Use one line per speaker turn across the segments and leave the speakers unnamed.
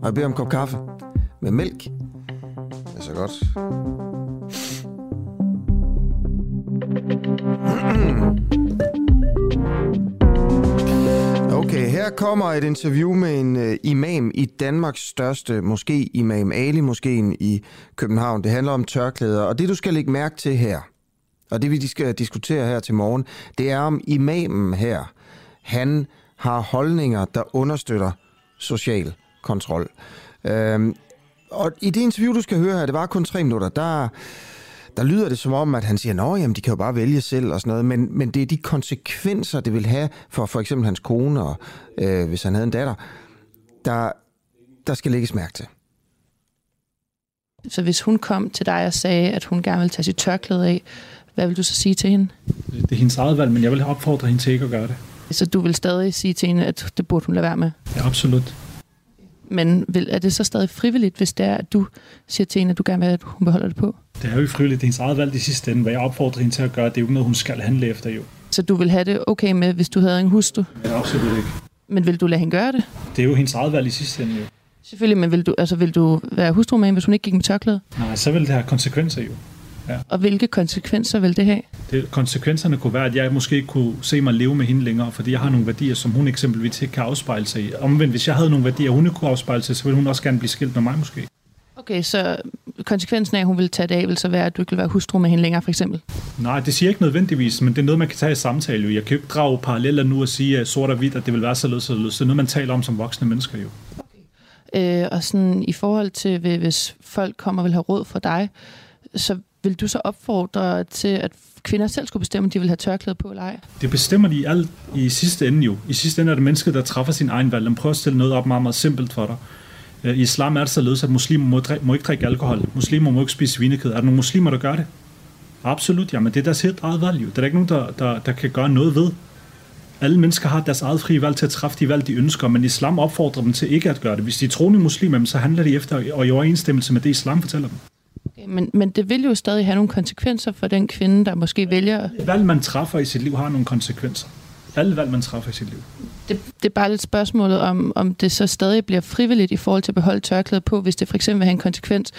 Og jeg beder om en kop kaffe med mælk. Det er så godt. Okay, her kommer et interview med en øh, imam i Danmarks største moské, Imam Ali Moskeen i København. Det handler om tørklæder, og det du skal lægge mærke til her, og det vi skal diskutere her til morgen, det er om imamen her, han har holdninger, der understøtter social kontrol. Øhm, og i det interview, du skal høre her, det var kun tre minutter, der, der lyder det som om, at han siger, at de kan jo bare vælge selv og sådan noget, men, men det er de konsekvenser, det vil have for for eksempel hans kone, og øh, hvis han havde en datter, der, der skal lægges mærke til.
Så hvis hun kom til dig og sagde, at hun gerne vil tage sit tørklæde af, hvad vil du så sige til hende?
Det er hendes eget valg, men jeg vil opfordre hende til ikke at gøre det.
Så du vil stadig sige til hende, at det burde hun lade være med?
Ja, absolut.
Men vil, er det så stadig frivilligt, hvis det er, at du siger til hende, at du gerne vil at hun beholder det på?
Det er jo frivilligt. Det er hendes eget valg i sidste ende. Hvad jeg opfordrer hende til at gøre, det er jo ikke noget, hun skal handle efter jo.
Så du vil have det okay med, hvis du havde en hustru?
Ja, absolut ikke.
Men vil du lade hende gøre det?
Det er jo hendes eget valg i sidste ende jo.
Selvfølgelig, men vil du, altså, vil du være hustru med hende, hvis hun ikke gik med tørklæde?
Nej, så vil det have konsekvenser jo.
Ja. Og hvilke konsekvenser vil det have?
Det, konsekvenserne kunne være, at jeg måske ikke kunne se mig leve med hende længere, fordi jeg har nogle værdier, som hun eksempelvis ikke kan afspejle sig i. Omvendt, hvis jeg havde nogle værdier, hun ikke kunne afspejle sig, så ville hun også gerne blive skilt med mig måske.
Okay, så konsekvensen af, at hun vil tage det af, vil så være, at du ikke vil være hustru med hende længere, for eksempel?
Nej, det siger jeg ikke nødvendigvis, men det er noget, man kan tage i samtale. Jo. Jeg kan jo ikke drage paralleller nu og sige at sort og hvidt, at det vil være således så Det er noget, man taler om som voksne mennesker jo.
Okay. Øh, og sådan i forhold til, hvis folk kommer og vil have råd for dig, så vil du så opfordre til, at kvinder selv skulle bestemme, om de vil have tørklæde på eller ej?
Det bestemmer de i, alt, i sidste ende jo. I sidste ende er det mennesket, der træffer sin egen valg. Man prøver at stille noget op meget, meget simpelt for dig. Øh, I islam er det således, at muslimer må, må ikke drikke alkohol. Muslimer må ikke spise svinekød. Er der nogle muslimer, der gør det? Absolut, ja, men det er deres helt eget valg jo. Der er der ikke nogen, der, der, der kan gøre noget ved. Alle mennesker har deres eget frie valg til at træffe de valg, de ønsker, men islam opfordrer dem til ikke at gøre det. Hvis de er troende muslimer, så handler de efter og i overensstemmelse med det, islam fortæller dem.
Men, men det vil jo stadig have nogle konsekvenser for den kvinde, der måske vælger...
Valg, man træffer i sit liv, har nogle konsekvenser. Alle valg, man træffer i sit liv.
Det, det er bare lidt spørgsmålet om, om det så stadig bliver frivilligt i forhold til at beholde tørklædet på, hvis det for eksempel vil have en konsekvens,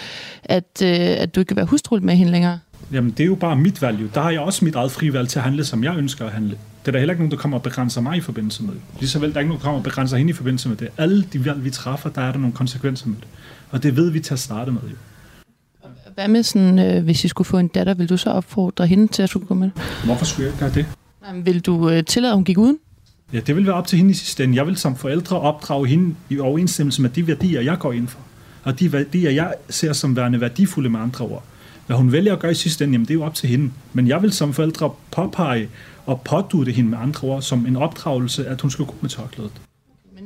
at, øh, at du ikke kan være hustrul med hende længere.
Jamen, det er jo bare mit valg. Jo. Der har jeg også mit eget frivalg til at handle, som jeg ønsker at handle. Det er der heller ikke nogen, der kommer og begrænser mig i forbindelse med det. Lige så vel, der er ikke nogen, der kommer og begrænser hende i forbindelse med det. Alle de valg, vi træffer, der er der nogle konsekvenser med det. Og det ved vi til at starte med. Jo.
Hvad med sådan, øh, hvis I skulle få en datter, vil du så opfordre hende til at skulle gå med?
Hvorfor skulle jeg gøre det?
Jamen, vil du øh, tillade, at hun gik uden?
Ja, det vil være op til hende i sidste ende. Jeg vil som forældre opdrage hende i overensstemmelse med de værdier, jeg går ind for. Og de værdier, jeg ser som værende værdifulde med andre ord. Hvad hun vælger at gøre i sidste ende, jamen det er jo op til hende. Men jeg vil som forældre påpege og pådute hende med andre ord som en opdragelse, at hun skal gå med tørklædet.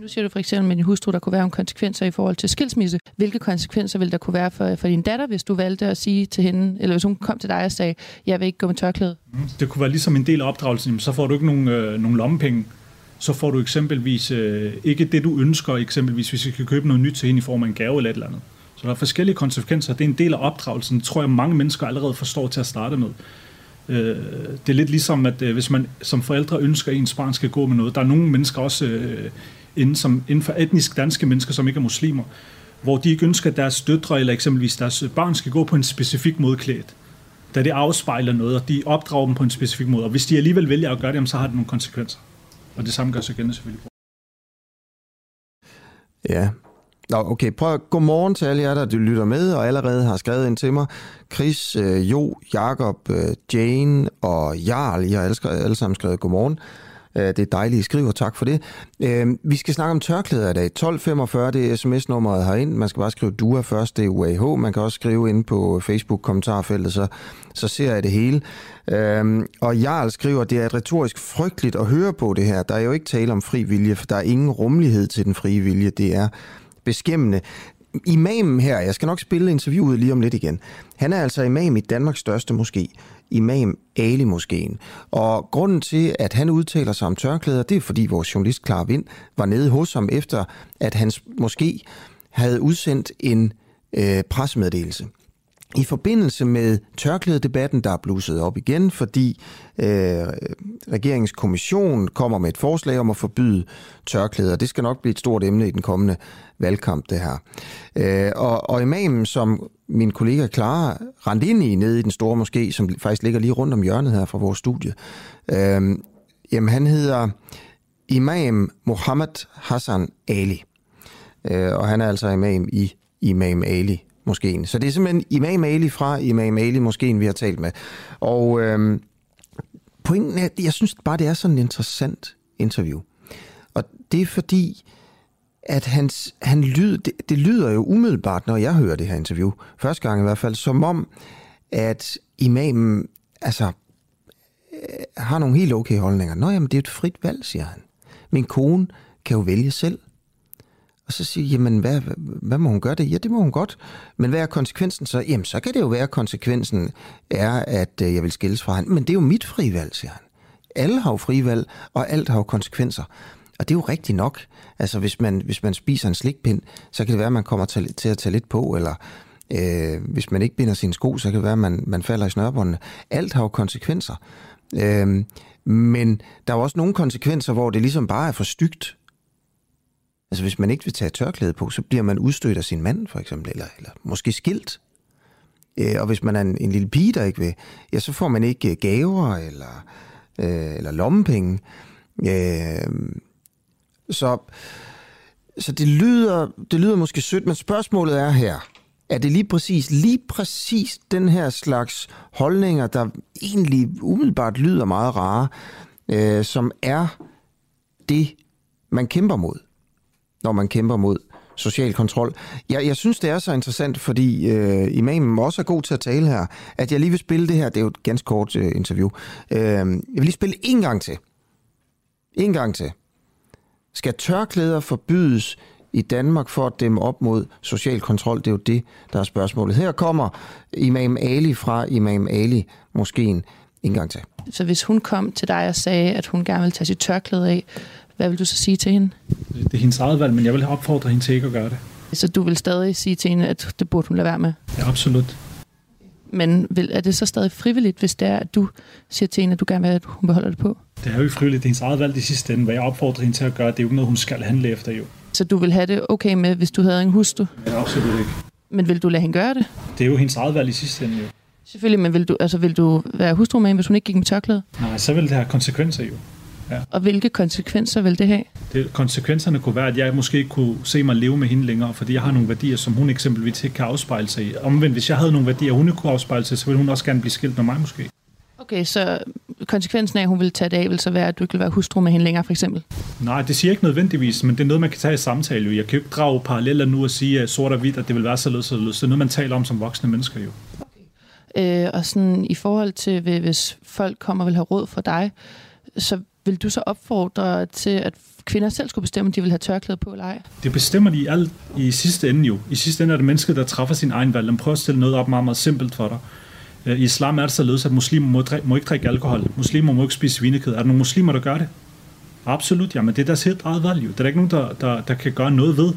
Nu siger du for eksempel med din hustru, der kunne være nogle konsekvenser i forhold til skilsmisse. Hvilke konsekvenser vil der kunne være for, for din datter, hvis du valgte at sige til hende, eller hvis hun kom til dig og sagde, jeg vil ikke gå med tørklæde?
Mm, det kunne være ligesom en del af opdragelsen, så får du ikke nogen, øh, nogen lommepenge. Så får du eksempelvis øh, ikke det, du ønsker, eksempelvis hvis vi kan købe noget nyt til hende i form af en gave eller et eller andet. Så der er forskellige konsekvenser. Det er en del af opdragelsen, tror jeg mange mennesker allerede forstår til at starte med. Øh, det er lidt ligesom, at øh, hvis man som forældre ønsker, at ens barn skal gå med noget, der er nogle mennesker også øh, inden, som, inden for etnisk danske mennesker, som ikke er muslimer, hvor de ikke ønsker, at deres døtre eller eksempelvis deres børn skal gå på en specifik måde klædt. Da det afspejler noget, og de opdrager dem på en specifik måde. Og hvis de alligevel vælger at gøre det, så har det nogle konsekvenser. Og det samme gør sig igen selvfølgelig.
Ja, Nå, okay. Prøv at godmorgen til alle jer, der lytter med og allerede har skrevet ind til mig. Chris, øh, Jo, Jakob, øh, Jane og Jarl, I har alle, alle sammen skrevet godmorgen. Øh, det er dejligt, I skriver. Tak for det. Øh, vi skal snakke om tørklæder i dag. 1245, det er sms-nummeret herind. Man skal bare skrive DUA først, det er UAH. Man kan også skrive ind på Facebook-kommentarfeltet, så, så ser jeg det hele. Øh, og Jarl skriver, det er et retorisk frygteligt at høre på det her. Der er jo ikke tale om fri vilje, for der er ingen rummelighed til den frie vilje. Det er beskæmmende. Imamen her, jeg skal nok spille interviewet lige om lidt igen, han er altså imam i Danmarks største moské, Imam Ali Moskeen. Og grunden til, at han udtaler sig om tørklæder, det er fordi vores journalist Clara Vind var nede hos ham efter, at hans måske havde udsendt en øh, pressemeddelelse i forbindelse med tørklædedebatten, der er blusset op igen, fordi øh, regeringens kommission kommer med et forslag om at forbyde tørklæder. Det skal nok blive et stort emne i den kommende valgkamp, det her. Øh, og, og imamen, som min kollega Clara rendte ind i nede i den store moské, som faktisk ligger lige rundt om hjørnet her fra vores studie, øh, jamen han hedder Imam Mohammed Hassan Ali. Øh, og han er altså imam i Imam Ali moskeen. Så det er simpelthen Imam Ali fra Imam Ali moskeen, vi har talt med. Og øhm, pointen er, jeg synes bare, det er sådan en interessant interview. Og det er fordi, at hans, han lyd, det, det lyder jo umiddelbart, når jeg hører det her interview, første gang i hvert fald, som om, at imamen altså, øh, har nogle helt okay holdninger. Nå jamen, det er et frit valg, siger han. Min kone kan jo vælge selv. Og så siger jamen, hvad, hvad må hun gøre det? Ja, det må hun godt. Men hvad er konsekvensen så? Jamen, så kan det jo være, at konsekvensen er, at øh, jeg vil skilles fra hende. Men det er jo mit frivalg, siger han. Alle har jo frivalg, og alt har jo konsekvenser. Og det er jo rigtigt nok. Altså, hvis man, hvis man spiser en slikpind, så kan det være, at man kommer til, til at tage lidt på, eller øh, hvis man ikke binder sine sko, så kan det være, at man, man falder i snørbåndene. Alt har jo konsekvenser. Øh, men der er jo også nogle konsekvenser, hvor det ligesom bare er for stygt. Altså hvis man ikke vil tage tørklæde på, så bliver man udstødt af sin mand, for eksempel, eller, eller måske skilt. Øh, og hvis man er en, en lille pige, der ikke vil, ja, så får man ikke øh, gaver eller, øh, eller lommepenge. Øh, så, så det, lyder, det lyder måske sødt, men spørgsmålet er her, er det lige præcis, lige præcis den her slags holdninger, der egentlig umiddelbart lyder meget rare, øh, som er det, man kæmper mod, når man kæmper mod social kontrol. Jeg, jeg synes, det er så interessant, fordi øh, imamen også er god til at tale her, at jeg lige vil spille det her. Det er jo et ganske kort øh, interview. Øh, jeg vil lige spille en gang til. En gang til. Skal tørklæder forbydes i Danmark for at dæmme op mod social kontrol? Det er jo det, der er spørgsmålet. Her kommer Imam Ali fra Imam Ali måske en gang til.
Så hvis hun kom til dig og sagde, at hun gerne vil tage sit tørklæde af, hvad vil du så sige til hende?
Det er hendes eget valg, men jeg vil opfordre hende til ikke at gøre det.
Så du vil stadig sige til hende, at det burde hun lade være med?
Ja, absolut.
Men vil, er det så stadig frivilligt, hvis det er, at du siger til hende, at du gerne vil have, at hun beholder det på?
Det er jo ikke frivilligt. Det er hendes eget valg i sidste ende. Hvad jeg opfordrer hende til at gøre, det er jo ikke noget, hun skal handle efter jo.
Så du vil have det okay med, hvis du havde en hustru?
Ja, absolut ikke.
Men vil du lade hende gøre det?
Det er jo hendes eget valg i sidste ende jo.
Selvfølgelig, men vil du, altså, vil du være hustru med hende, hvis hun ikke gik med tørklæde?
Nej, så vil det have konsekvenser jo.
Ja. Og hvilke konsekvenser vil det have?
Det, konsekvenserne kunne være, at jeg måske ikke kunne se mig leve med hende længere, fordi jeg har nogle værdier, som hun eksempelvis ikke kan afspejle sig i. Omvendt, hvis jeg havde nogle værdier, hun ikke kunne afspejle sig, så ville hun også gerne blive skilt med mig måske.
Okay, så konsekvensen af, at hun vil tage det af, vil så være, at du ikke vil være hustru med hende længere, for eksempel?
Nej, det siger jeg ikke nødvendigvis, men det er noget, man kan tage i samtale. Jeg kan jo ikke drage paralleller nu og sige at sort og hvidt, at det vil være så løs og løs. Det er noget, man taler om som voksne mennesker jo.
Okay. Øh, og sådan i forhold til, hvis folk kommer og vil have råd for dig, så vil du så opfordre til, at kvinder selv skulle bestemme, om de vil have tørklæde på eller ej?
Det bestemmer de alt i sidste ende jo. I sidste ende er det mennesket, der træffer sin egen valg. De prøver at stille noget op meget, meget simpelt for dig. Øh, I islam er det således, at muslimer må, må ikke drikke alkohol. Muslimer må ikke spise svinekød. Er der nogle muslimer, der gør det? Absolut, ja, men det er deres helt eget valg jo. Der er der ikke nogen, der, der, der kan gøre noget ved.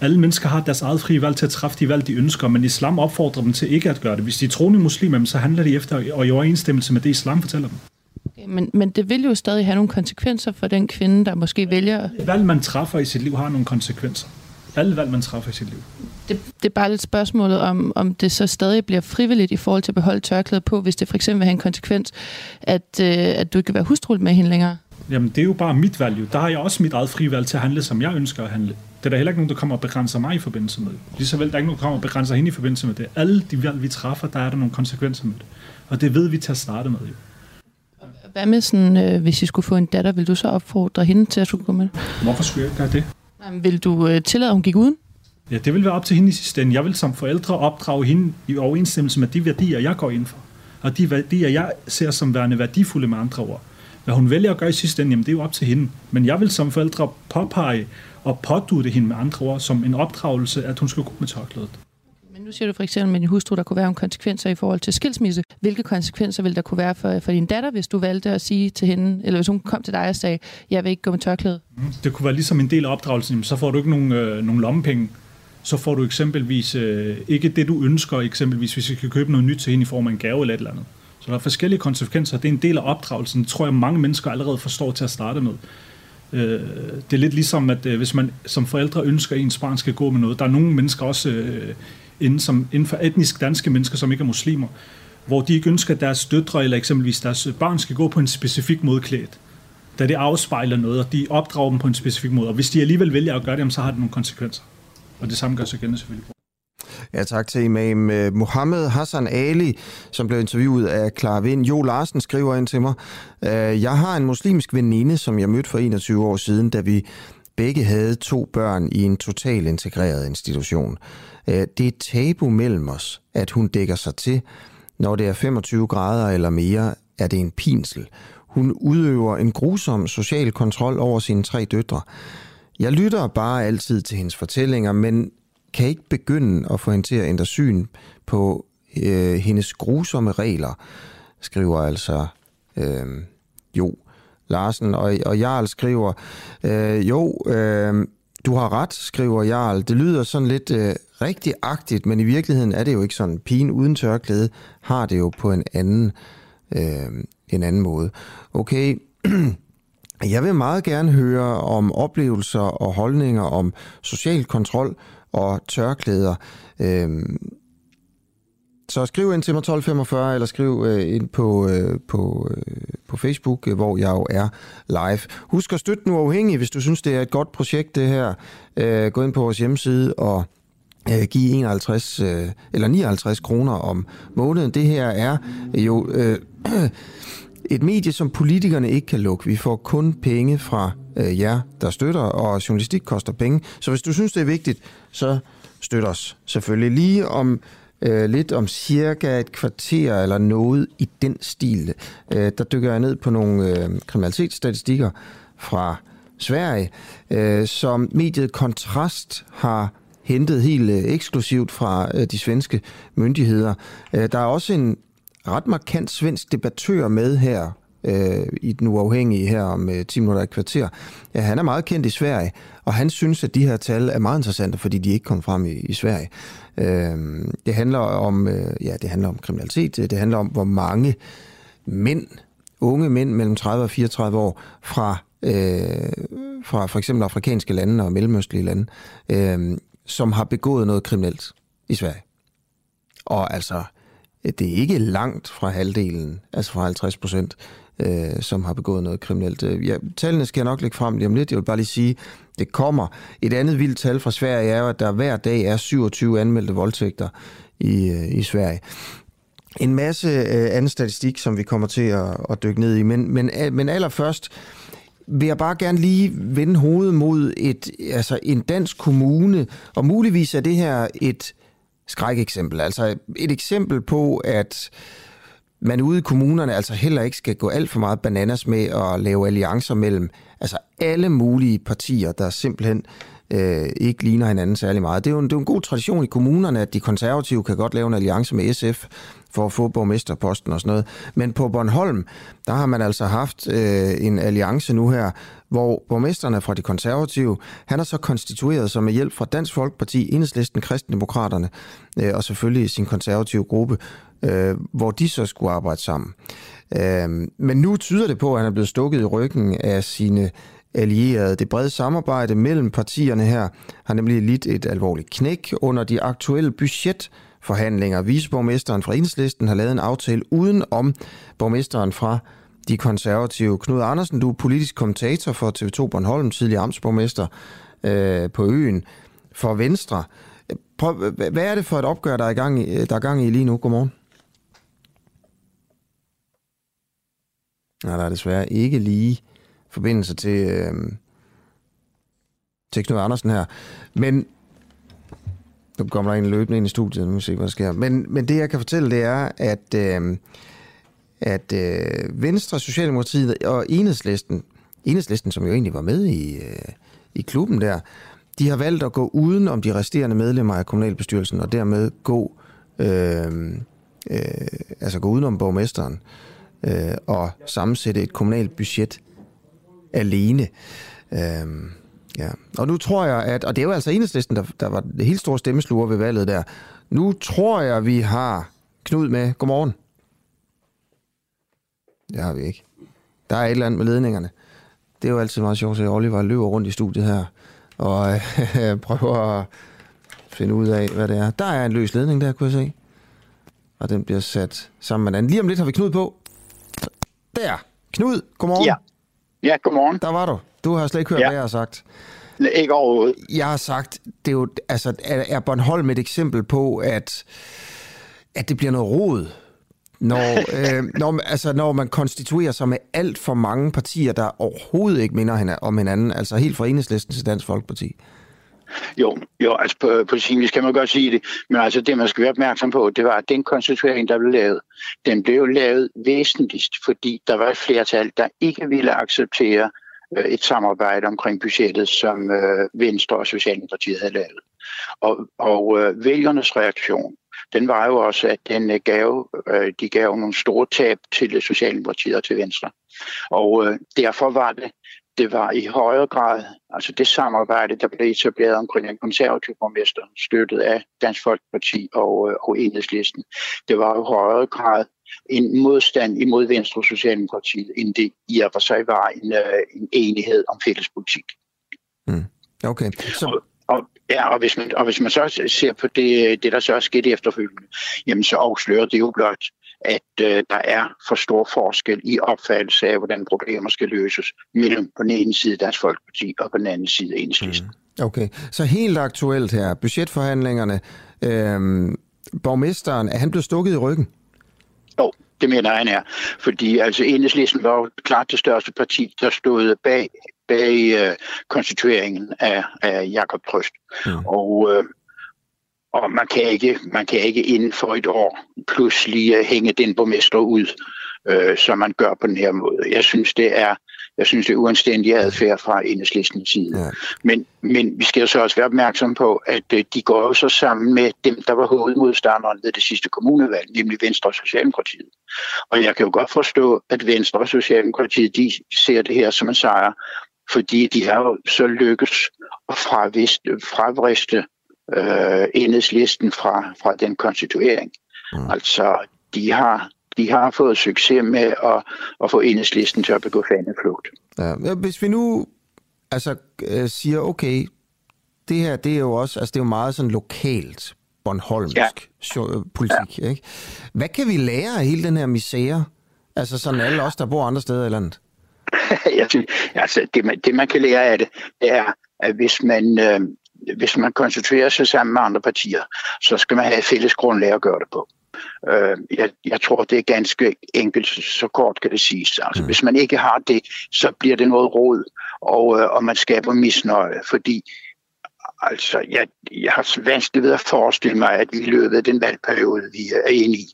Alle mennesker har deres eget frie valg til at træffe de valg, de ønsker, men islam opfordrer dem til ikke at gøre det. Hvis de er troende muslimer, så handler de efter og i overensstemmelse med det, islam fortæller dem.
Okay, men, men det vil jo stadig have nogle konsekvenser for den kvinde, der måske vælger...
Valg, man træffer i sit liv, har nogle konsekvenser. Alle valg, man træffer i sit liv.
Det, det er bare lidt spørgsmålet om, om det så stadig bliver frivilligt i forhold til at beholde tørklædet på, hvis det for eksempel vil have en konsekvens, at, øh, at du ikke kan være hustru med hende længere.
Jamen, det er jo bare mit valg. Jo. Der har jeg også mit eget frivalg til at handle, som jeg ønsker at handle. Det er der heller ikke nogen, der kommer og begrænser mig i forbindelse med. Lige så vel, der er ikke nogen, der kommer og begrænser hende i forbindelse med det. Alle de valg, vi træffer, der er der nogle konsekvenser med det. Og det ved vi til at starte med. Jo.
Hvad med sådan, øh, hvis I skulle få en datter, vil du så opfordre hende til at skulle gå med?
Hvorfor skulle jeg gøre det?
Jamen, vil du øh, tillade, at hun gik uden?
Ja, det vil være op til hende i sidste ende. Jeg vil som forældre opdrage hende i overensstemmelse med de værdier, jeg går ind for. Og de værdier, jeg ser som værende værdifulde med andre ord. Hvad hun vælger at gøre i sidste ende, jamen det er jo op til hende. Men jeg vil som forældre påpege og pådute hende med andre ord som en opdragelse, at hun skal gå med tørklædet.
Nu siger du for eksempel med din hustru, der kunne være en konsekvenser i forhold til skilsmisse. Hvilke konsekvenser vil der kunne være for, for din datter, hvis du valgte at sige til hende, eller hvis hun kom til dig og sagde, jeg vil ikke gå med tørklæde?
Mm, det kunne være ligesom en del af opdragelsen, så får du ikke nogen, øh, nogen lommepenge. Så får du eksempelvis øh, ikke det, du ønsker, eksempelvis hvis vi skal købe noget nyt til hende i form af en gave eller et eller andet. Så der er forskellige konsekvenser. Det er en del af opdragelsen, det tror jeg mange mennesker allerede forstår til at starte med. Øh, det er lidt ligesom, at øh, hvis man som forældre ønsker, at ens barn skal gå med noget, der er nogle mennesker også øh, inden, som, inden for etnisk danske mennesker, som ikke er muslimer, hvor de ikke ønsker, at deres døtre eller eksempelvis deres børn skal gå på en specifik måde klædt da det afspejler noget, og de opdrager dem på en specifik måde. Og hvis de alligevel vælger at gøre det, så har det nogle konsekvenser. Og det samme gør sig gældende selvfølgelig.
Ja, tak til imam øh, Mohammed Hassan Ali, som blev interviewet af Clara Vind. Jo Larsen skriver ind til mig, øh, jeg har en muslimsk veninde, som jeg mødte for 21 år siden, da vi begge havde to børn i en total integreret institution. Øh, det er et tabu mellem os, at hun dækker sig til. Når det er 25 grader eller mere, er det en pinsel. Hun udøver en grusom social kontrol over sine tre døtre. Jeg lytter bare altid til hendes fortællinger, men kan ikke begynde at få hende til at ændre syn på øh, hendes grusomme regler, skriver altså øh, Jo Larsen. Og, og Jarl skriver, øh, jo, øh, du har ret, skriver Jarl. Det lyder sådan lidt øh, rigtigagtigt, men i virkeligheden er det jo ikke sådan. Pigen uden tørklæde har det jo på en anden, øh, en anden måde. Okay, jeg vil meget gerne høre om oplevelser og holdninger om social kontrol og tørklæder. Øh, så skriv ind til mig 1245, eller skriv øh, ind på, øh, på, øh, på Facebook, øh, hvor jeg jo er live. Husk at støtte nu afhængig, hvis du synes, det er et godt projekt, det her. Øh, gå ind på vores hjemmeside og øh, give 51 øh, eller 59 kroner om måneden. Det her er jo øh, et medie, som politikerne ikke kan lukke. Vi får kun penge fra øh, jer, der støtter, og journalistik koster penge. Så hvis du synes, det er vigtigt, så støt os selvfølgelig. Lige om øh, lidt om cirka et kvarter eller noget i den stil, øh, der dykker jeg ned på nogle øh, kriminalitetsstatistikker fra Sverige, øh, som mediet Kontrast har hentet helt øh, eksklusivt fra øh, de svenske myndigheder. Øh, der er også en ret markant svensk debattør med her øh, i den uafhængige her om øh, 10 minutter i kvarter. Ja, han er meget kendt i Sverige, og han synes, at de her tal er meget interessante, fordi de ikke kom frem i, i Sverige. Øh, det handler om øh, ja, det handler om kriminalitet, det handler om, hvor mange mænd, unge mænd mellem 30 og 34 år fra, øh, fra for eksempel afrikanske lande og mellemøstlige lande, øh, som har begået noget kriminelt i Sverige. Og altså, det er ikke langt fra halvdelen, altså fra 50 procent, øh, som har begået noget kriminelt. Øh, ja, tallene skal jeg nok lægge frem lige om lidt. Jeg vil bare lige sige, det kommer. Et andet vildt tal fra Sverige er jo, at der hver dag er 27 anmeldte voldtægter i, øh, i Sverige. En masse øh, anden statistik, som vi kommer til at, at dykke ned i. Men, men, øh, men allerførst vil jeg bare gerne lige vende hovedet mod et, altså en dansk kommune, og muligvis er det her et skrækeksempel. Altså et eksempel på, at man ude i kommunerne altså heller ikke skal gå alt for meget bananas med at lave alliancer mellem altså alle mulige partier, der simpelthen øh, ikke ligner hinanden særlig meget. Det er, jo en, det er jo en god tradition i kommunerne, at de konservative kan godt lave en alliance med SF for at få borgmesterposten og sådan noget. Men på Bornholm, der har man altså haft øh, en alliance nu her, hvor borgmesterne fra de konservative, han er så konstitueret som med hjælp fra Dansk Folkeparti, Enhedslisten, Kristendemokraterne øh, og selvfølgelig sin konservative gruppe, øh, hvor de så skulle arbejde sammen. Øh, men nu tyder det på, at han er blevet stukket i ryggen af sine allierede. Det brede samarbejde mellem partierne her har nemlig lidt et alvorligt knæk under de aktuelle budgetforhandlinger. Viceborgmesteren fra Enhedslisten har lavet en aftale uden om borgmesteren fra de konservative. Knud Andersen, du er politisk kommentator for TV2 Bornholm, tidligere amtsborgmester. øh, på øen for Venstre. Prøv, hvad er det for et opgør, der er, gang i, der er gang i lige nu? Godmorgen. Nej, der er desværre ikke lige forbindelse til, øh, til Knud Andersen her. Men nu kommer der en løbende ind i studiet, nu må vi se, hvad der sker. Men, men det, jeg kan fortælle, det er, at, øh, at øh, Venstre, Socialdemokratiet og Enhedslisten, Enhedslisten, som jo egentlig var med i, øh, i klubben der, de har valgt at gå uden om de resterende medlemmer af kommunalbestyrelsen, og dermed gå, øh, øh, altså gå udenom borgmesteren øh, og sammensætte et kommunalt budget alene. Øh, ja. Og nu tror jeg, at, og det er jo altså enhedslisten, der, der var det helt store stemmesluger ved valget der. Nu tror jeg, vi har Knud med. Godmorgen. Det har vi ikke. Der er et eller andet med ledningerne. Det er jo altid meget sjovt, at Oliver løber rundt i studiet her og øh, prøver at finde ud af, hvad det er. Der er en løs ledning der, kunne jeg se. Og den bliver sat sammen med den. Lige om lidt har vi Knud på. Der. Knud, godmorgen.
Ja. Ja, godmorgen.
Der var du. Du har slet ikke hørt, ja. hvad jeg har sagt.
Ikke overhovedet.
Jeg har sagt, det er jo, altså, er Bornholm et eksempel på, at, at det bliver noget rod, når, øh, når, altså, når man konstituerer sig med alt for mange partier, der overhovedet ikke minder om hinanden, altså helt fra enhedslisten til Dansk Folkeparti.
Jo, jo altså på, på sin vis kan man godt sige det, men altså det, man skal være opmærksom på, det var, at den konstituering, der blev lavet, den blev lavet væsentligst, fordi der var et flertal, der ikke ville acceptere øh, et samarbejde omkring budgettet, som øh, Venstre og Socialdemokratiet havde lavet. Og, og øh, vælgernes reaktion, den var jo også, at den øh, gav, øh, de gav nogle store tab til Socialdemokratiet og til Venstre. Og øh, derfor var det det var i højere grad, altså det samarbejde, der blev etableret omkring en konservativ borgmester, støttet af Dansk Folkeparti og, og Enhedslisten. Det var i højere grad en modstand imod Venstre og Socialdemokratiet, end det i og for sig var en, en enighed om fælles politik.
Mm. Okay. Så...
Og, og, ja, og hvis, man, og hvis man så ser på det, det der så er sket efterfølgende, jamen så afslører det jo blot, at øh, der er for stor forskel i opfattelse af, hvordan problemer skal løses mellem på den ene side Dansk Folkeparti og på den anden side Enhedslisten.
Mm. Okay, så helt aktuelt her, budgetforhandlingerne, øh, borgmesteren, er han blevet stukket i ryggen?
Jo, det mener han er, fordi altså Enhedslisten var jo klart det største parti, der stod bag bag øh, konstitueringen af, af Jakob Trøst. Mm. Og øh, og man kan ikke, man kan ikke inden for et år pludselig øh, hænge den borgmester ud, øh, som man gør på den her måde. Jeg synes, det er, jeg synes, det er uanstændig adfærd fra enhedslistens side. Ja. Men, men vi skal så også være opmærksom på, at øh, de går jo så sammen med dem, der var hovedmodstanderen ved det sidste kommunevalg, nemlig Venstre og Socialdemokratiet. Og jeg kan jo godt forstå, at Venstre og Socialdemokratiet, de ser det her som en sejr, fordi de har jo så lykkes at fravriste øh, enhedslisten fra, fra den konstituering. Mm. Altså, de har, de har fået succes med at, at få enhedslisten til at begå faneflugt.
Ja, hvis vi nu altså, øh, siger, okay, det her, det er jo også, altså det er jo meget sådan lokalt Bornholmsk ja. politik, ja. ikke? Hvad kan vi lære af hele den her misære? Altså sådan alle os, der bor andre steder i landet?
jeg synes, altså det, man, det man kan lære af det, det er, at hvis man, øh, hvis man koncentrerer sig sammen med andre partier, så skal man have et fælles grundlag at gøre det på. Øh, jeg, jeg tror, det er ganske enkelt, så kort kan det siges. Altså, mm. Hvis man ikke har det, så bliver det noget råd, og, øh, og man skaber misnøje, fordi altså, jeg, jeg har vanskeligt ved at forestille mig, at i løbet af den valgperiode, vi er inde i,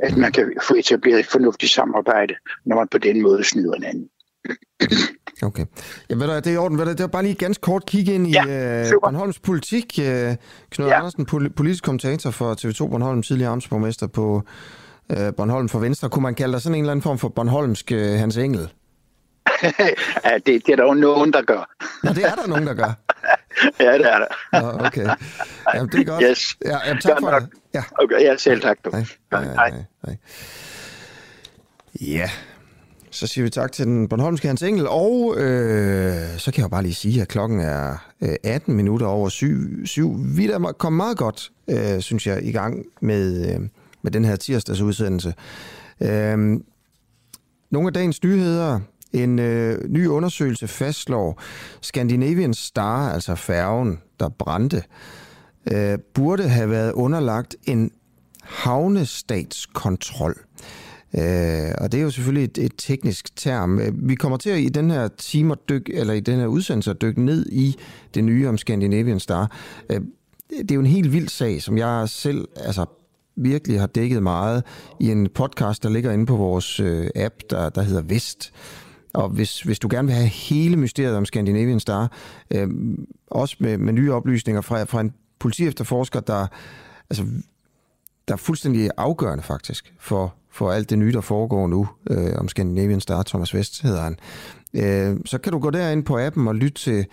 at man kan få etableret et fornuftigt samarbejde, når man på den måde snyder hinanden.
Okay. Ja, ved du, det er i orden. Ved du, det var bare lige ganske kort kigge ind i ja, uh, Bornholms politik. Uh, Knud ja. Andersen, politisk kommentator for TV2 Bornholm, tidligere amtsborgmester på uh, Bornholm for Venstre. Kunne man kalde dig sådan en eller anden form for Bornholmsk uh, Hans Engel?
ja, det, det er der jo nogen, der gør.
Nå, det er der nogen, der gør.
ja, det er der.
Nå, okay. Jamen, det er godt.
Yes.
Ja, jamen, tak for det.
Ja. Okay, ja, selv tak. Du.
Hej. Hej, hej, hej. Ja, så siger vi tak til den Bornholmske Hans Engel, og øh, så kan jeg bare lige sige, at klokken er øh, 18 minutter over syv. syv. Vi er kommet meget godt, øh, synes jeg, i gang med, øh, med den her tirsdags udsendelse. Øh, nogle af dagens nyheder, En øh, ny undersøgelse fastslår, Scandinavian Star, altså færgen, der brændte, øh, burde have været underlagt en havnestatskontrol. Øh, og det er jo selvfølgelig et, et teknisk term. Øh, vi kommer til at i den her time dyk, eller i den her udsendelse at dykke ned i det nye om Scandinavian Star. Øh, det er jo en helt vild sag, som jeg selv altså, virkelig har dækket meget i en podcast, der ligger inde på vores øh, app, der, der hedder Vest. Og hvis, hvis du gerne vil have hele mysteriet om Scandinavian Star, øh, også med, med nye oplysninger fra, fra en politiefterforsker, der, altså, der er fuldstændig afgørende faktisk for, for alt det nye, der foregår nu øh, om Scandinavian Star, Thomas Vest hedder han, øh, så kan du gå derind på appen og lytte til,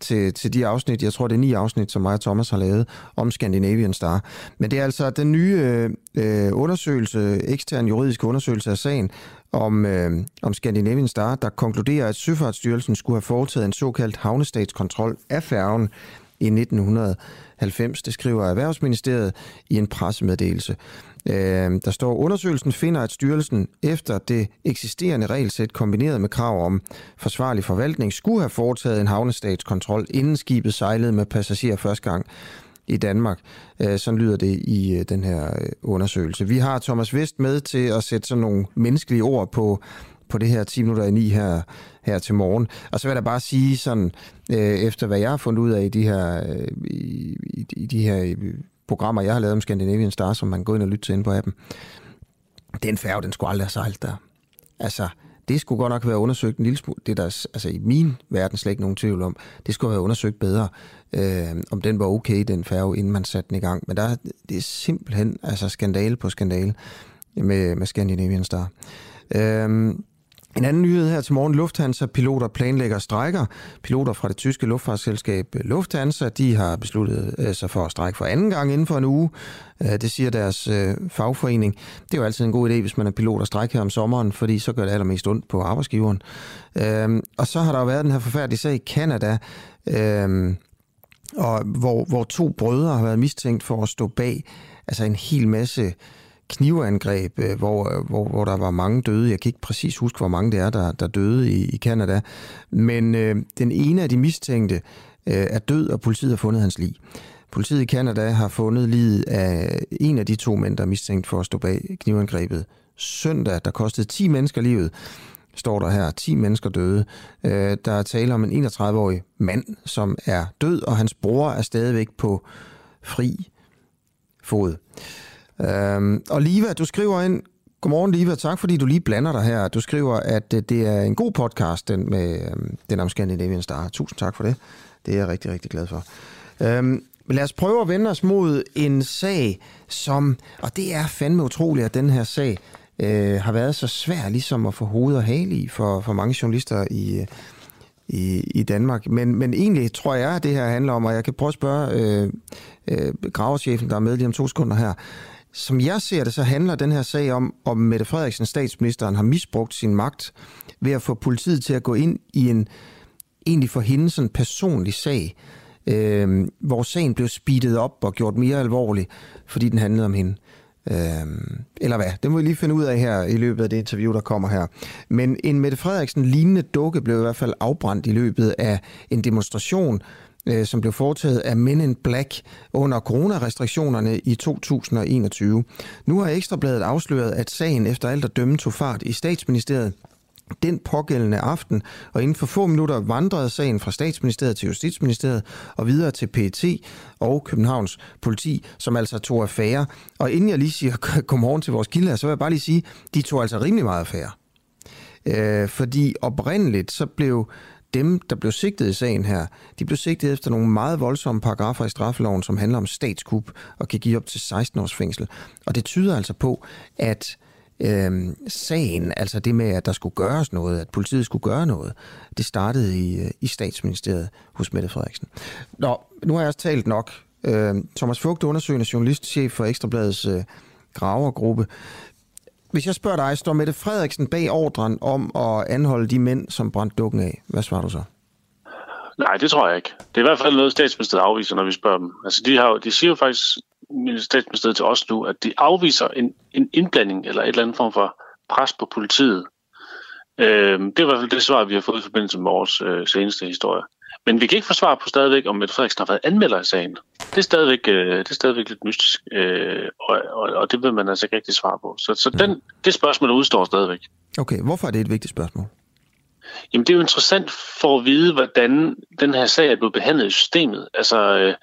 til, til de afsnit, jeg tror det er ni afsnit, som mig og Thomas har lavet om Scandinavian Star. Men det er altså den nye øh, undersøgelse, ekstern juridisk undersøgelse af sagen om, øh, om Scandinavian Star, der konkluderer, at Søfartsstyrelsen skulle have foretaget en såkaldt havnestatskontrol af færgen i 1990. Det skriver Erhvervsministeriet i en pressemeddelelse. Øh, der står, undersøgelsen finder, at styrelsen efter det eksisterende regelsæt kombineret med krav om forsvarlig forvaltning skulle have foretaget en havnestatskontrol, inden skibet sejlede med passagerer første gang i Danmark. Øh, sådan lyder det i øh, den her øh, undersøgelse. Vi har Thomas Vest med til at sætte sådan nogle menneskelige ord på, på det her 10 minutter i 9 her, her til morgen. Og så vil jeg bare sige sådan, øh, efter hvad jeg har fundet ud af i de her, øh, i, i, i de her øh, programmer, jeg har lavet om Scandinavian Star, som man kan gå ind og lytte til inde på appen, den færge, den skulle aldrig have sejlet der. Altså, det skulle godt nok være undersøgt en lille smule. Det er der altså, i min verden slet ikke nogen tvivl om. Det skulle være undersøgt bedre, øh, om den var okay, den færge, inden man satte den i gang. Men der, det er simpelthen altså, skandale på skandale med, med Scandinavian Star. Øh, en anden nyhed her til morgen. Lufthansa-piloter planlægger strejker. Piloter fra det tyske luftfartsselskab øh, Lufthansa, de har besluttet øh, sig for at strække for anden gang inden for en uge. Øh, det siger deres fagforening. Det er jo altid en god idé, hvis man er pilot og strække her om sommeren, fordi så gør det allermest ondt på arbejdsgiveren. Øhm, og så har der jo været den her forfærdelige sag i Canada, øhm, og hvor, hvor to brødre har været mistænkt for at stå bag altså en hel masse knivangreb, øh, hvor, hvor, hvor der var mange døde. Jeg kan ikke præcis huske, hvor mange det er, der, der døde i, i Canada. Men øh, den ene af de mistænkte øh, er død, og politiet har fundet hans lig. Politiet i Canada har fundet livet af en af de to mænd, der er mistænkt for at stå bag knivangrebet søndag, der kostede 10 mennesker livet står der her, 10 mennesker døde. Øh, der er tale om en 31-årig mand, som er død, og hans bror er stadigvæk på fri fod. Øhm, og Liva, du skriver ind, Godmorgen, Liva. Tak, fordi du lige blander dig her. Du skriver, at øh, det er en god podcast, den med øhm, den om Scandinavian Star. Tusind tak for det. Det er jeg rigtig, rigtig glad for. Øhm, men lad os prøve at vende os mod en sag, som, og det er fandme utroligt, at den her sag øh, har været så svær ligesom at få hoved og hale i for, for mange journalister i, i, i Danmark. Men, men egentlig tror jeg, at det her handler om, og jeg kan prøve at spørge øh, øh, gravechefen, der er med lige om to sekunder her, som jeg ser det, så handler den her sag om, om Mette Frederiksen, statsministeren, har misbrugt sin magt ved at få politiet til at gå ind i en egentlig for hende sådan personlig sag, øh, hvor sagen blev speedet op og gjort mere alvorlig, fordi den handlede om hende. Øh, eller hvad? Det må vi lige finde ud af her i løbet af det interview, der kommer her. Men en Mette Frederiksen lignende dukke blev i hvert fald afbrændt i løbet af en demonstration, øh, som blev foretaget af Men in Black under coronarestriktionerne i 2021. Nu har Ekstrabladet afsløret, at sagen efter alt at dømme tog fart i statsministeriet den pågældende aften, og inden for få minutter vandrede sagen fra statsministeriet til justitsministeriet og videre til PET og Københavns politi, som altså tog affære. Og inden jeg lige siger godmorgen til vores kilder, så vil jeg bare lige sige, de tog altså rimelig meget affære. Øh, fordi oprindeligt så blev dem, der blev sigtet i sagen her, de blev sigtet efter nogle meget voldsomme paragrafer i straffeloven, som handler om statskup og kan give op til 16 års fængsel. Og det tyder altså på, at øh, sagen, altså det med, at der skulle gøres noget, at politiet skulle gøre noget, det startede i, øh, i statsministeriet hos Mette Frederiksen. Nå, nu har jeg også talt nok. Øh, Thomas Fugt, undersøgende journalistchef for Ekstrabladets øh, gravergruppe. Hvis jeg spørger dig, står Mette Frederiksen bag ordren om at anholde de mænd, som brændte dukken af? Hvad svarer du så?
Nej, det tror jeg ikke. Det er i hvert fald noget, statsministeriet afviser, når vi spørger dem. Altså, de, har, de siger jo faktisk, statsministeriet til os nu, at de afviser en, en indblanding eller et eller andet form for pres på politiet Øh, det er i hvert fald det svar, vi har fået i forbindelse med vores øh, seneste historie. Men vi kan ikke få svar på stadigvæk, om Mette Frederiksen har været anmelder i sagen. Det er stadigvæk, øh, det er stadigvæk lidt mystisk, øh, og, og, og det vil man altså ikke rigtig svare på. Så, så den, mm. det spørgsmål udstår stadigvæk.
Okay, hvorfor er det et vigtigt spørgsmål?
Jamen, det er jo interessant for at vide, hvordan den her sag er blevet behandlet i systemet. Altså, øh,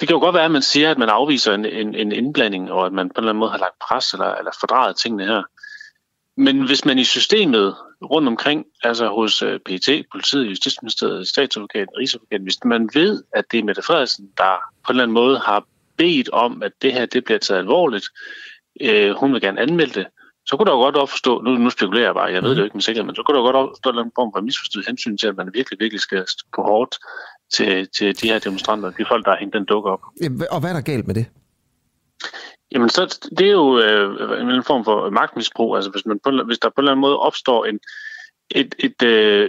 det kan jo godt være, at man siger, at man afviser en, en, en indblanding, og at man på en eller anden måde har lagt pres eller, eller fordrejet tingene her. Men hvis man i systemet rundt omkring, altså hos øh, PET, politiet, Justitsministeriet, statsadvokaten, Rigsadvokaten, hvis man ved, at det er Mette Frederiksen, der på en eller anden måde har bedt om, at det her det bliver taget alvorligt, uh, hun vil gerne anmelde det, så kunne der jo godt opstå, nu, nu spekulerer jeg bare, jeg ved det jo ikke med sikkerhed, men så kunne der jo godt opstå en form for misforstået hensyn til, at man virkelig, virkelig skal gå hårdt til, til de her demonstranter, de folk, der har hængt den dukke op.
Og hvad er der galt med det?
Jamen, så, det er jo øh, en form for magtmisbrug. Altså, hvis, man på, hvis der på en eller anden måde opstår en, et, et, øh,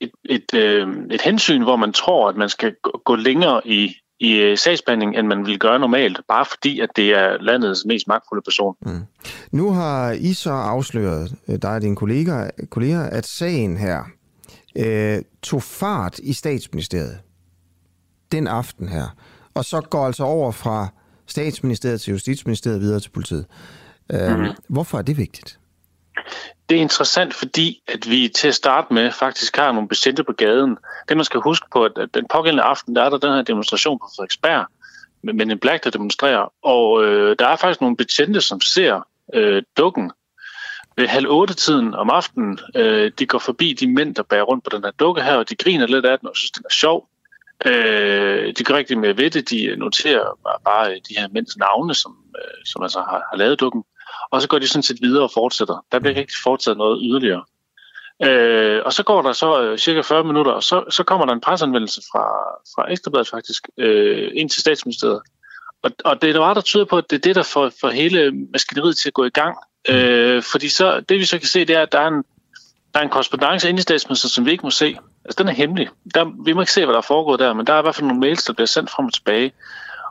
et, et, øh, et hensyn, hvor man tror, at man skal gå længere i, i øh, sagsbehandling, end man vil gøre normalt, bare fordi, at det er landets mest magtfulde person. Mm.
Nu har I så afsløret, øh, dig og dine kolleger, kolleger at sagen her øh, tog fart i statsministeriet den aften her, og så går altså over fra statsministeriet til justitsministeriet videre til politiet. Øh, mm. Hvorfor er det vigtigt?
Det er interessant, fordi at vi til at starte med faktisk har nogle betjente på gaden. Det man skal huske på, at den pågældende aften, der er der den her demonstration på Frederiksberg, med en Black, der demonstrerer. Og øh, der er faktisk nogle betjente, som ser øh, dukken ved halv otte tiden om aftenen. Øh, de går forbi de mænd, der bærer rundt på den her dukke her, og de griner lidt af den og synes, den er sjov. Øh, de gør rigtig med ved det. De noterer bare øh, de her mænds navne, som, øh, som altså har, har lavet dukken. Og så går de sådan set videre og fortsætter. Der bliver ikke rigtig fortsat noget yderligere. Øh, og så går der så øh, cirka 40 minutter, og så, så kommer der en presanvendelse fra, fra Ekstrabladet faktisk øh, ind til statsministeriet. Og, og det er der, der tyder på, at det er det, der får, får hele maskineriet til at gå i gang. Øh, fordi så, det vi så kan se, det er, at der er en, der er en korrespondence inde i statsministeriet, som vi ikke må se. Altså, den er hemmelig. Der, vi må ikke se, hvad der er foregået der, men der er i hvert fald nogle mails, der bliver sendt frem og tilbage.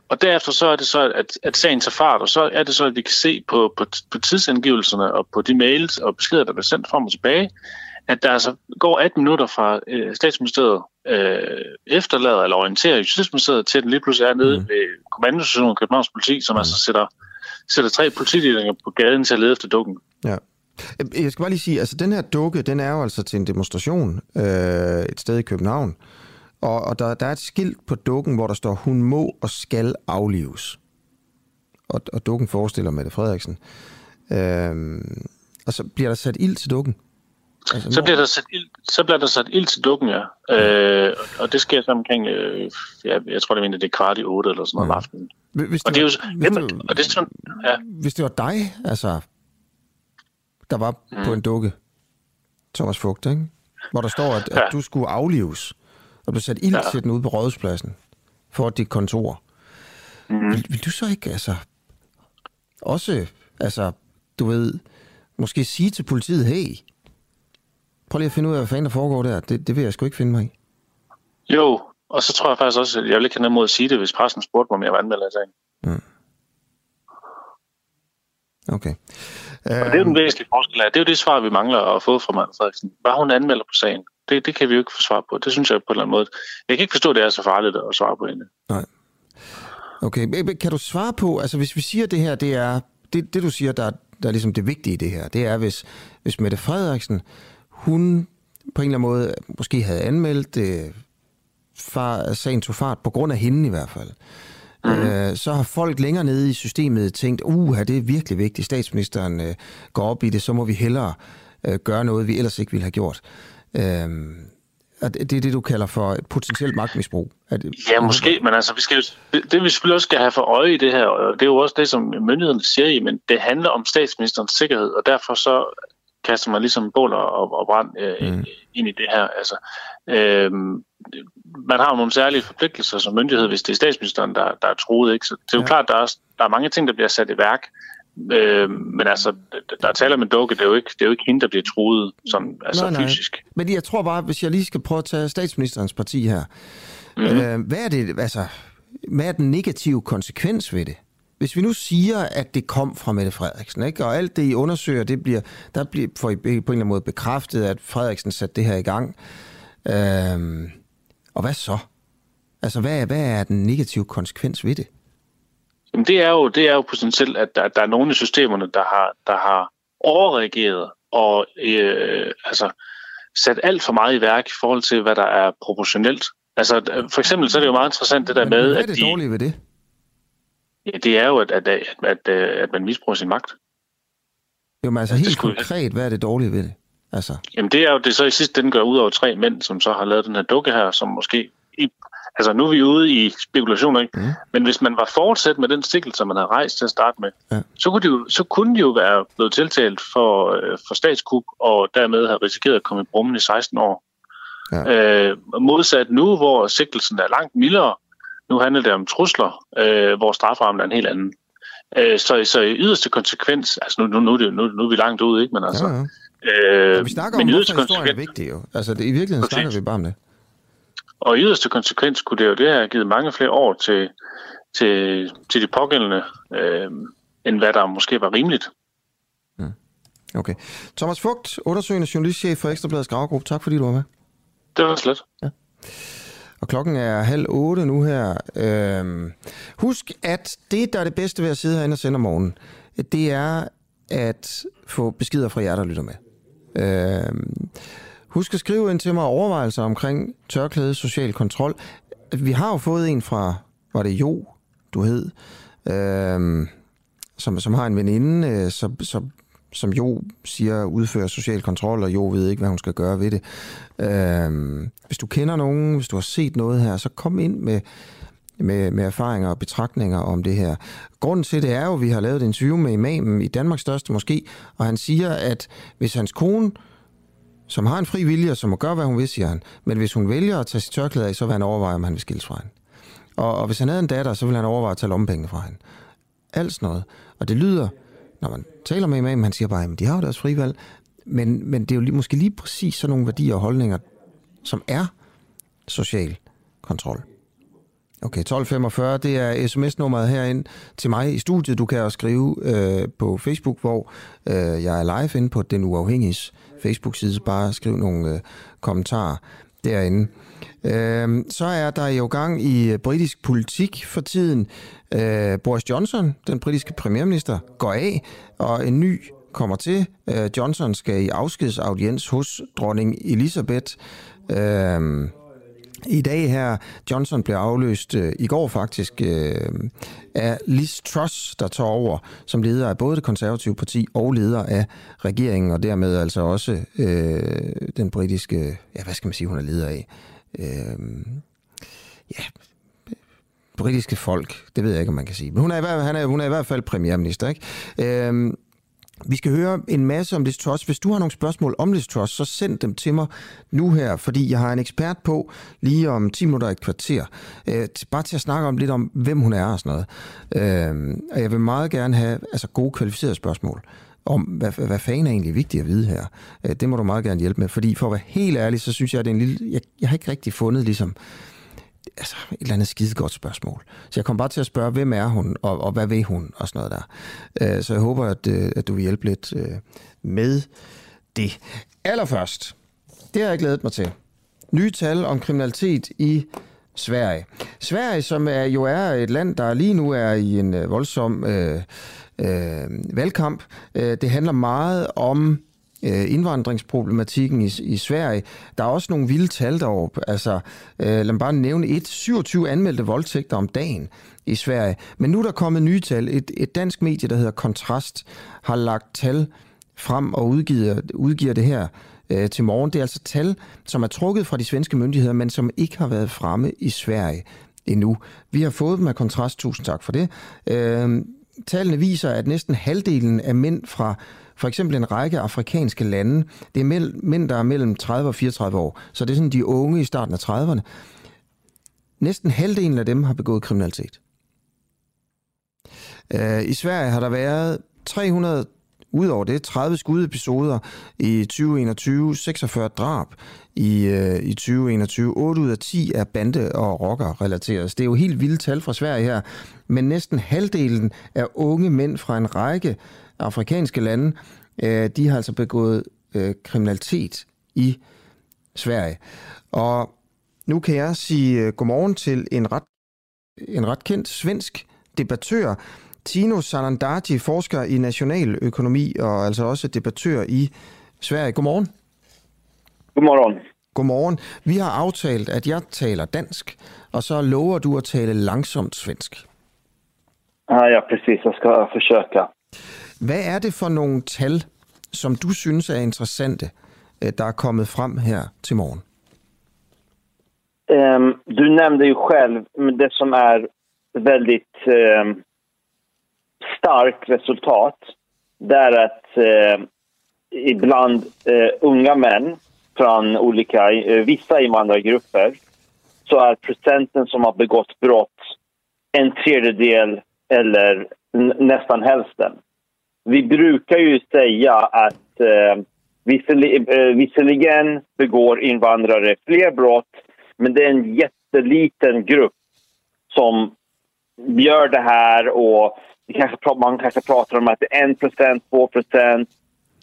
Og derefter så er det så, at, at sagen tager fart, og så er det så, at vi kan se på, på, på tidsangivelserne og på de mails og beskeder, der bliver sendt frem og tilbage, at der altså går 18 minutter fra øh, statsministeriet øh, efterlader eller orienterer Justitsministeriet til, at den lige pludselig er nede mm. ved kommandostationen Københavns Politi, som mm. altså sætter, sætter tre politidelinger på gaden til at lede efter dukken.
Ja. Jeg skal bare lige sige, altså den her dukke, den er jo altså til en demonstration øh, et sted i København. Og, og der, der er et skilt på dukken, hvor der står, hun må og skal aflives. Og, og dukken forestiller Mette Frederiksen. Øh, og så bliver der sat ild til dukken.
Altså, så, bliver der sat ild, så bliver der sat ild til dukken, ja. Øh, og det sker så omkring, øh, ja, jeg tror, det mener, det er kvart i otte eller sådan noget om aftenen. Hvis det, og det er jo, hvis, det, og det er sådan, ja.
hvis det var dig, altså, der var mm. på en dukke, Thomas Fugt, ikke? hvor der står, at, ja. at du skulle aflives, og blev sat ild ja. til den ude på rådhuspladsen for dit kontor. Mm. Vil, vil du så ikke, altså, også, altså, du ved, måske sige til politiet, hey, prøv lige at finde ud af, hvad fanden der foregår der. Det, det vil jeg sgu ikke finde mig i.
Jo, og så tror jeg faktisk også, at jeg ville ikke have noget mod at sige det, hvis pressen spurgte mig, om jeg var anmelder af sagen. Mm.
Okay.
Og det er jo den væsentlige forskel af. Det er jo det svar, vi mangler at få fra Mette Frederiksen. Var hun anmelder på sagen? Det, det kan vi jo ikke få svar på. Det synes jeg på en eller anden måde. Jeg kan ikke forstå, at det er så farligt at svare på hende.
Nej. Okay, kan du svare på, altså hvis vi siger, at det her, det er, det, det du siger, der, der er ligesom det vigtige i det her, det er, hvis, hvis Mette Frederiksen, hun på en eller anden måde måske havde anmeldt øh, far, sagen tog fart, på grund af hende i hvert fald, Mm. Øh, så har folk længere nede i systemet tænkt, uh, det er virkelig vigtigt, statsministeren øh, går op i det, så må vi hellere øh, gøre noget, vi ellers ikke ville have gjort. Øh, det er det, du kalder for et potentielt magtmisbrug. Er det,
ja, måske, men altså, vi skal, det, det vi selvfølgelig også skal have for øje i det her, og det er jo også det, som myndighederne siger i, men det handler om statsministerens sikkerhed, og derfor så kaster man ligesom bål og, og brand øh, mm. ind i det her. Altså, øh, man har jo nogle særlige forpligtelser som myndighed, hvis det er statsministeren, der, der er troet. Ikke? Så det er jo ja. klart, der er, der er mange ting, der bliver sat i værk. Øh, men altså, der taler med dukke, det er jo ikke, det er jo ikke hende, der bliver truet sådan, altså nej, nej. fysisk.
Men jeg tror bare, hvis jeg lige skal prøve at tage statsministerens parti her. Mm-hmm. Øh, hvad er det, altså, hvad er den negative konsekvens ved det? hvis vi nu siger, at det kom fra Mette Frederiksen, ikke? og alt det, I undersøger, det bliver, der bliver for på en eller anden måde bekræftet, at Frederiksen satte det her i gang. Øhm, og hvad så? Altså, hvad, hvad er den negative konsekvens ved det?
Jamen, det er jo, det er jo potentielt, at der, der er nogle af systemerne, der har, der har overreageret og øh, altså, sat alt for meget i værk i forhold til, hvad der er proportionelt. Altså, for eksempel så er det jo meget interessant det der
Men
med,
hvad er
at
det
de,
dårlige ved det?
ja, det er jo, at, at, at, at, at man misbruger sin magt.
Jo, men altså
det
helt
skulle-
konkret, hvad er det dårlige ved det? Altså,
Jamen det er jo det så i sidste ende gør ud over tre mænd, som så har lavet den her dukke her, som måske... I, altså nu er vi ude i spekulationer, ikke?
Mm.
Men hvis man var fortsat med den stikkel, som man havde rejst til at starte med,
Ja.
så, kunne de jo, så kunne de jo være blevet tiltalt for, øh, for statskup, og dermed have risikeret at komme i brummen i 16 år.
Ja.
Øh, modsat nu, hvor sigtelsen er langt mildere, nu handler det om trusler, øh, hvor straframmen er en helt anden. Øh, så, så i yderste konsekvens, altså nu, nu, nu, nu, nu er vi langt ude, ikke? Men altså,
ja, ja.
Øh,
Og vi snakker
men
om, hvorfor historien er
konsekvens-
vigtig jo. Altså, det, i virkeligheden
Præcis.
snakker vi bare om det.
Og i yderste konsekvens kunne det jo det have givet mange flere år til, til, til de pågældende, øh, end hvad der måske var rimeligt.
Okay. Thomas Fugt, undersøgende journalistchef for Ekstrabladets Gravgruppe. Tak fordi du var med.
Det var slet.
Og klokken er halv otte nu her. Øhm, husk, at det, der er det bedste ved at sidde herinde og sende om morgenen, det er at få beskeder fra jer, der lytter med. Øh, husk at skrive ind til mig overvejelser omkring tørklæde social kontrol. Vi har jo fået en fra, var det Jo, du hed, øh, som, som har en veninde, øh, som, som, som jo siger udfører social kontrol, og jo ved ikke, hvad hun skal gøre ved det. Øh, hvis du kender nogen, hvis du har set noget her, så kom ind med, med, med erfaringer og betragtninger om det her. Grunden til det er jo, at vi har lavet et interview med imamen i Danmarks største moské, og han siger, at hvis hans kone, som har en fri vilje, og som må gøre, hvad hun vil, siger han, men hvis hun vælger at tage sit tørklæde af, så vil han overveje, om han vil skilles fra hende. Og, og hvis han havde en datter, så vil han overveje at tage lommepengene fra hende. Alt sådan noget. Og det lyder, når man taler med imamen, han siger bare, at de har jo deres frivalg, men, men det er jo lige, måske lige præcis sådan nogle værdier og holdninger, som er social kontrol. Okay, 1245, det er sms-nummeret herind til mig i studiet. Du kan også skrive øh, på Facebook, hvor øh, jeg er live inde på Den Uafhængiges Facebook-side. Bare skriv nogle øh, kommentarer derinde. Øh, så er der jo gang i øh, britisk politik for tiden. Øh, Boris Johnson, den britiske premierminister, går af, og en ny kommer til. Øh, Johnson skal i afskedsaudiens hos dronning Elisabeth. Øh, i dag her, Johnson blev afløst øh, i går faktisk øh, af Liz Truss, der tager over som leder af både det konservative parti og leder af regeringen, og dermed altså også øh, den britiske, ja hvad skal man sige, hun er leder af? Øh, ja, britiske folk, det ved jeg ikke, om man kan sige. Men hun er i hvert, han er, hun er i hvert fald premierminister, ikke? Øh, vi skal høre en masse om Liz Truss. Hvis du har nogle spørgsmål om Liz Truss, så send dem til mig nu her, fordi jeg har en ekspert på lige om 10 minutter i et kvarter. Øh, bare til at snakke om lidt om, hvem hun er og sådan noget. Øh, og jeg vil meget gerne have altså, gode kvalificerede spørgsmål om, hvad, hvad fanden er egentlig vigtigt at vide her. Øh, det må du meget gerne hjælpe med, fordi for at være helt ærlig, så synes jeg, at det er en lille... Jeg, jeg har ikke rigtig fundet ligesom altså, et eller andet skide godt spørgsmål. Så jeg kom bare til at spørge, hvem er hun, og, og hvad ved hun, og sådan noget der. Øh, Så jeg håber, at, øh, at du vil hjælpe lidt øh, med det. Allerførst, det har jeg glædet mig til. Nye tal om kriminalitet i Sverige. Sverige, som er, jo er et land, der lige nu er i en øh, voldsom øh, øh, valgkamp. Øh, det handler meget om øh, indvandringsproblematikken i, i Sverige. Der er også nogle vilde tal deroppe. Altså, øh, lad mig bare nævne et. 27 anmeldte voldtægter om dagen i Sverige. Men nu er der kommet nye tal. Et, et dansk medie, der hedder Kontrast, har lagt tal frem og udgiver, udgiver det her øh, til morgen. Det er altså tal, som er trukket fra de svenske myndigheder, men som ikke har været fremme i Sverige endnu. Vi har fået dem af kontrast. Tusind tak for det. Øh, tallene viser, at næsten halvdelen af mænd fra for eksempel en række afrikanske lande, det er mænd, der er mellem 30 og 34 år, så det er sådan de unge i starten af 30'erne. Næsten halvdelen af dem har begået kriminalitet. Øh, I Sverige har der været 300 Udover det 30 skudepisoder i 2021, 46 drab i, øh, i 2021. 8 ud af 10 er bande- og rocker-relateret. Det er jo helt vilde tal fra Sverige her, men næsten halvdelen af unge mænd fra en række afrikanske lande, øh, de har altså begået øh, kriminalitet i Sverige. Og nu kan jeg sige øh, godmorgen til en ret, en ret kendt svensk debattør, Tino Sanandaji, forsker i nationaløkonomi og altså også debattør i Sverige. Godmorgen.
Godmorgen.
Godmorgen. Vi har aftalt, at jeg taler dansk, og så lover du at tale langsomt svensk.
Ja, ja precis. Jag ska försöka.
Hvad er det for nogle tal, som du synes er interessante, øh, der er kommet frem her til morgen?
Um, du nämnde ju själv det som är väldigt um, starkt resultat. Det är att uh, ibland uh, unga män från olika, uh, vissa invandrargrupper så är procenten som har begått brott en tredjedel eller nästan hälften. Vi brukar ju säga att eh, eh, visserligen begår invandrare fler brott men det är en jätteliten grupp som gör det här och kanske, man kanske pratar om att det är 1%, 2%,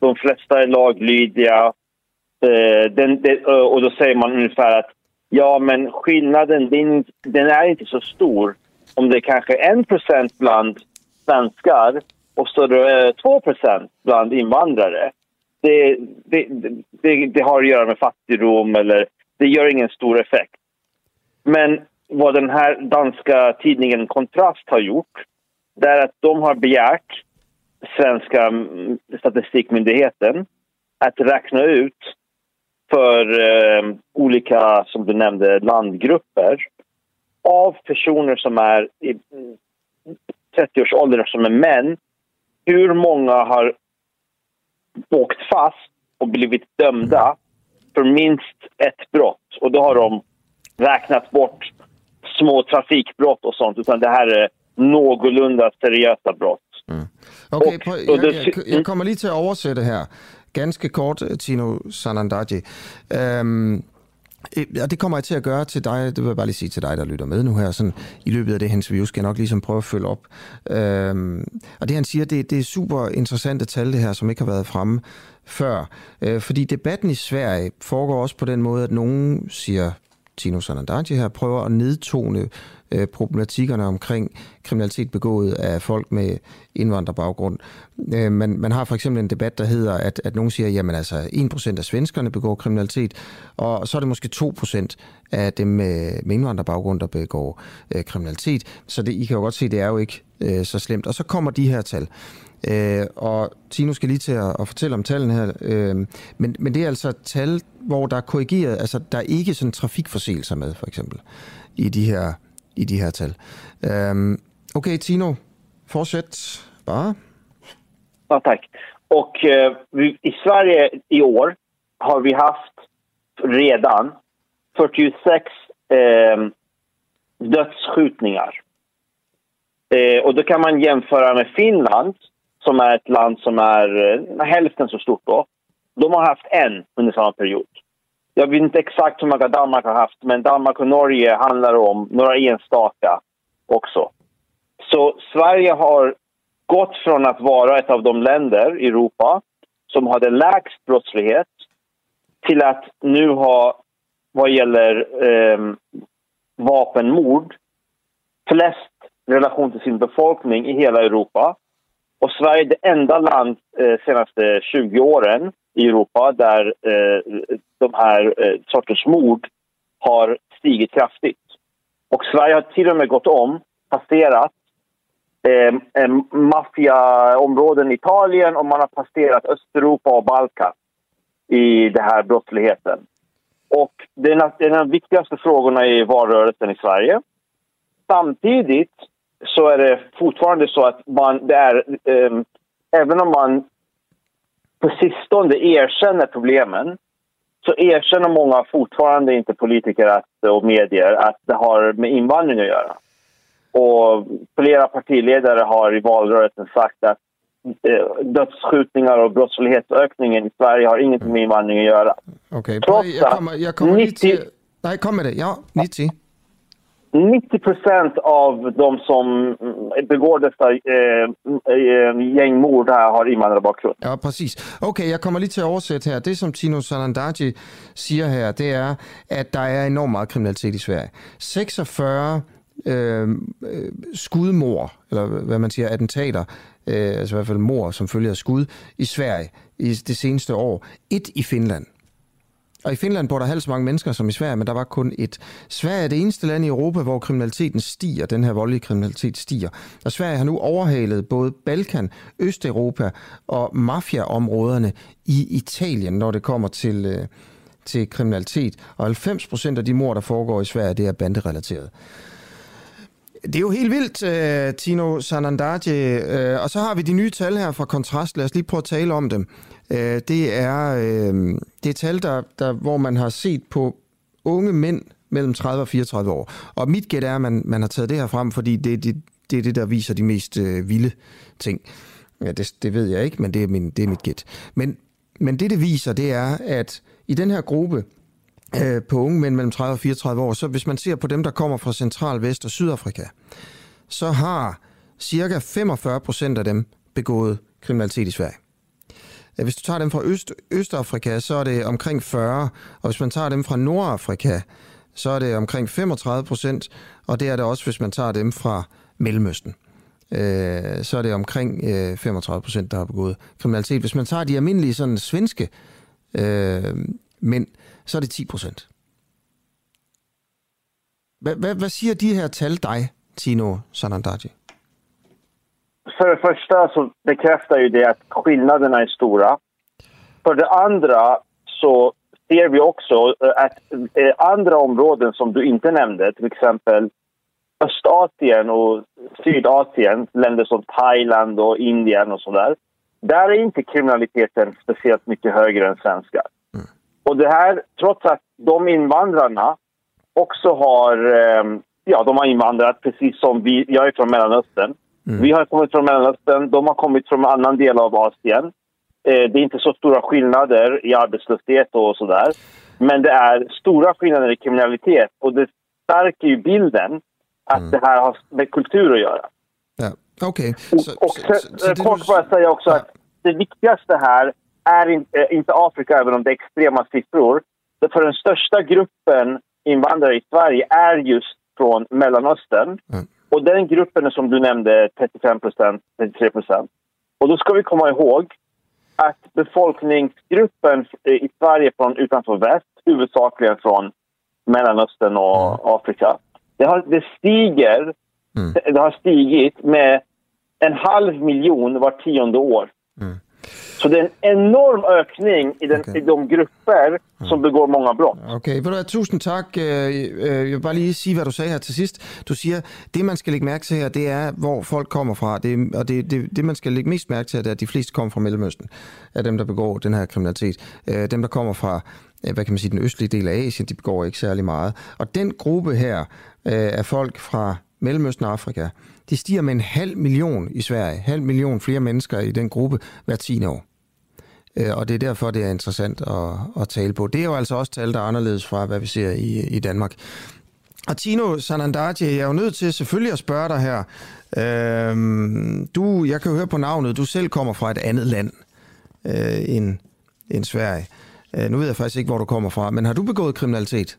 De flesta är laglydiga. Eh, den, eh, och då säger man ungefär att ja, men skillnaden den, den är inte så stor om det är kanske 1% bland svenskar och så är det eh, 2 bland invandrare. Det, det, det, det, har att göra med fattigdom eller det gör ingen stor effekt. Men vad den här danska tidningen Kontrast har gjort det är att de har begärt svenska mm, statistikmyndigheten att räkna ut för eh, olika, som du nämnde, landgrupper av personer som är i mm, 30-årsåldern som är män. Hur många har åkt fast och blivit dömda för minst ett brott? Och då har de räknat bort små trafikbrott och sånt, utan det här är någorlunda seriösa brott. Mm.
Okay, på, jeg, jeg, jeg kommer lige til at oversætte her. Ganske kort, Tino Sanandaji. Øhm, Øh, ja, det kommer jeg til at gøre til dig, det vil jeg bare lige sige til dig, der lytter med nu her, sådan, i løbet af det her interview skal jeg nok ligesom prøve at følge op. Øhm, og det han siger, det, det er super interessante tal det her, som ikke har været fremme før. Øh, fordi debatten i Sverige foregår også på den måde, at nogen siger, Tino Sanandaji her, prøver at nedtone øh, problematikkerne omkring kriminalitet begået af folk med indvandrerbaggrund. Øh, man, man har for eksempel en debat, der hedder, at, at nogen siger, jamen altså 1% af svenskerne begår kriminalitet, og så er det måske 2% af dem med, med indvandrerbaggrund, der begår øh, kriminalitet. Så det, I kan jo godt se, det er jo ikke øh, så slemt. Og så kommer de her tal. Øh, og Tino skal lige til at, at fortælle om tallene her, øh, men, men det er altså tal, hvor der er korrigeret, altså der er ikke sådan trafikforseelser med, for eksempel, i de her, i de her tal. Øh, okay, Tino, fortsæt bare.
Ja, tack. Och øh, eh, vi, i Sverige i år har vi haft redan 46 eh, dödsskjutningar. Eh, och då kan man jämföra med Finland som är ett land som är eh, hälften så stort då. De har haft en under samma period. Jag vet inte exakt hur många Danmark har haft, men Danmark och Norge handlar om några enstaka också. Så Sverige har gått från att vara ett av de länder i Europa som hade lägst brottslighet till att nu ha, vad gäller eh, vapenmord, flest relation till sin befolkning i hela Europa. Och Sverige är det enda land eh, senaste 20 åren i Europa där eh, de här eh, sorters mord har stigit kraftigt. Och Sverige har till och med gått om, passerat eh, maffiaområden i Italien och man har passerat Östeuropa och Balkan i den här brottsligheten. Och det är en av de viktigaste frågorna i valrörelsen i Sverige. Samtidigt så är det fortfarande så att man, det är, eh, även om man på sistone erkänner problemen så erkänner många fortfarande inte politiker att, och medier att det har med invandring att göra. Och flera partiledare har i valrörelsen sagt att eh, dödsskjutningar och brottslighetsökningen i Sverige har ingenting med invandring att göra.
Okay.
Trots
Jeg kommer, jeg kommer lige
90
til... Nej, kom med det. Ja, 90.
90 procent av de som mm, begår dessa eh, mm, eh gängmord här har invandrarbakgrund.
Ja, præcis. Okay, jag kommer lige till att översätta här. Det, som Tino Sanandaji säger här, det är att det är enormt mycket kriminalitet i Sverige. 46 øh, øh, skudmord, skudmor, eller hvad man siger, attentater, øh, altså i hvert fald mor, som følger skud, i Sverige i det seneste år. Et i Finland. Og i Finland bor der halvt så mange mennesker som i Sverige, men der var kun et. Sverige er det eneste land i Europa, hvor kriminaliteten stiger, den her voldelige kriminalitet stiger. Og Sverige har nu overhalet både Balkan, Østeuropa og mafiaområderne i Italien, når det kommer til, øh, til kriminalitet. Og 90 procent af de mord, der foregår i Sverige, det er banderelateret. Det er jo helt vildt, øh, Tino Sanandaje. Øh, og så har vi de nye tal her fra Kontrast. Lad os lige prøve at tale om dem øh, det, er, øh, det er tal, der, der, hvor man har set på unge mænd mellem 30 og 34 år. Og mit gæt er, at man, man har taget det her frem, fordi det, det, det er det, der viser de mest øh, vilde ting. Ja, det, det ved jeg ikke, men det er, min, det er mit gæt. Men, men det, det viser, det er, at i den her gruppe, øh, på unge mænd mellem 30 og 34 år, så hvis man ser på dem, der kommer fra Central, Vest og Sydafrika, så har cirka 45 procent af dem begået kriminalitet i Sverige. Hvis du tager dem fra Øst, Østafrika, så er det omkring 40, og hvis man tager dem fra Nordafrika, så er det omkring 35 procent, og det er det også, hvis man tager dem fra Mellemøsten. Øh, så er det omkring øh, 35 procent, der har begået kriminalitet. Hvis man tager de almindelige sådan svenske øh, mænd, så er det 10 procent. Hvad, hvad, hvad siger de her tal dig, Tino Sanandaji?
För det första så bekräftar ju det att skillnaderna är stora. För det andra så ser vi också att eh, andra områden som du inte nämnde, till exempel Östasien och Sydasien, länder som Thailand och Indien och sådär. Där är inte kriminaliteten speciellt mycket högre än svenskar. Mm. Och det här, trots att de invandrarna också har, eh, ja de har invandrat precis som vi, jag är från Mellanöstern. Mm. Vi har kommit från Mellanöstern, de har kommit från en annan del av Asien. Eh, det är inte så stora skillnader i arbetslöshet och sådär. Men det är stora skillnader i kriminalitet och det stärker ju bilden att mm. det här har med kultur att göra.
Ja, okej.
Okay. Och, och så, så, så, kort bara säga också ja. att det viktigaste här är inte, inte Afrika, även om det är extrema siffror. För den största gruppen invandrare i Sverige är just från Mellanöstern. Mm. Och den gruppen som du nämnde 35 procent, 33 procent. Och då ska vi komma ihåg att befolkningsgruppen i Sverige från utanför väst, huvudsakligen från Mellanöstern och mm. Afrika, det, har, det stiger, mm. det har stigit med en halv miljon var tionde år. Mm. Så det är en enorm ökning i, den, okay. i de grupper som begår många brott.
Okay, ved du tusind tak. Jeg vil bare lige sige, hvad du sagde her til sidst. Du siger, det man skal lægge mærke til her, det er, hvor folk kommer fra. Det, og det, det, det man skal lægge mest mærke til, det er, at de fleste kommer fra Mellemøsten, af dem, der begår den her kriminalitet. Dem, der kommer fra hvad kan man sige, den østlige del af Asien, de begår ikke særlig meget. Og den gruppe her af folk fra Mellemøsten og Afrika, de stiger med en halv million i Sverige. Halv million flere mennesker i den gruppe hver 10 år. Og det er derfor, det er interessant at, at tale på. Det er jo altså også tal, der er anderledes fra, hvad vi ser i, i Danmark. Og Tino Sanandaji, jeg er jo nødt til selvfølgelig at spørge dig her. Øhm, du, jeg kan jo høre på navnet, du selv kommer fra et andet land øh, end, end Sverige. Øh, nu ved jeg faktisk ikke, hvor du kommer fra, men har du begået kriminalitet?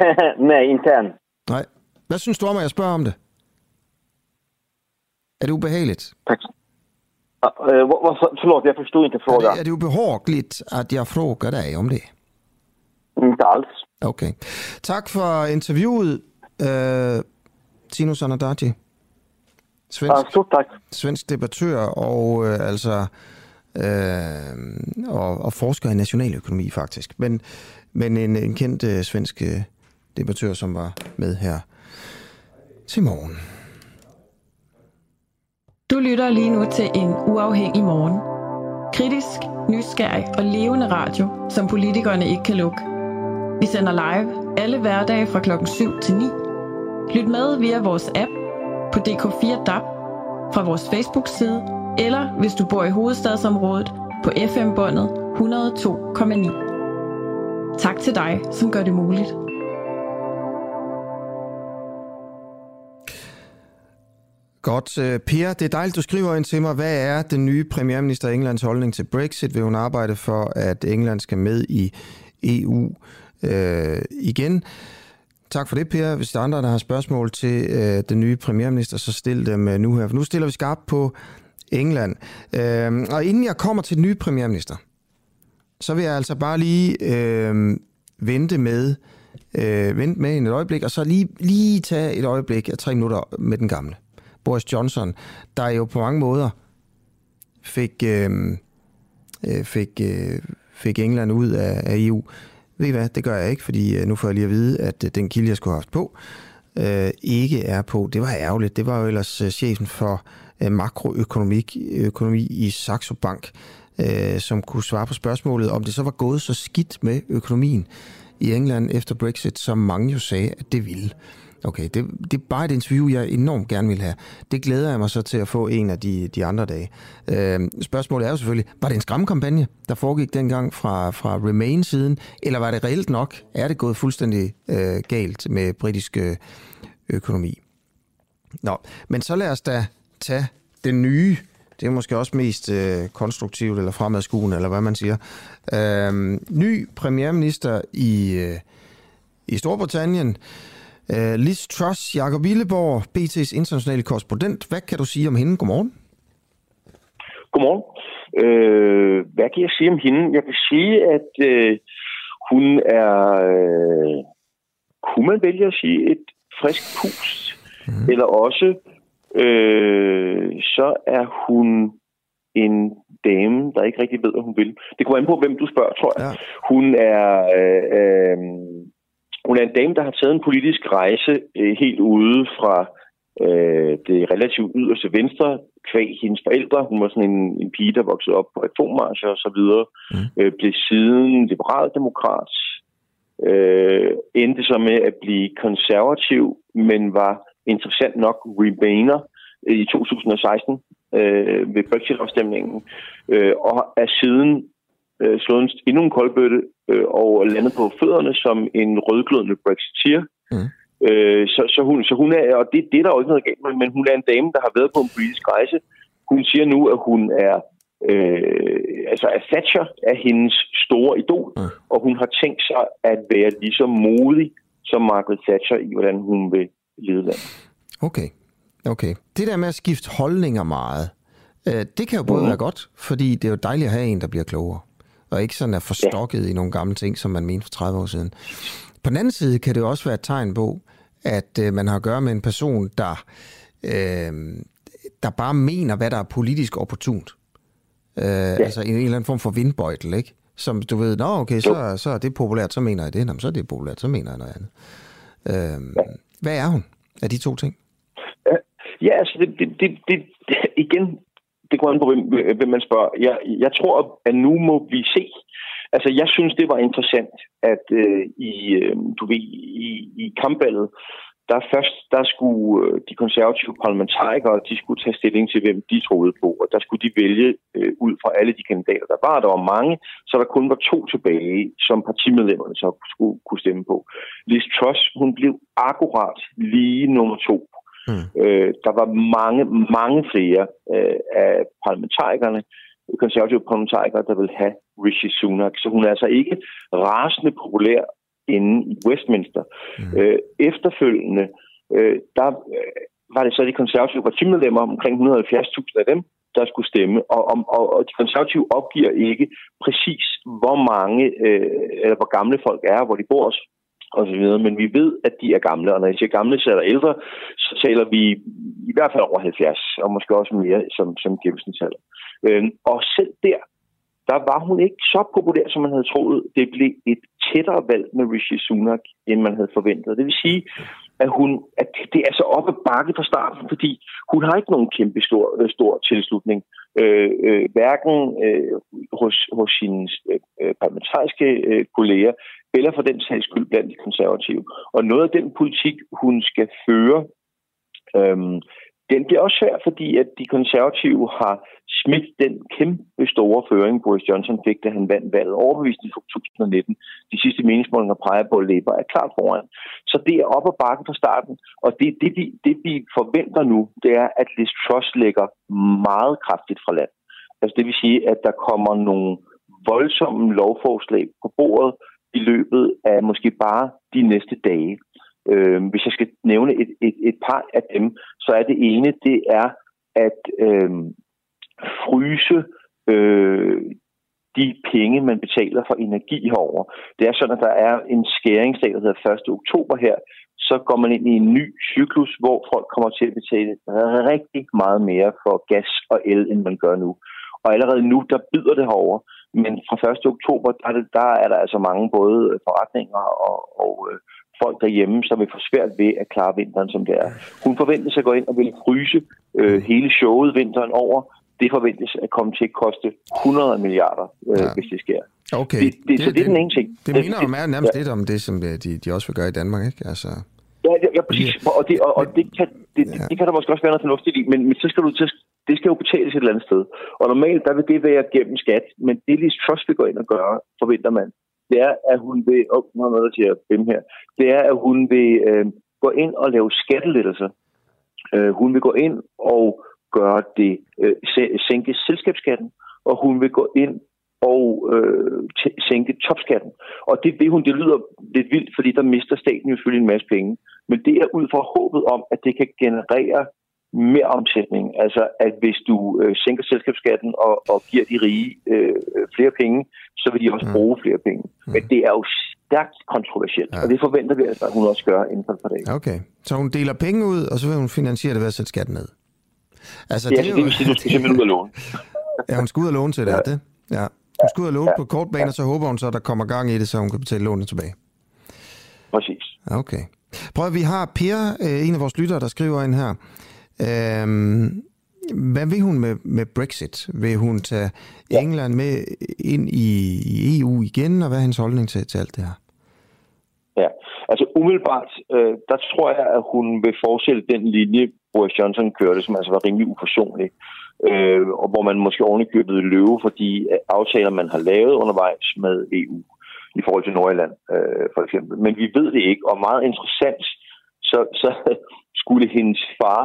Nej, inte än.
Nej. Hvad synes du om, at jeg spørger om det? Er det ubehageligt?
Tack. Uh, vad, förlåt, jag förstod inte frågan.
Är det, är det obehagligt att jag frågar dig om det?
Inte alls.
Okej. Okay. Tack för intervjuet, uh, Tino Sanadaji.
Svensk, ja, stort tack.
Svensk debattør og uh, altså uh, og, og forsker i nationaløkonomi faktisk. Men, men en, en kendt uh, svensk uh, debattør, som var med her til morgen.
Du lytter lige nu til en uafhængig morgen. Kritisk, nysgerrig og levende radio, som politikerne ikke kan lukke. Vi sender live alle hverdage fra klokken 7 til 9. Lyt med via vores app på DK4 DAB, fra vores Facebook-side, eller hvis du bor i hovedstadsområdet på FM-båndet 102,9. Tak til dig, som gør det muligt.
Godt. Øh, per, det er dejligt, du skriver ind til mig. Hvad er den nye premierminister Englands holdning til Brexit? Vil hun arbejde for, at England skal med i EU øh, igen? Tak for det, Per. Hvis der er andre, der har spørgsmål til øh, den nye premierminister, så stil dem øh, nu her. For nu stiller vi skarpt på England. Øh, og inden jeg kommer til den nye premierminister, så vil jeg altså bare lige øh, vente med øh, vente med en et øjeblik, og så lige, lige tage et øjeblik af tre minutter med den gamle. Boris Johnson, der jo på mange måder fik, øh, øh fik, øh, fik England ud af, af EU. Ved I hvad, det gør jeg ikke, fordi øh, nu får jeg lige at vide, at øh, den kilde, jeg skulle have haft på, øh, ikke er på. Det var ærgerligt. Det var jo ellers chefen for øh, makroøkonomi økonomi i Saxo Bank, øh, som kunne svare på spørgsmålet, om det så var gået så skidt med økonomien i England efter Brexit, som mange jo sagde, at det ville. Okay, det, det er bare et interview, jeg enormt gerne vil have. Det glæder jeg mig så til at få en af de, de andre dage. Øh, spørgsmålet er jo selvfølgelig, var det en skræmmekampagne, der foregik dengang fra, fra Remain-siden, eller var det reelt nok? Er det gået fuldstændig øh, galt med britisk øh, økonomi? Nå, men så lad os da tage den nye det er måske også mest øh, konstruktivt eller fremadskuende, eller hvad man siger. Øh, ny premierminister i, øh, i Storbritannien. Uh, Liz Truss, Jakob Willeborg, BT's internationale korrespondent. Hvad kan du sige om hende? Godmorgen.
Godmorgen. Uh, hvad kan jeg sige om hende? Jeg kan sige, at uh, hun er, uh, kunne man vælge at sige, et frisk pust. Mm. Eller også, uh, så er hun en dame, der ikke rigtig ved, hvad hun vil. Det kommer an på, hvem du spørger, tror jeg. Ja. Hun er... Uh, uh, hun er en dame, der har taget en politisk rejse øh, helt ude fra øh, det relativt yderste venstre, kvæg hendes forældre. Hun var sådan en, en pige, der voksede op på reformmarscher og så videre. Mm. Øh, blev siden liberaldemokrat. Øh, endte så med at blive konservativ, men var interessant nok remainer øh, i 2016 øh, ved Brexit-afstemningen, øh, og er siden øh, slået endnu en koldbøtte øh, og landet på fødderne som en rødglødende brexiteer. Mm. Øh, så, så, hun, så hun er, og det, det er der jo ikke noget galt med, men hun er en dame, der har været på en politisk rejse. Hun siger nu, at hun er, øh, altså at Thatcher er hendes store idol, mm. og hun har tænkt sig at være lige så modig som Margaret Thatcher i, hvordan hun vil lede landet.
Okay. Okay. Det der med at skifte holdninger meget, øh, det kan jo både mm. være godt, fordi det er jo dejligt at have en, der bliver klogere og ikke sådan er forstokket ja. i nogle gamle ting, som man mente for 30 år siden. På den anden side kan det også være et tegn på, at øh, man har at gøre med en person, der, øh, der bare mener, hvad der er politisk opportunt. Øh, ja. Altså en, en eller anden form for vindbøjtel, ikke? Som du ved, nå okay, så, så er det populært, så mener jeg det. Nå, så er det populært, så mener jeg noget andet. Øh, ja. Hvad er hun af de to ting?
Ja, altså det, det, det, det, igen, det går an på, hvem, hvem man spørger. Jeg, jeg tror, at nu må vi se. Altså, jeg synes, det var interessant, at øh, i, øh, du ved, i, i kampvalget, der først, der skulle øh, de konservative parlamentarikere, de skulle tage stilling til, hvem de troede på, og der skulle de vælge øh, ud fra alle de kandidater, der var. Der var mange, så der kun var to tilbage, som partimedlemmerne så skulle kunne stemme på. Liz Truss, hun blev akkurat lige nummer to Mm. Øh, der var mange, mange flere øh, af parlamentarikerne, konservative parlamentarikere, der vil have Rishi Sunak. Så hun er altså ikke rasende populær inde i Westminster. Mm. Øh, efterfølgende, øh, der øh, var det så de konservative partimedlemmer, omkring 170.000 af dem, der skulle stemme, og, og, og de konservative opgiver ikke præcis, hvor mange, øh, eller hvor gamle folk er, hvor de bor og så videre. Men vi ved, at de er gamle, og når jeg siger gamle, så er der ældre, så taler vi i hvert fald over 70, og måske også mere som, som gennemsnitsalder. Øh, og selv der, der var hun ikke så populær, som man havde troet. Det blev et tættere valg med Rishi Sunak, end man havde forventet. Det vil sige, at, hun, at det er så op ad bakke fra starten, fordi hun har ikke nogen kæmpe stor, øh, stor tilslutning. Øh, øh, hverken øh, hos, hos sine øh, øh parlamentariske øh, kolleger, eller for den sags skyld blandt de konservative. Og noget af den politik, hun skal føre, øhm, den bliver også svær, fordi at de konservative har smidt den kæmpe store føring, Boris Johnson fik, da han vandt valget overbevist i 2019. De sidste meningsmålinger peger på, at Labour er klart foran. Så det er op ad bakken fra starten, og det, det, vi, det vi forventer nu, det er, at Liz Truss lægger meget kraftigt fra land. Altså det vil sige, at der kommer nogle voldsomme lovforslag på bordet i løbet af måske bare de næste dage. Øh, hvis jeg skal nævne et, et, et par af dem, så er det ene, det er at øh, fryse øh, de penge, man betaler for energi herover. Det er sådan, at der er en skæringsdag, der hedder 1. oktober her, så går man ind i en ny cyklus, hvor folk kommer til at betale rigtig meget mere for gas og el, end man gør nu. Og allerede nu, der byder det herover. Men fra 1. oktober, der er, det, der er der altså mange både forretninger og, og øh, folk derhjemme, som vil få svært ved at klare vinteren, som det er. Hun forventes at gå ind og vil fryse øh, hele showet vinteren over. Det forventes at komme til at koste 100 milliarder, øh, ja. hvis det sker.
Okay.
Det, det, det, så det, det er den ene ting.
Det minder jo nærmest ja. lidt om det, som øh, de, de også vil gøre i Danmark, ikke? Altså...
Ja, ja, ja præcis. Og, det, og, og det, kan, det, ja. det kan der måske også være noget fornuftigt i, men, men så skal du til, det skal jo betales et eller andet sted. Og normalt, der vil det være gennem skat, men det Liz Truss vil gå ind og gøre, forventer man, det er, at hun vil, oh, nu er noget til at her, det er, at hun vil øh, gå ind og lave skattelettelser. Øh, hun vil gå ind og gøre det, øh, sænke selskabsskatten, og hun vil gå ind og øh, sænke topskatten. Og det vil hun, det lyder lidt vildt, fordi der mister staten jo selvfølgelig en masse penge. Men det er ud fra håbet om, at det kan generere mere omsætning. Altså, at hvis du øh, sænker selskabsskatten og, og giver de rige øh, flere penge, så vil de også mm. bruge flere penge. Mm. Men det er jo stærkt kontroversielt, ja. og det forventer vi, at hun også gør inden for et par dage.
Okay, så hun deler penge ud, og så vil hun finansiere det ved at sætte skatten ned?
Altså, ja, det, er jo... det vil sige, at du skal simpelthen ud og låne.
ja, hun skal ud og låne til det, ja. det? Ja. Hun skal ud og låne ja. på kort bane, og så håber hun så, at der kommer gang i det, så hun kan betale lånet tilbage.
Præcis.
Okay. Prøv at vi har Per, øh, en af vores lyttere, der skriver ind her. Øhm, hvad vil hun med, med Brexit? Vil hun tage England med ind i, i EU igen, og hvad er hendes holdning til, til alt det her?
Ja, altså umiddelbart, øh, der tror jeg, at hun vil fortsætte den linje, Boris Johnson kørte, som altså var rimelig uforsonlig. Øh, og hvor man måske ovenikøbet løbe for de aftaler, man har lavet undervejs med EU i forhold til Nordjylland, øh, for eksempel. Men vi ved det ikke, og meget interessant, så, så skulle hendes far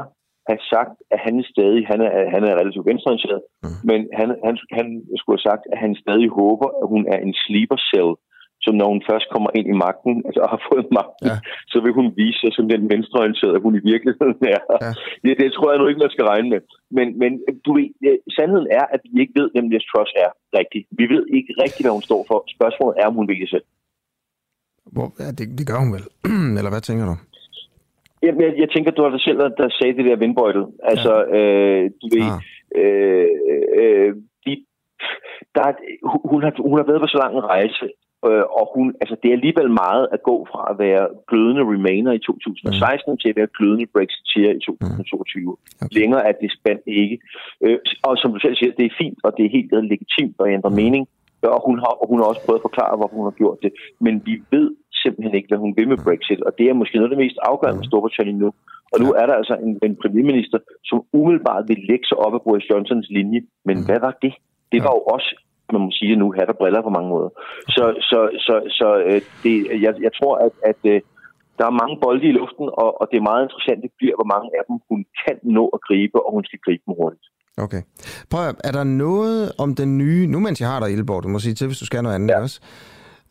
have sagt, at han stadig, han er, han er relativt venstreorienteret, mm. men han, han, han skulle have sagt, at han stadig håber, at hun er en sleeper cell, så når hun først kommer ind i magten, altså har fået magten, ja. så vil hun vise sig som den venstreorienterede, hun i virkeligheden er. Ja. Det, det tror jeg nu ikke, man skal regne med. Men, men du ved, sandheden er, at vi ikke ved, hvem Liz Truss er rigtigt. Vi ved ikke rigtigt, hvad hun står for. Spørgsmålet er, om hun vil det selv.
Hvor, ja, det, det gør hun vel. Eller hvad tænker du?
Jamen, jeg, jeg tænker, du har dig selv, der sagde det der vindbøjtet. Altså, ja. øh, du ved, ah. øh, øh, de, der, hun, har, hun har været på så lang en rejse, øh, og hun, altså, det er alligevel meget at gå fra at være glødende Remainer i 2016 mm. til at være glødende Brexiteer i 2022. Mm. Okay. Længere er det spændt ikke. Øh, og som du selv siger, det er fint, og det er helt legitimt at ændre mm. mening. Og hun, har, og hun har også prøvet at forklare, hvorfor hun har gjort det. Men vi ved simpelthen ikke, hvad hun vil med Brexit, og det er måske noget af det mest afgørende med Storbritannien nu. Og nu er der altså en, en premierminister, som umiddelbart vil lægge sig op af Boris Johnsons linje. Men hvad var det? Det var jo også man må sige nu, hat og briller på mange måder. Så, så, så, så øh, det, jeg, jeg tror, at, at øh, der er mange bolde i luften, og, og det er meget interessant, det bliver, hvor mange af dem hun kan nå at gribe, og hun skal gribe dem hurtigt.
Okay. Prøv at, er der noget om den nye, nu mens jeg har dig, Ilborg, du må sige til, hvis du skal noget andet ja. også.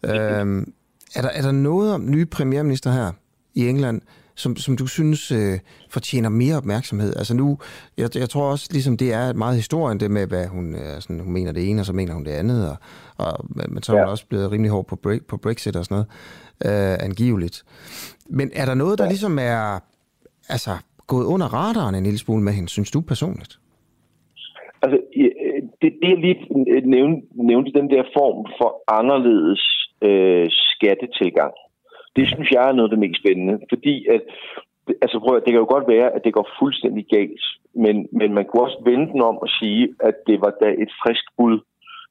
Øhm, er, der, er der noget om nye premierminister her i England, som, som du synes øh, fortjener mere opmærksomhed? Altså nu, jeg, jeg tror også, ligesom det er meget historien, det med, hvad hun, øh, sådan, hun mener det ene, og så mener hun det andet, og, og men så er hun ja. også blevet rimelig hård på, break, på Brexit og sådan noget, øh, angiveligt. Men er der noget, der ja. ligesom er altså, gået under radaren en lille smule med hende, synes du personligt?
Altså, det, det jeg lige nævnte, nævnte den der form for anderledes øh, skattetilgang. Det synes jeg er noget af det mest spændende, fordi at, altså prøv, det kan jo godt være, at det går fuldstændig galt, men, men man kunne også vende den om og sige, at det var da et frisk bud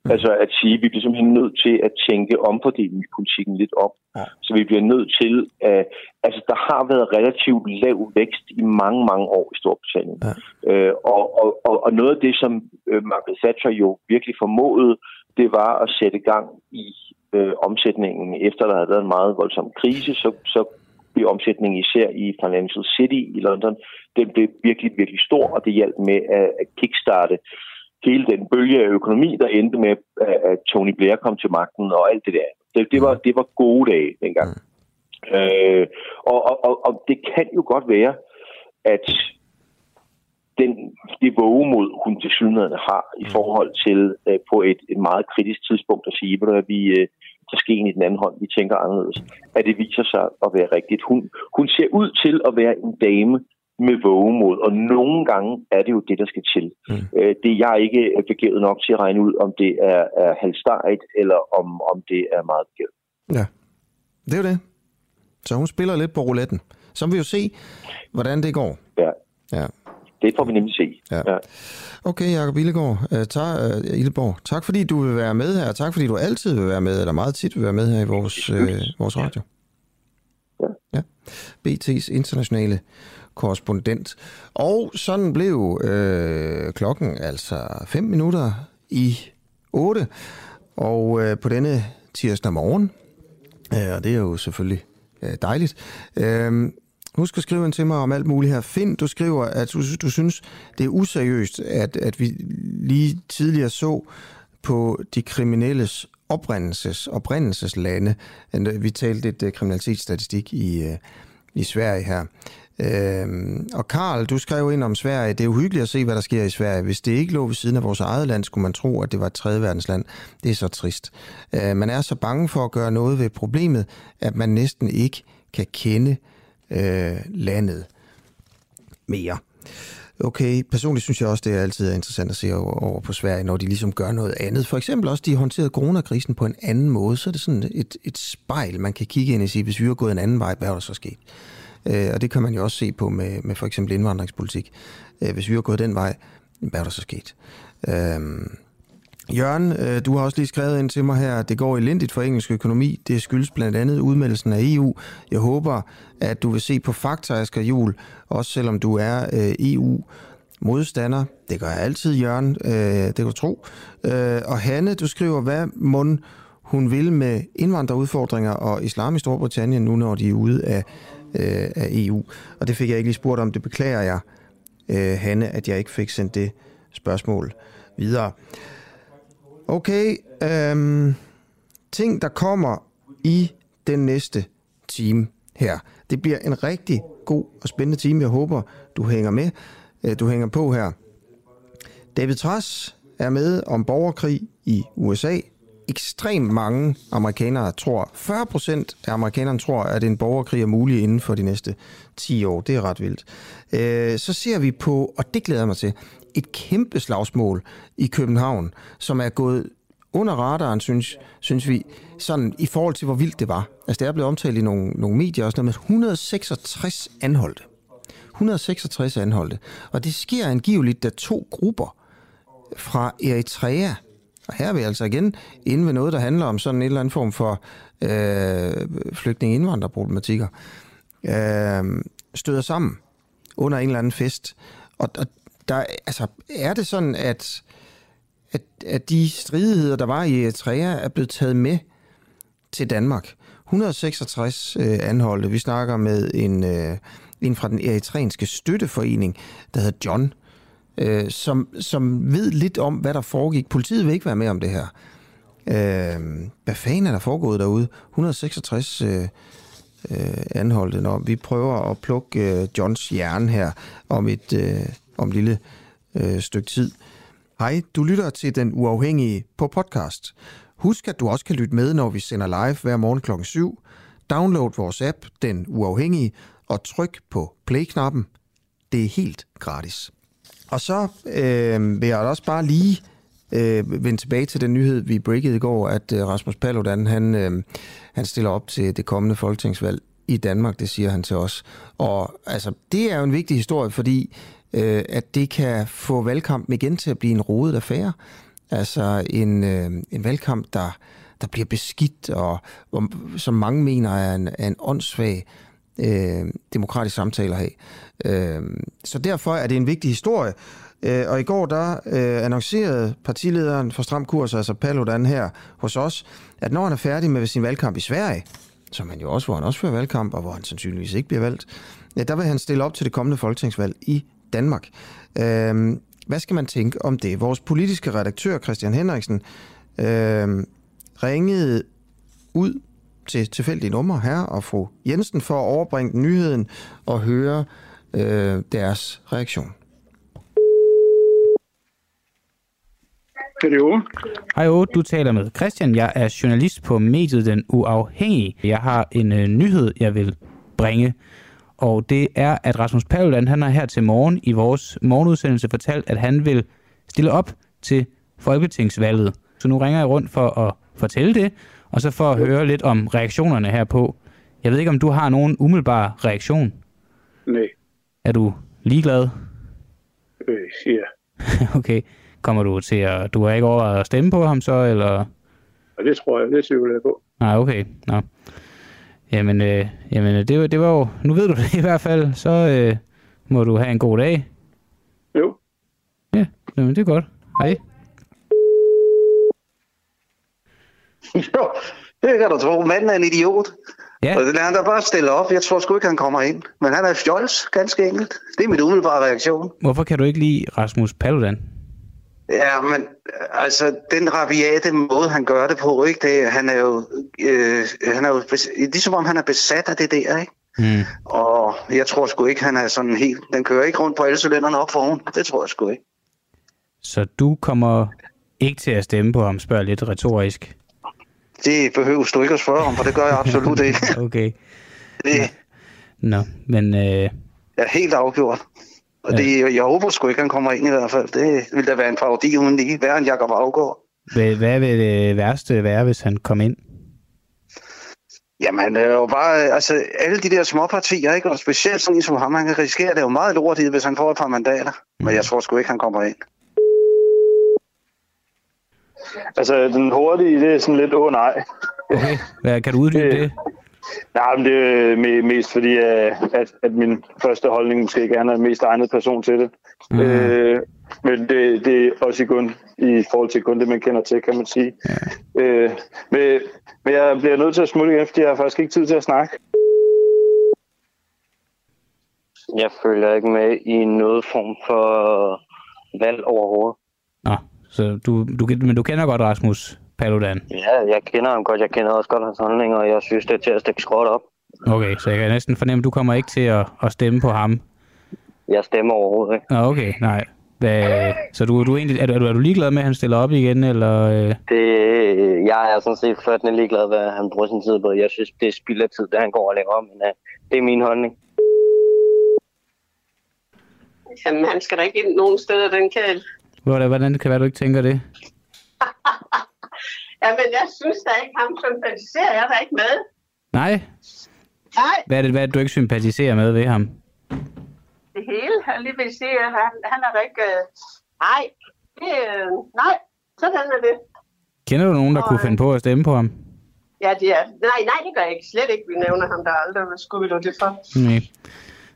Mm. Altså at sige, at vi bliver simpelthen nødt til at tænke omfordelingspolitikken lidt op. Ja. Så vi bliver nødt til at... Altså, der har været relativt lav vækst i mange, mange år i Storbritannien. Ja. Øh, og, og, og, og noget af det, som øh, Margaret Thatcher jo virkelig formåede, det var at sætte gang i øh, omsætningen. Efter der havde været en meget voldsom krise, så, så blev omsætningen især i Financial City i London, den blev virkelig, virkelig stor, og det hjalp med at, at kickstarte hele den bølge af økonomi, der endte med, at Tony Blair kom til magten og alt det der. Det, det, var, det var gode dage dengang. Mm. Øh, og, og, og, og det kan jo godt være, at den, det vågemod, hun til synligheden har i forhold til øh, på et, et meget kritisk tidspunkt at sige, at vi øh, tager skeen i den anden hånd, vi tænker anderledes, at det viser sig at være rigtigt. Hun, hun ser ud til at være en dame, med vågemod, og nogle gange er det jo det, der skal til. Mm. Øh, det er jeg ikke begivet nok til at regne ud, om det er, er halvstejt, eller om, om det er meget begivet.
Ja, det er jo det. Så hun spiller lidt på rouletten. Så vil vi jo se, hvordan det går.
Ja.
ja.
Det får vi nemlig se.
Ja. ja. Okay, Jacob Illegaard, uh, tak, uh, Illeborg. Tak fordi du vil være med her. Tak fordi du altid vil være med, eller meget tit vil være med her i vores, uh, vores radio. Ja. ja. BT's internationale korrespondent. Og sådan blev øh, klokken altså 5 minutter i 8. Og øh, på denne tirsdag morgen, øh, og det er jo selvfølgelig øh, dejligt, øh, Husk at skrive ind til mig om alt muligt her. Find, du skriver, at du, du synes, det er useriøst, at, at vi lige tidligere så på de kriminelles oprindelses, oprindelseslande. Øh, vi talte lidt uh, kriminalitetsstatistik i, uh, i Sverige her. Øhm, og Karl, du skrev ind om Sverige. Det er uhyggeligt at se, hvad der sker i Sverige. Hvis det ikke lå ved siden af vores eget land, skulle man tro, at det var et tredje verdensland. Det er så trist. Øh, man er så bange for at gøre noget ved problemet, at man næsten ikke kan kende øh, Øh, landet mere. Okay, personligt synes jeg også, det er altid interessant at se over, over på Sverige, når de ligesom gør noget andet. For eksempel også, de håndterede coronakrisen på en anden måde. Så er det sådan et, et spejl, man kan kigge ind og sige, hvis vi har gået en anden vej, hvad er der så sket? Øh, og det kan man jo også se på med, med for eksempel indvandringspolitik. Øh, hvis vi har gået den vej, hvad er der så sket? Øh, Jørgen, øh, du har også lige skrevet ind til mig her, at det går elendigt for engelsk økonomi. Det skyldes blandt andet udmeldelsen af EU. Jeg håber, at du vil se på fakta, Asger Jul, også selvom du er øh, EU-modstander. Det gør jeg altid, Jørgen. Øh, det kan du tro. Og Hanne, du skriver, hvad mund hun vil med indvandrerudfordringer og islam i Storbritannien, nu når de er ude af af EU. Og det fik jeg ikke lige spurgt om. Det beklager jeg, Hanne, at jeg ikke fik sendt det spørgsmål videre. Okay, øhm, ting, der kommer i den næste time her. Det bliver en rigtig god og spændende time. Jeg håber, du hænger med. Øh, du hænger på her. David Truss er med om borgerkrig i USA ekstremt mange amerikanere tror, 40 procent af amerikanerne tror, at en borgerkrig er mulig inden for de næste 10 år. Det er ret vildt. Øh, så ser vi på, og det glæder mig til, et kæmpe slagsmål i København, som er gået under radaren, synes, synes vi, sådan i forhold til, hvor vildt det var. Altså, det er blevet omtalt i nogle, nogle medier også, med 166 anholdte. 166 anholdte. Og det sker angiveligt, da to grupper fra Eritrea og her er vi altså igen inde ved noget, der handler om sådan en eller anden form for øh, flygtning-indvandrerproblematikker, øh, støder sammen under en eller anden fest. Og, og der, altså, er det sådan, at, at, at de stridigheder, der var i Eritrea, er blevet taget med til Danmark? 166 øh, anholdte. Vi snakker med en, øh, en fra den eritreanske støtteforening, der hedder John, øh, som, som ved lidt om, hvad der foregik. Politiet vil ikke være med om det her. Øh, hvad fanden er der foregået derude? 166 øh, øh, anholdte, Nå, vi prøver at plukke øh, Johns hjerne her om et, øh, om et lille øh, stykke tid. Hej, du lytter til Den Uafhængige på podcast. Husk, at du også kan lytte med, når vi sender live hver morgen kl. 7. Download vores app, Den Uafhængige, og tryk på play-knappen. Det er helt gratis. Og så øh, vil jeg også bare lige øh, vende tilbage til den nyhed, vi breakede i går, at øh, Rasmus Paludan, han, øh, han stiller op til det kommende folketingsvalg i Danmark, det siger han til os. Og altså, det er jo en vigtig historie, fordi øh, at det kan få valgkampen igen til at blive en rodet affære. Altså en, øh, en valgkamp, der, der bliver beskidt, og og som mange mener er en, er en åndssvag øh, demokratisk samtale her. Øh, så derfor er det en vigtig historie. Øh, og i går der øh, annoncerede partilederen for Stram Kurs, altså Paludan her hos os, at når han er færdig med sin valgkamp i Sverige, som han jo også, hvor han også fører valgkamp, og hvor han sandsynligvis ikke bliver valgt, ja, der vil han stille op til det kommende folketingsvalg i Danmark. Øh, hvad skal man tænke om det? Vores politiske redaktør, Christian Henriksen, øh, ringede ud til tilfældige numre her og fru Jensen for at overbringe nyheden og høre øh, deres reaktion.
Det er
Hej du taler med Christian. Jeg er journalist på mediet Den Uafhængige. Jeg har en øh, nyhed, jeg vil bringe. Og det er, at Rasmus Paludan, han har her til morgen i vores morgenudsendelse fortalt, at han vil stille op til Folketingsvalget. Så nu ringer jeg rundt for at fortælle det, og så for at høre lidt om reaktionerne herpå. Jeg ved ikke, om du har nogen umiddelbar reaktion?
Nej.
Er du ligeglad?
Øh, ja.
okay. Kommer du til at... Du har ikke over at stemme på ham så, eller?
Ja, det tror jeg, det tvivler jeg på.
Nej, okay. Nå. Jamen, øh, jamen det, var, det var jo... Nu ved du det i hvert fald, så øh, må du have en god dag.
Jo.
Ja, jamen, det er godt. Hej.
jo, det kan du tro. Manden er en idiot.
Ja.
Og det lader han bare stille op. Jeg tror sgu ikke, han kommer ind. Men han er fjols, ganske enkelt. Det er mit umiddelbare reaktion.
Hvorfor kan du ikke lide Rasmus Paludan?
Ja, men altså, den rabiate måde, han gør det på, ikke? Det, han er jo, øh, han er jo ligesom om han er besat af det der, ikke?
Mm.
Og jeg tror sgu ikke, han er sådan helt... Den kører ikke rundt på alle cylinderne op foran. Det tror jeg sgu ikke.
Så du kommer ikke til at stemme på ham, spørger lidt retorisk.
Det behøver du ikke at spørge om, for det gør jeg absolut ikke.
okay.
Det
Nå, men øh,
er helt afgjort. Og
Ja.
det, jeg håber sgu ikke, han kommer ind i hvert fald. Det ville da være en parodi uden lige. Værre end Jacob Afgaard.
hvad, hvad vil det værste være, hvis han kom ind?
Jamen, det er jo bare, altså, alle de der små partier, ikke? Og specielt sådan en som ham, han kan risikere, det er jo meget lort i, hvis han får et par mandater. Men jeg tror sgu ikke, han kommer ind.
Altså, den hurtige, det er sådan lidt, åh nej.
Okay, hvad, kan du uddybe det?
Nej, men det er me- mest fordi, øh, at, at min første holdning måske ikke er, er den mest egnet person til det.
Mm.
Øh, men det, det er også i, kun, i forhold til kun det, man kender til, kan man sige.
Ja.
Øh, men, men jeg bliver nødt til at smutte igen, fordi jeg har faktisk ikke tid til at snakke.
Jeg følger ikke med i noget form for valg overhovedet.
Nå, så du, du, men du kender godt Rasmus Paludan?
Ja, jeg kender ham godt. Jeg kender også godt hans holdninger, og jeg synes, det er til at stikke skråt op.
Okay, så jeg kan næsten fornemme, at du kommer ikke til at, at stemme på ham.
Jeg stemmer overhovedet ikke.
Okay, nej. Hvad, så du, du er, egentlig, er, du, er, du, ligeglad med, at han stiller op igen, eller... Øh?
Det, jeg er sådan set fløjtende ligeglad, hvad han bruger sin tid på. Jeg synes, det er spild af tid, det han går og lægger om. Men uh, det er min holdning.
Jamen, han skal da ikke ind nogen steder, den kan.
Hvordan, hvordan kan være, du ikke tænker det?
Jamen, jeg synes da ikke, ham sympatiserer jeg da ikke med.
Nej?
Nej,
Hvad er det, hvad er det du ikke sympatiserer med ved ham?
det hele, jeg lige vil sige, at han, han er da ikke... Øh, nej, det, øh, nej, sådan er det.
Kender du nogen, der
Og,
kunne
øh,
finde på at stemme på ham?
Ja, det er, nej, nej, det gør jeg ikke. Slet ikke, vi nævner ham, der er aldrig. Hvad skulle vi det for?
Nej.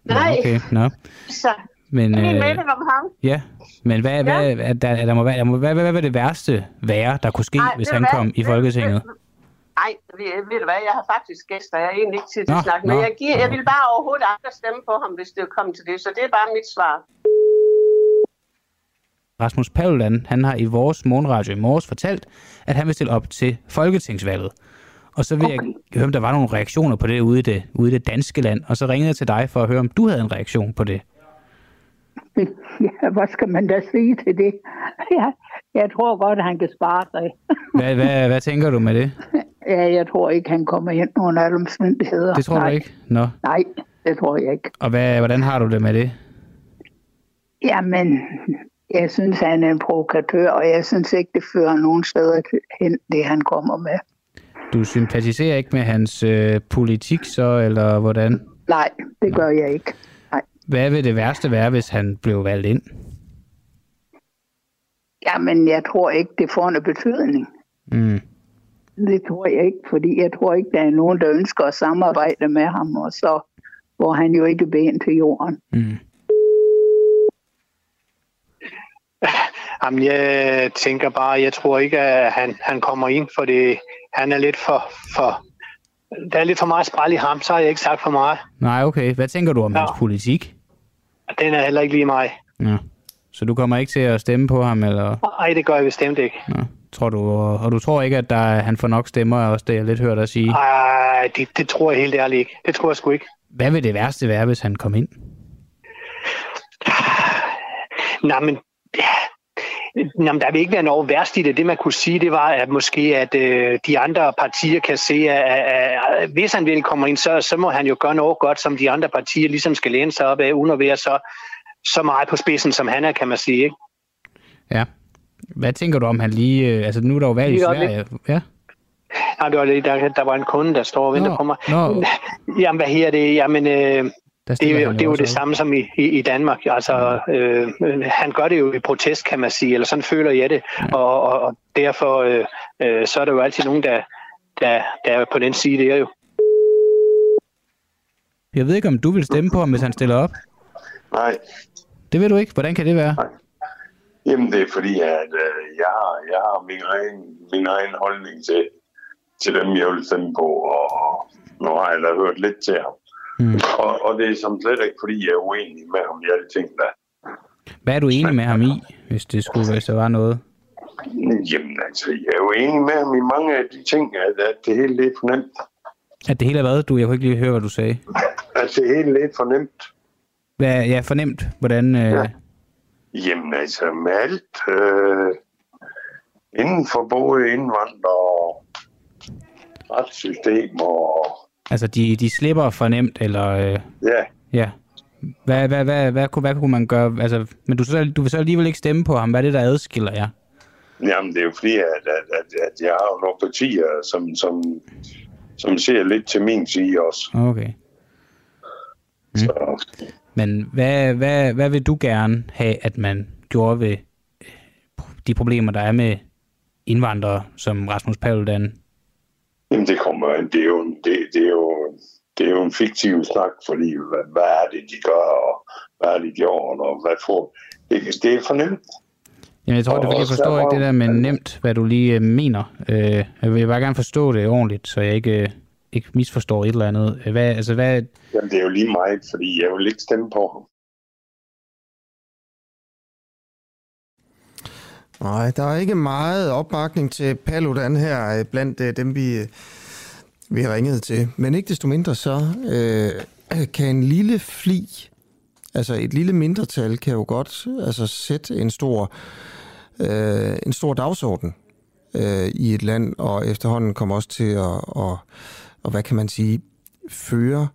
Nå,
Nej.
okay, nå.
Så,
Men,
det er
øh,
mening om ham.
ja, men hvad, hvad, er der, er der må der må, hvad, hvad, hvad vil det værste være, der kunne ske,
Ej,
hvis han
hvad?
kom i Folketinget?
Nej, ved, ved du hvad, jeg har faktisk gæster, jeg er egentlig ikke til
Nå,
at snakke, men
nå.
jeg, giver, jeg vil bare overhovedet aldrig stemme på ham, hvis det kom til det, så det er bare mit svar.
Rasmus Paludan, han har i vores morgenradio i morges fortalt, at han vil stille op til Folketingsvalget. Og så vil okay. jeg høre, om der var nogle reaktioner på det ude i det, ude i det danske land. Og så ringede jeg til dig for at høre, om du havde en reaktion på det.
Ja, hvad skal man da sige til det? Ja, jeg tror godt, han kan spare sig.
Hvad, hvad, hvad tænker du med det?
Ja, jeg tror ikke, han kommer ind under alle omstændigheder.
Det tror
Nej.
du ikke? Nå.
Nej, det tror jeg ikke.
Og hvad, hvordan har du det med det?
Jamen, jeg synes, han er en provokatør, og jeg synes ikke, det fører nogen steder hen, det han kommer med.
Du sympatiserer ikke med hans øh, politik så, eller hvordan?
Nej, det gør jeg ikke.
Hvad vil det værste være, hvis han blev valgt ind?
Jamen, jeg tror ikke, det får en betydning.
Mm.
Det tror jeg ikke, fordi jeg tror ikke, der er nogen, der ønsker at samarbejde med ham, og så får han jo ikke ben til jorden.
Mm.
Jamen, jeg tænker bare, jeg tror ikke, at han, han kommer ind, for det, han er lidt for, for... Der er lidt for meget spræl i ham, så har jeg ikke sagt for meget.
Nej, okay. Hvad tænker du om ja. hans politik?
Den er heller ikke lige mig.
Ja. Så du kommer ikke til at stemme på ham, eller?
Nej, det gør jeg bestemt ikke.
Ja. Tror du, og du tror ikke, at der, han får nok stemmer, også det jeg lidt hørt dig sige?
Nej, det, det tror jeg helt ærligt ikke. Det tror jeg sgu ikke.
Hvad vil det værste være, hvis han kom ind?
Nej, men Jamen, der vil ikke være noget værst i det. Det, man kunne sige, det var, at måske at øh, de andre partier kan se, at, at, at hvis han vil komme ind, så, så må han jo gøre noget godt, som de andre partier ligesom skal læne sig op af, uden at være så, så meget på spidsen, som han er, kan man sige. Ikke?
Ja. Hvad tænker du om, han lige... Øh, altså, nu er der jo valg i Sverige. Ja.
Nej, det var lige, der, der var en kunde, der står og venter
Nå,
på mig.
nå.
Jamen, hvad her det? Jamen, øh, det er jo, det, er
jo
det samme som i, i, i Danmark. Altså, øh, han gør det jo i protest, kan man sige, eller sådan føler jeg det. Og, og, og derfor øh, øh, så er der jo altid nogen, der, der, der er på den side der jo.
Jeg ved ikke, om du vil stemme på ham, hvis han stiller op.
Nej,
Det vil du ikke. Hvordan kan det være?
jamen det er fordi, at øh, jeg, har, jeg har min egen, min egen holdning til, til dem, jeg vil stemme på, og nu har jeg da hørt lidt til ham.
Mm.
Og, og det er som slet ikke, fordi jeg er uenig med ham i alle ting, der.
Hvad er du enig med ham i, hvis det skulle, hvis der var noget?
Jamen altså, jeg er jo enig med ham i mange af de ting, at, at det hele er for nemt.
At det hele er hvad? Du, jeg kunne ikke lige høre, hvad du sagde.
At det hele er for nemt.
Hvad, ja, fornemt. Hvordan... Øh, ja.
Jamen altså, med alt øh, inden for både indvandrere og retssystem og
Altså, de, de slipper for nemt, eller... Øh,
ja,
ja. Hvad, hvad, hvad, hvad, kunne, hvad kunne man gøre? Altså, men du, så, du vil så alligevel ikke stemme på ham. Hvad er det, der adskiller jer?
Jamen, det er jo fordi, at, at, at, at jeg har nogle partier, som, som, som ser lidt til min side også.
Okay. Mm.
Så,
Men hvad, hvad, hvad vil du gerne have, at man gjorde ved øh, de problemer, der er med indvandrere, som Rasmus Paludan?
Jamen, det kommer an. Det er jo, en- det, det er jo, det er jo en fiktiv snak, fordi hvad, hvad er det, de gør, og hvad er det, de gjort, og hvad får... Det, det er for nemt.
Jamen, jeg tror, det er, fordi jeg
Og
forstår ikke det der med nemt, hvad du lige øh, mener. Øh, jeg vil bare gerne forstå det ordentligt, så jeg ikke, øh, ikke misforstår et eller andet. Hvad, altså, hvad,
Jamen, det er jo lige meget, fordi jeg vil ikke stemme på ham.
Nej, der er ikke meget opbakning til Paludan her øh, blandt øh, dem, vi, øh, vi ringede ringet til. Men ikke desto mindre så øh, kan en lille fli, altså et lille mindretal, kan jo godt altså, sætte en stor, øh, en stor dagsorden øh, i et land, og efterhånden kommer også til at, og, og hvad kan man sige, føre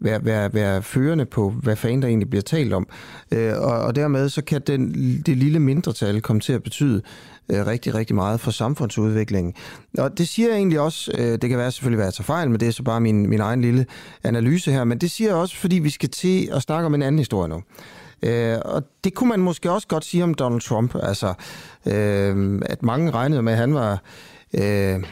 være, være, være førende på, hvad fanden der egentlig bliver talt om. Øh, og, og dermed så kan den, det lille mindretal komme til at betyde øh, rigtig, rigtig meget for samfundsudviklingen. Og det siger jeg egentlig også, øh, det kan være selvfølgelig være at fejl, men det er så bare min, min egen lille analyse her, men det siger jeg også, fordi vi skal til at snakke om en anden historie nu. Øh, og det kunne man måske også godt sige om Donald Trump, altså øh, at mange regnede med, at han var... Øh,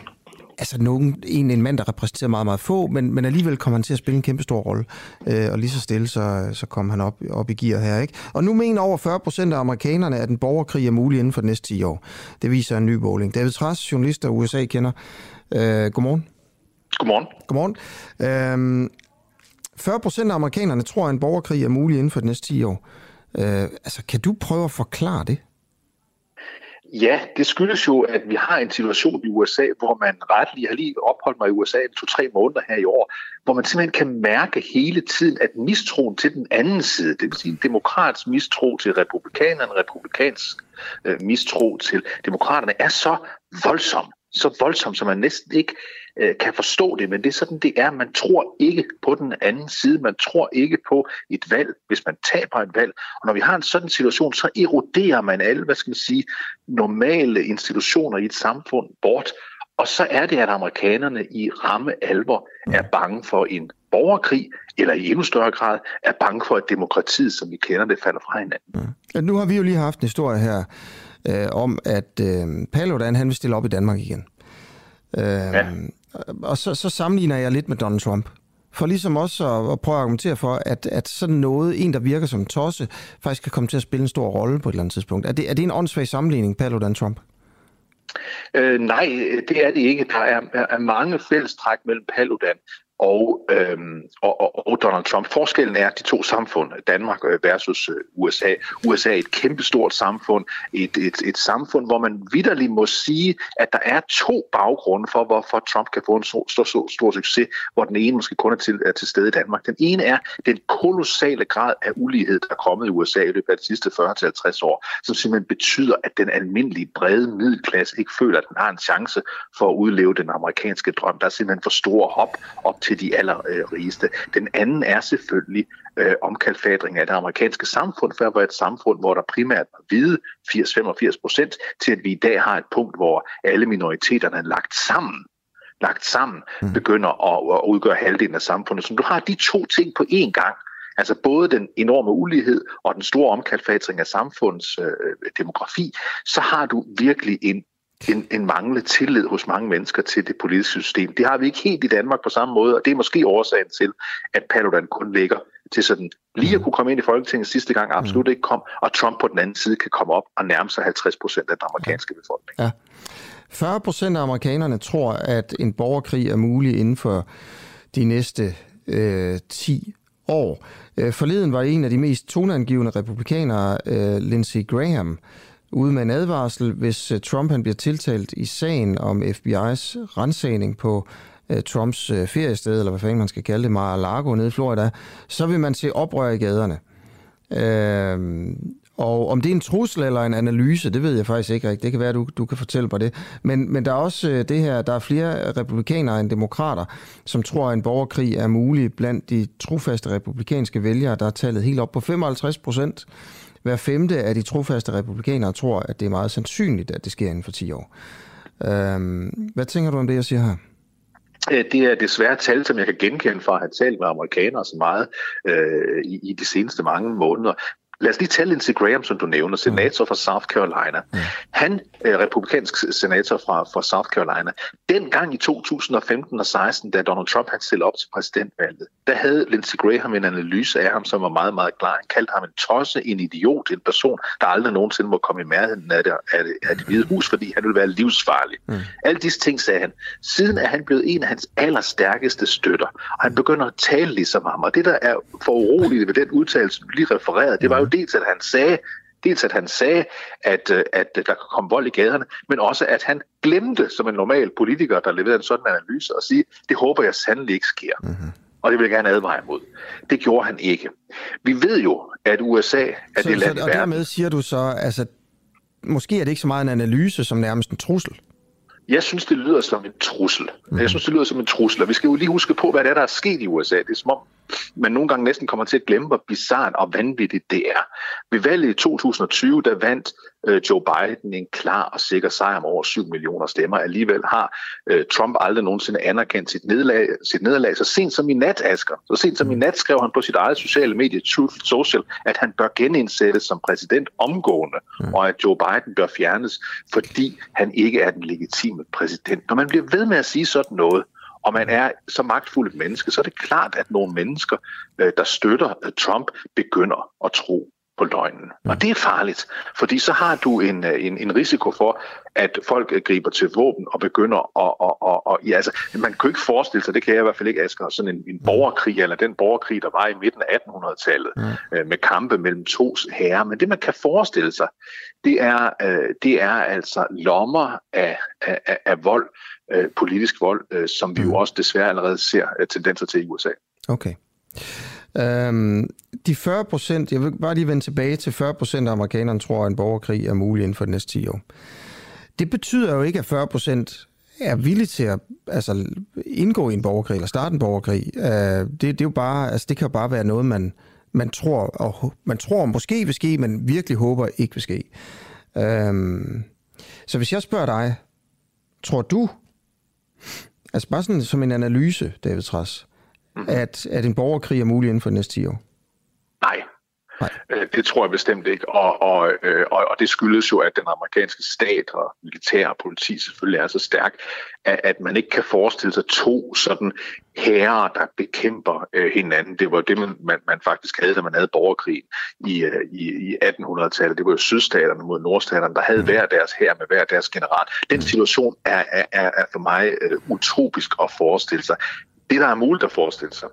altså nogen, en, en mand, der repræsenterer meget, meget få, men, men alligevel kom han til at spille en kæmpe stor rolle. Øh, og lige så stille, så, så kom han op, op i gear her. Ikke? Og nu mener over 40 procent af amerikanerne, at en borgerkrig er mulig inden for de næste 10 år. Det viser en ny måling. David Trass, journalist, der USA kender. Øh, godmorgen.
Godmorgen.
Godmorgen. Øh, 40 procent af amerikanerne tror, at en borgerkrig er mulig inden for de næste 10 år. Øh, altså, kan du prøve at forklare det?
Ja, det skyldes jo, at vi har en situation i USA, hvor man retligt, har lige opholdt mig i USA i to-tre måneder her i år, hvor man simpelthen kan mærke hele tiden, at mistroen til den anden side, det vil sige en demokrats mistro til republikanerne, republikansk øh, mistro til demokraterne, er så voldsom, så voldsom, så man næsten ikke øh, kan forstå det, men det er sådan, det er. Man tror ikke på den anden side. Man tror ikke på et valg, hvis man taber et valg. Og når vi har en sådan situation, så eroderer man alle, hvad skal man sige, normale institutioner i et samfund bort. Og så er det, at amerikanerne i ramme alvor er bange for en borgerkrig, eller i endnu større grad er bange for, at demokratiet, som vi kender det, falder fra hinanden.
Ja, Nu har vi jo lige haft en historie her øh, om, at øh, Paludan han vil stille op i Danmark igen. Øh, ja. Og så, så sammenligner jeg lidt med Donald Trump. For ligesom også at, at prøve at argumentere for, at, at sådan noget, en der virker som tosse, faktisk kan komme til at spille en stor rolle på et eller andet tidspunkt. Er det, er det en åndssvag sammenligning, Paludan Trump?
Øh, nej, det er det ikke. Der er, er mange fællestræk mellem Paludan og, øhm, og, og, og Donald Trump. Forskellen er de to samfund, Danmark øh, versus øh, USA. USA er et kæmpestort samfund, et, et, et samfund, hvor man vidderligt må sige, at der er to baggrunde for, hvorfor Trump kan få en så, stor, stor, stor succes, hvor den ene måske kun er til, er til stede i Danmark. Den ene er den kolossale grad af ulighed, der er kommet i USA i løbet af de sidste 40-50 år, som simpelthen betyder, at den almindelige brede middelklasse ikke føler, at den har en chance for at udleve den amerikanske drøm. Der er simpelthen for store hop op til de allerrigeste. Den anden er selvfølgelig øh, omkalfatring af det amerikanske samfund, at være et samfund, hvor der primært var hvide 80-85 procent, til at vi i dag har et punkt, hvor alle minoriteterne er lagt sammen lagt sammen, mm. begynder at, at udgøre halvdelen af samfundet. Så du har de to ting på én gang, Altså både den enorme ulighed og den store omkalfatring af samfundets øh, demografi, så har du virkelig en en, en manglende tillid hos mange mennesker til det politiske system. Det har vi ikke helt i Danmark på samme måde, og det er måske årsagen til, at Paludan kun ligger til sådan lige at kunne komme ind i Folketinget sidste gang, absolut ikke kom, og Trump på den anden side kan komme op og nærme sig 50 procent af den amerikanske befolkning.
Ja. 40 procent af amerikanerne tror, at en borgerkrig er mulig inden for de næste øh, 10 år. Øh, forleden var en af de mest toneangivende republikanere, øh, Lindsey Graham, ude med en advarsel, hvis øh, Trump han bliver tiltalt i sagen om FBI's rensagning på øh, Trumps øh, feriested, eller hvad fanden man skal kalde det, Mar-a-Lago nede i Florida, så vil man se oprør i gaderne. Øh, og om det er en trussel eller en analyse, det ved jeg faktisk ikke rigtigt. Det kan være, at du, du kan fortælle mig det. Men, men der er også det her, der er flere republikanere end demokrater, som tror, at en borgerkrig er mulig blandt de trofaste republikanske vælgere. Der er tallet helt op på 55 procent. Hver femte af de trofaste republikanere tror, at det er meget sandsynligt, at det sker inden for 10 år. Øhm, hvad tænker du om det, jeg siger her?
Øh, det er desværre tal, som jeg kan genkende fra at have talt med amerikanere så meget øh, i, i de seneste mange måneder. Lad os lige tage Lindsey Graham, som du nævner, senator fra South Carolina. Han er republikansk senator fra, fra South Carolina. Dengang i 2015 og 16, da Donald Trump havde stillet op til præsidentvalget, der havde Lindsey Graham en analyse af ham, som var meget, meget klar. Han kaldte ham en tosse, en idiot, en person, der aldrig nogensinde må komme i mærheden af det, af det, af det hvide hus, fordi han ville være livsfarlig. Mm. Alle disse ting sagde han. Siden er han blevet en af hans allerstærkeste støtter, og han begynder at tale ligesom ham. Og det, der er for uroligt ved den udtalelse, du lige refererede, det var jo dels, at han sagde, dels at han sagde, at, øh, at der kan komme vold i gaderne, men også at han glemte som en normal politiker, der leverede en sådan analyse, og sige, det håber jeg sandelig ikke sker. Mm-hmm. Og det vil jeg gerne advare imod. Det gjorde han ikke. Vi ved jo, at USA er
så,
det land
så, Og dermed siger du så, altså, måske er det ikke så meget en analyse, som nærmest en trussel.
Jeg synes, det lyder som en trussel. Mm. Jeg synes, det lyder som en trussel. Og vi skal jo lige huske på, hvad det er, der er sket i USA. Det er som om, man nogle gange næsten kommer til at glemme, hvor bizart og vanvittigt det er. Ved valget i 2020, der vandt øh, Joe Biden en klar og sikker sejr om over 7 millioner stemmer. Alligevel har øh, Trump aldrig nogensinde anerkendt sit nederlag, sit nederlag. Så sent som i nat, Asger, så sent som i nat skrev han på sit eget sociale medie, Truth Social, at han bør genindsættes som præsident omgående, mm. og at Joe Biden bør fjernes, fordi han ikke er den legitime præsident. Når man bliver ved med at sige sådan noget, og man er så magtfuld et menneske, så er det klart, at nogle mennesker, øh, der støtter øh, Trump, begynder at tro på løgnen. Og det er farligt, fordi så har du en, øh, en, en risiko for, at folk griber til våben og begynder at... Og, og, og, ja, altså, man kan jo ikke forestille sig, det kan jeg i hvert fald ikke, Asger, sådan en, en borgerkrig, eller den borgerkrig, der var i midten af 1800-tallet, mm. med kampe mellem to herrer. Men det, man kan forestille sig, det er, det er altså lommer af, af, af vold, øh, politisk vold, øh, som vi jo mm. også desværre allerede ser øh, tendenser til i USA.
Okay. Øhm, de 40 procent, jeg vil bare lige vende tilbage til 40 procent af amerikanerne tror, at en borgerkrig er mulig inden for de næste 10 år. Det betyder jo ikke, at 40 procent er villige til at altså, indgå i en borgerkrig eller starte en borgerkrig. Øh, det, det, er jo bare, altså, det kan jo bare være noget, man, man tror, og man tror måske vil ske, men virkelig håber ikke vil ske. Øhm, så hvis jeg spørger dig, tror du, Altså bare sådan som en analyse, David Træs, mm. at, at en borgerkrig er mulig inden for de næste 10 år?
Nej. Øh, det tror jeg bestemt ikke. Og, og, øh, og, og det skyldes jo, at den amerikanske stat og militær og politi selvfølgelig er så stærk, at, at man ikke kan forestille sig to sådan herrer, der bekæmper øh, hinanden. Det var det, man, man, faktisk havde, da man havde borgerkrig i, øh, i, i 1800-tallet. Det var jo sydstaterne mod nordstaterne, der havde hver deres her med hver deres general. Den situation er, er, er for mig øh, utopisk at forestille sig. Det, der er muligt at forestille sig,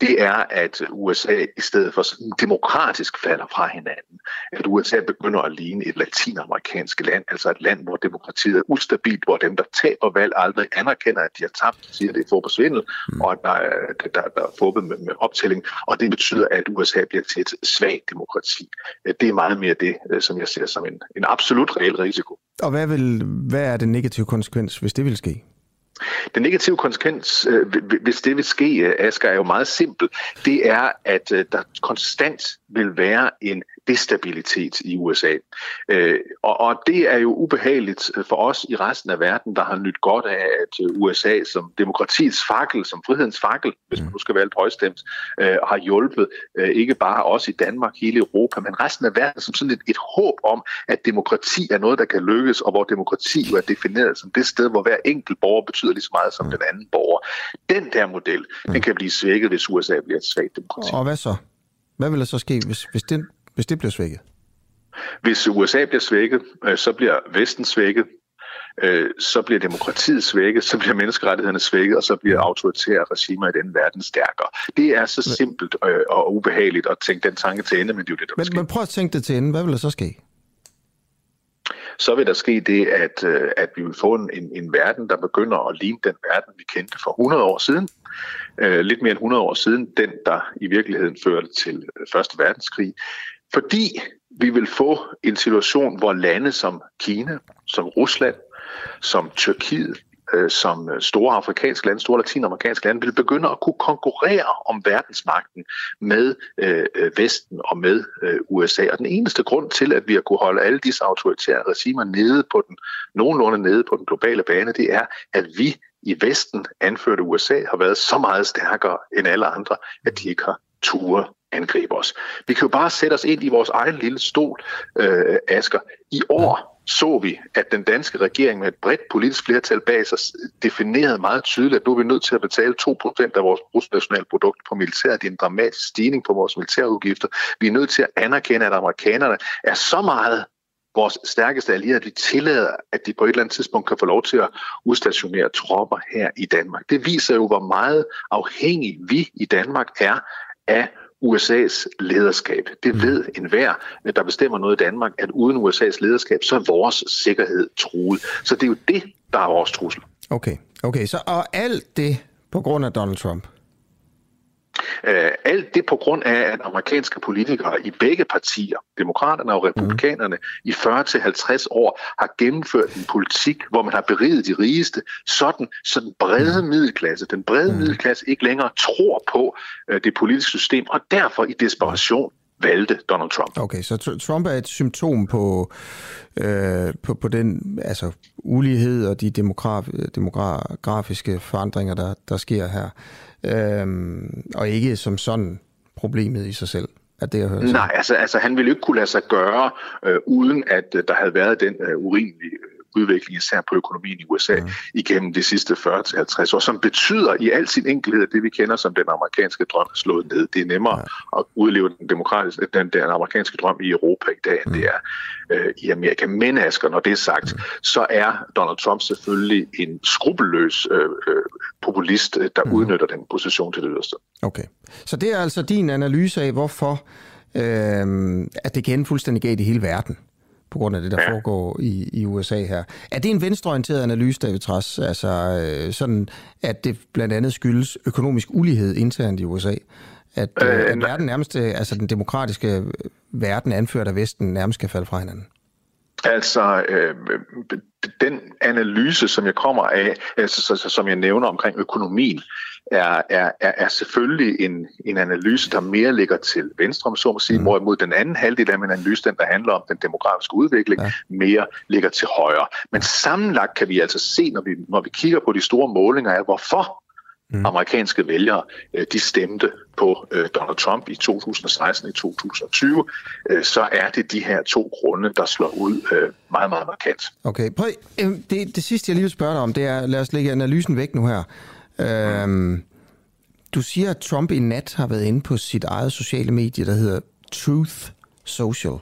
det er, at USA i stedet for sådan demokratisk falder fra hinanden. At USA begynder at ligne et latinamerikansk land, altså et land, hvor demokratiet er ustabilt, hvor dem, der taber valg, aldrig anerkender, at de har tabt, siger, at det er fodboldsvindel, mm. og at der er, der, der er fodbold med, med optælling, og det betyder, at USA bliver til et svagt demokrati. Det er meget mere det, som jeg ser som en, en absolut reel risiko.
Og hvad, vil, hvad er den negative konsekvens, hvis det vil ske?
Den negative konsekvens, øh, hvis det vil ske, øh, Asger, er jo meget simpel. Det er, at øh, der konstant vil være en destabilitet i USA. Øh, og, og det er jo ubehageligt for os i resten af verden, der har nyt godt af, at USA som demokratiets fakkel, som frihedens fakkel, hvis man nu skal være lidt højstemt, øh, har hjulpet øh, ikke bare os i Danmark, hele Europa, men resten af verden som sådan et, et håb om, at demokrati er noget, der kan lykkes, og hvor demokrati jo er defineret som det sted, hvor hver enkelt borger betyder lige så meget som den anden borger. Den der model, den kan blive svækket, hvis USA bliver et svagt demokrati.
Og hvad så? Hvad vil der så ske, hvis, hvis, det, hvis det bliver svækket?
Hvis USA bliver svækket, øh, så bliver Vesten svækket, øh, så bliver demokratiet svækket, så bliver menneskerettighederne svækket, og så bliver autoritære regimer i den verden stærkere. Det er så simpelt øh, og ubehageligt at tænke den tanke til ende, men det er jo det, der
men. Men prøv at tænke det til ende. Hvad vil der så ske?
Så vil der ske det, at, øh, at vi vil få en, en verden, der begynder at ligne den verden, vi kendte for 100 år siden. Øh, lidt mere end 100 år siden, den der i virkeligheden førte til øh, Første Verdenskrig, fordi vi vil få en situation, hvor lande som Kina, som Rusland, som Tyrkiet, øh, som øh, store afrikanske lande, store latinamerikanske lande, vil begynde at kunne konkurrere om verdensmagten med øh, øh Vesten og med øh, USA. Og den eneste grund til, at vi har kunne holde alle disse autoritære regimer nede på den, nogenlunde nede på den globale bane, det er, at vi i Vesten, anført USA, har været så meget stærkere end alle andre, at de ikke har ture angribe os. Vi kan jo bare sætte os ind i vores egen lille stol, øh, Asker. I år så vi, at den danske regering med et bredt politisk flertal bag sig definerede meget tydeligt, at nu er vi nødt til at betale 2% af vores bruttonationalprodukt på militæret. Det er en dramatisk stigning på vores militærudgifter. Vi er nødt til at anerkende, at amerikanerne er så meget vores stærkeste allierede, at vi tillader, at de på et eller andet tidspunkt kan få lov til at udstationere tropper her i Danmark. Det viser jo, hvor meget afhængig vi i Danmark er af USA's lederskab. Det mm. ved enhver, der bestemmer noget i Danmark, at uden USA's lederskab, så er vores sikkerhed truet. Så det er jo det, der er vores trussel.
Okay, okay. Så og alt det på grund af Donald Trump?
Øh, alt det på grund af, at amerikanske politikere i begge partier, demokraterne og republikanerne, mm. i 40-50 år har gennemført en politik, hvor man har beriget de rigeste, sådan så den brede middelklasse, den brede mm. middelklasse ikke længere tror på øh, det politiske system, og derfor i desperation valgte Donald Trump.
Okay, så Trump er et symptom på, øh, på, på den altså, ulighed og de demograf, demografiske forandringer, der, der sker her øhm, og ikke som sådan problemet i sig selv. At det, jeg hører
Nej, altså, altså han ville ikke kunne lade sig gøre, øh, uden at øh, der havde været den øh, urimelige udvikling, især på økonomien i USA, mm. igennem de sidste 40-50 år, som betyder i al sin enkelhed, at det vi kender som den amerikanske drøm er slået ned. Det er nemmere ja. at udleve den, demokratiske, den, den amerikanske drøm i Europa i dag, end mm. det er øh, i Amerika. Men Asger, når det er sagt, mm. så er Donald Trump selvfølgelig en skrupelløs øh, øh, populist, øh, der mm. udnytter den position til det yderste.
Okay. Så det er altså din analyse af, hvorfor øh, at det igen fuldstændig galt i hele verden? På grund af det, der ja. foregår i, i USA her. Er det en venstreorienteret analyse, David Træs? Altså øh, sådan, at det blandt andet skyldes økonomisk ulighed internt i USA? At, øh, øh at verden nærmest, øh, altså den demokratiske verden anført af Vesten, nærmest skal falde fra hinanden?
Altså, øh, den analyse, som jeg kommer af, altså, som jeg nævner omkring økonomien, er, er, er selvfølgelig en, en analyse, der mere ligger til venstre, om så må sige, mm. hvorimod den anden halvdel af en analyse, den der handler om den demografiske udvikling, ja. mere ligger til højre. Men sammenlagt kan vi altså se, når vi, når vi kigger på de store målinger af, hvorfor mm. amerikanske vælgere, øh, de stemte på øh, Donald Trump i 2016 i 2020, øh, så er det de her to grunde, der slår ud meget, meget markant.
Okay, prøv, det, det sidste, jeg lige vil spørge dig om, det er, lad os lægge analysen væk nu her. Øhm, du siger, at Trump i nat har været inde på sit eget sociale medie, der hedder Truth Social.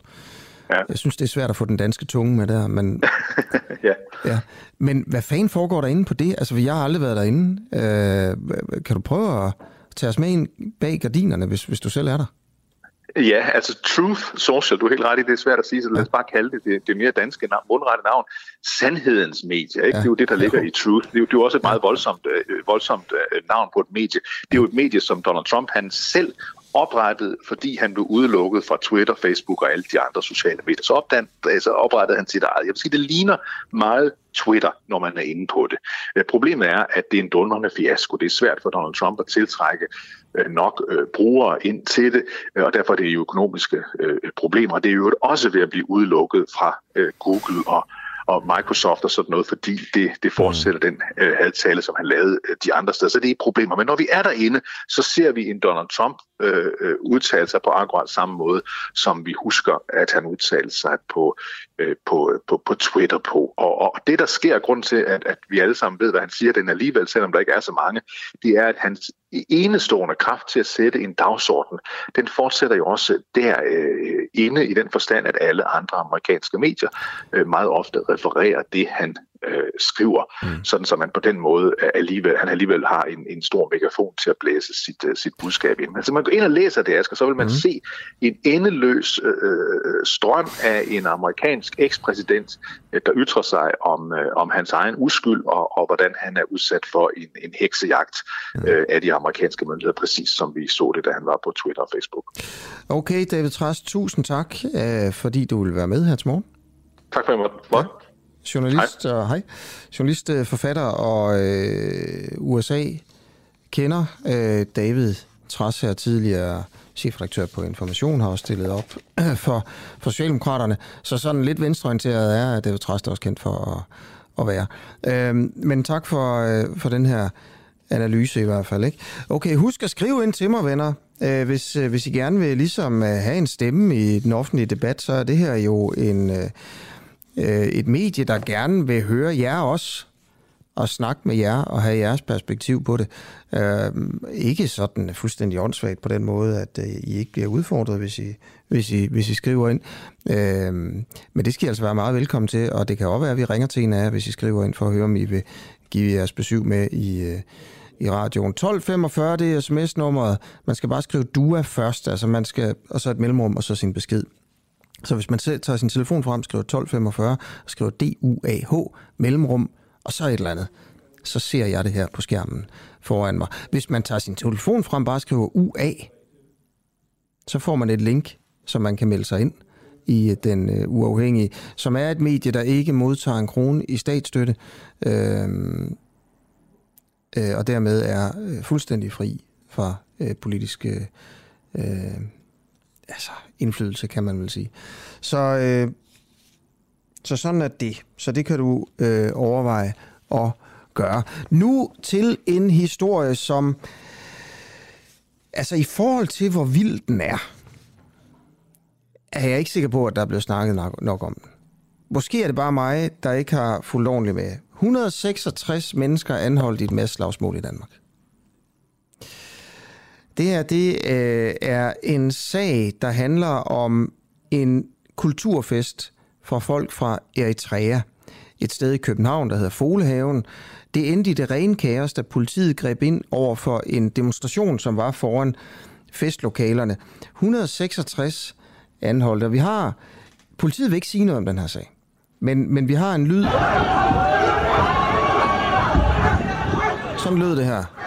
Ja. Jeg synes, det er svært at få den danske tunge med der, men...
ja.
ja. Men hvad fanden foregår der inde på det? Altså, jeg har aldrig været derinde. Øh, kan du prøve at tage os med ind bag gardinerne, hvis, hvis du selv er der?
Ja, altså Truth Social, du er helt ret i, det er svært at sige, så lad os bare kalde det det, det mere danske navn, mundrette navn. Sandhedens medie, ikke? Ja. det er jo det, der ligger i Truth. Det er jo, det er jo også et meget voldsomt, øh, voldsomt øh, navn på et medie. Det er jo et medie, som Donald Trump han selv oprettet, fordi han blev udelukket fra Twitter, Facebook og alle de andre sociale medier. Så, opdan, altså oprettede han sit eget. Jeg vil sige, det ligner meget Twitter, når man er inde på det. Øh, problemet er, at det er en dundrende fiasko. Det er svært for Donald Trump at tiltrække Øh, nok øh, brugere ind til det, øh, og derfor er det jo økonomiske problemer. Det er jo også ved at blive udelukket fra Google og og Microsoft og sådan noget, fordi det, det fortsætter den øh, hadtale, som han lavede øh, de andre steder. Så det er problemer. Men når vi er derinde, så ser vi en Donald Trump Øh, øh, udtale sig på akkurat samme måde, som vi husker, at han udtalte sig på, øh, på, på, på Twitter på. Og, og det, der sker, grund til, at, at vi alle sammen ved, hvad han siger, den alligevel, selvom der ikke er så mange, det er, at hans enestående kraft til at sætte en dagsorden, den fortsætter jo også der øh, inde i den forstand, at alle andre amerikanske medier øh, meget ofte refererer det, han øh, skriver, mm. sådan så man på den måde alligevel, han alligevel har en, en stor megafon til at blæse sit, uh, sit budskab ind. Men så man går ind og læser det, Asger, så vil man mm. se en endeløs øh, strøm af en amerikansk ekspræsident, øh, der ytrer sig om, øh, om hans egen uskyld og, og hvordan han er udsat for en, en heksejagt mm. øh, af de amerikanske myndigheder, præcis som vi så det, da han var på Twitter og Facebook.
Okay, David Trast, tusind tak, øh, fordi du vil være med her til morgen.
Tak for at jeg måtte
journalist hej. og hej, journalist, øh, forfatter og øh, USA kender øh, David Træs her tidligere chefredaktør på Information, har også stillet op for, for Socialdemokraterne. Så sådan lidt venstreorienteret er David Træs også kendt for at, at være. Øh, men tak for, øh, for den her analyse i hvert fald. Ikke? Okay, husk at skrive ind til mig, venner. Øh, hvis, øh, hvis I gerne vil ligesom øh, have en stemme i den offentlige debat, så er det her jo en... Øh, øh, et medie, der gerne vil høre jer også, og snakke med jer og have jeres perspektiv på det. Øh, ikke sådan fuldstændig åndssvagt på den måde, at øh, I ikke bliver udfordret, hvis I, hvis I, hvis I skriver ind. Øh, men det skal I altså være meget velkommen til, og det kan også være, at vi ringer til en af jer, hvis I skriver ind for at høre, om I vil give jeres besøg med i, øh, i radioen. 1245, det er sms-nummeret. Man skal bare skrive DUA først, altså man skal, og så et mellemrum, og så sin besked. Så hvis man selv tager sin telefon frem, skriver 1245, skriver D-U-A-H, mellemrum, og så et eller andet, så ser jeg det her på skærmen foran mig. Hvis man tager sin telefon frem, bare skriver UA, så får man et link, som man kan melde sig ind i øh, den øh, uafhængige, som er et medie, der ikke modtager en krone i statsstøtte, øh, øh, og dermed er øh, fuldstændig fri fra øh, politiske øh, øh altså, indflydelse, kan man vel sige. Så, øh, så sådan er det. Så det kan du øh, overveje at gøre. Nu til en historie, som altså i forhold til, hvor vild den er, er jeg ikke sikker på, at der er blevet snakket nok, nok om den. Måske er det bare mig, der ikke har fulgt ordentligt med. 166 mennesker anholdt i et masseslagsmål i Danmark. Det her det, øh, er en sag, der handler om en kulturfest for folk fra Eritrea. Et sted i København, der hedder Folehaven. Det endte i det rene kaos, da politiet greb ind over for en demonstration, som var foran festlokalerne. 166 anholdte. Vi har... Politiet vil ikke sige noget om den her sag. Men, men vi har en lyd. Sådan lød det her.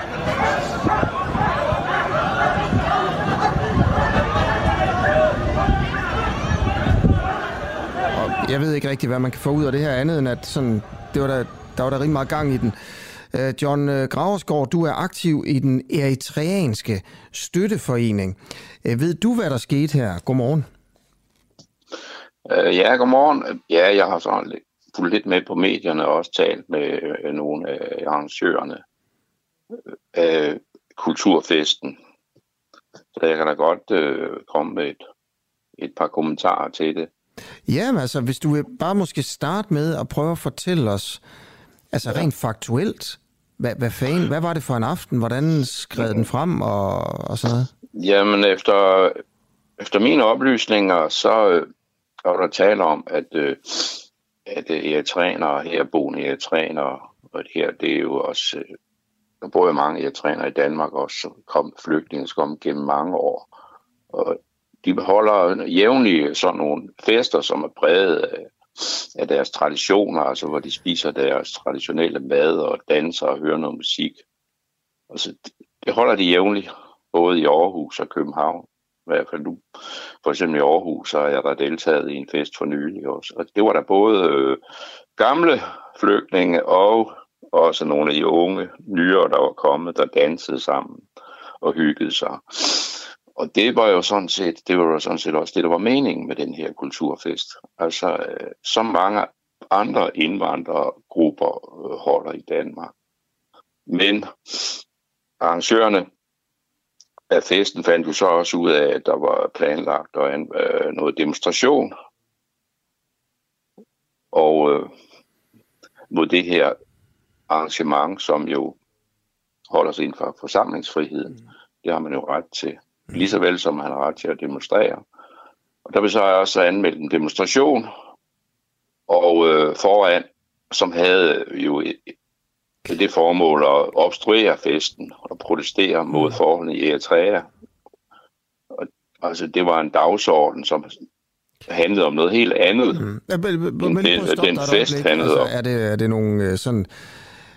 Jeg ved ikke rigtig, hvad man kan få ud af det her andet, end at sådan, det var der, der var der rigtig meget gang i den. Øh, John øh, Graversgaard, du er aktiv i den eritreanske støtteforening. Øh, ved du, hvad der skete her? Godmorgen.
Uh, ja, godmorgen. Ja, jeg har sådan fulgt lidt med på medierne og også talt med nogle af arrangørerne. af kulturfesten. Så jeg kan da godt øh, komme med et, et par kommentarer til det.
Ja, men altså, hvis du vil bare måske starte med at prøve at fortælle os, altså rent faktuelt, hvad, hvad, fanden, hvad var det for en aften? Hvordan skred den frem og, og sådan noget?
Jamen, efter, efter mine oplysninger, så øh, var der tale om, at, øh, at øh, eritreanere, herboende eritreanere, og her, det er jo også, øh, der bor jo mange eritreanere i Danmark også, som kom flygtninge, som kom gennem mange år. Og de beholder jævnligt sådan nogle fester, som er præget af, af deres traditioner, altså hvor de spiser deres traditionelle mad og danser og hører noget musik. Altså, det holder de jævnligt, både i Aarhus og København. I hvert fald nu. For eksempel i Aarhus så har jeg der deltaget i en fest for nylig også. Og det var der både øh, gamle flygtninge og også nogle af de unge nyere, der var kommet, der dansede sammen og hyggede sig. Og det var jo sådan set, det var jo sådan set også det, der var meningen med den her kulturfest. Altså, øh, så mange andre indvandrergrupper øh, holder i Danmark. Men arrangørerne af festen fandt jo så også ud af, at der var planlagt og en, øh, noget demonstration. Og øh, mod det her arrangement, som jo holder sig inden for forsamlingsfriheden, mm. det har man jo ret til lige så vel som han har ret til at demonstrere. Og der vil så også anmeldt en demonstration, og øh, foran, som havde jo det formål at obstruere festen og protestere mod forholdene i Eritrea. Og, altså, det var en dagsorden, som handlede om noget helt andet, mm. ja, men, men, den, den fest handlede
altså, om. Er det, er det nogle øh, sådan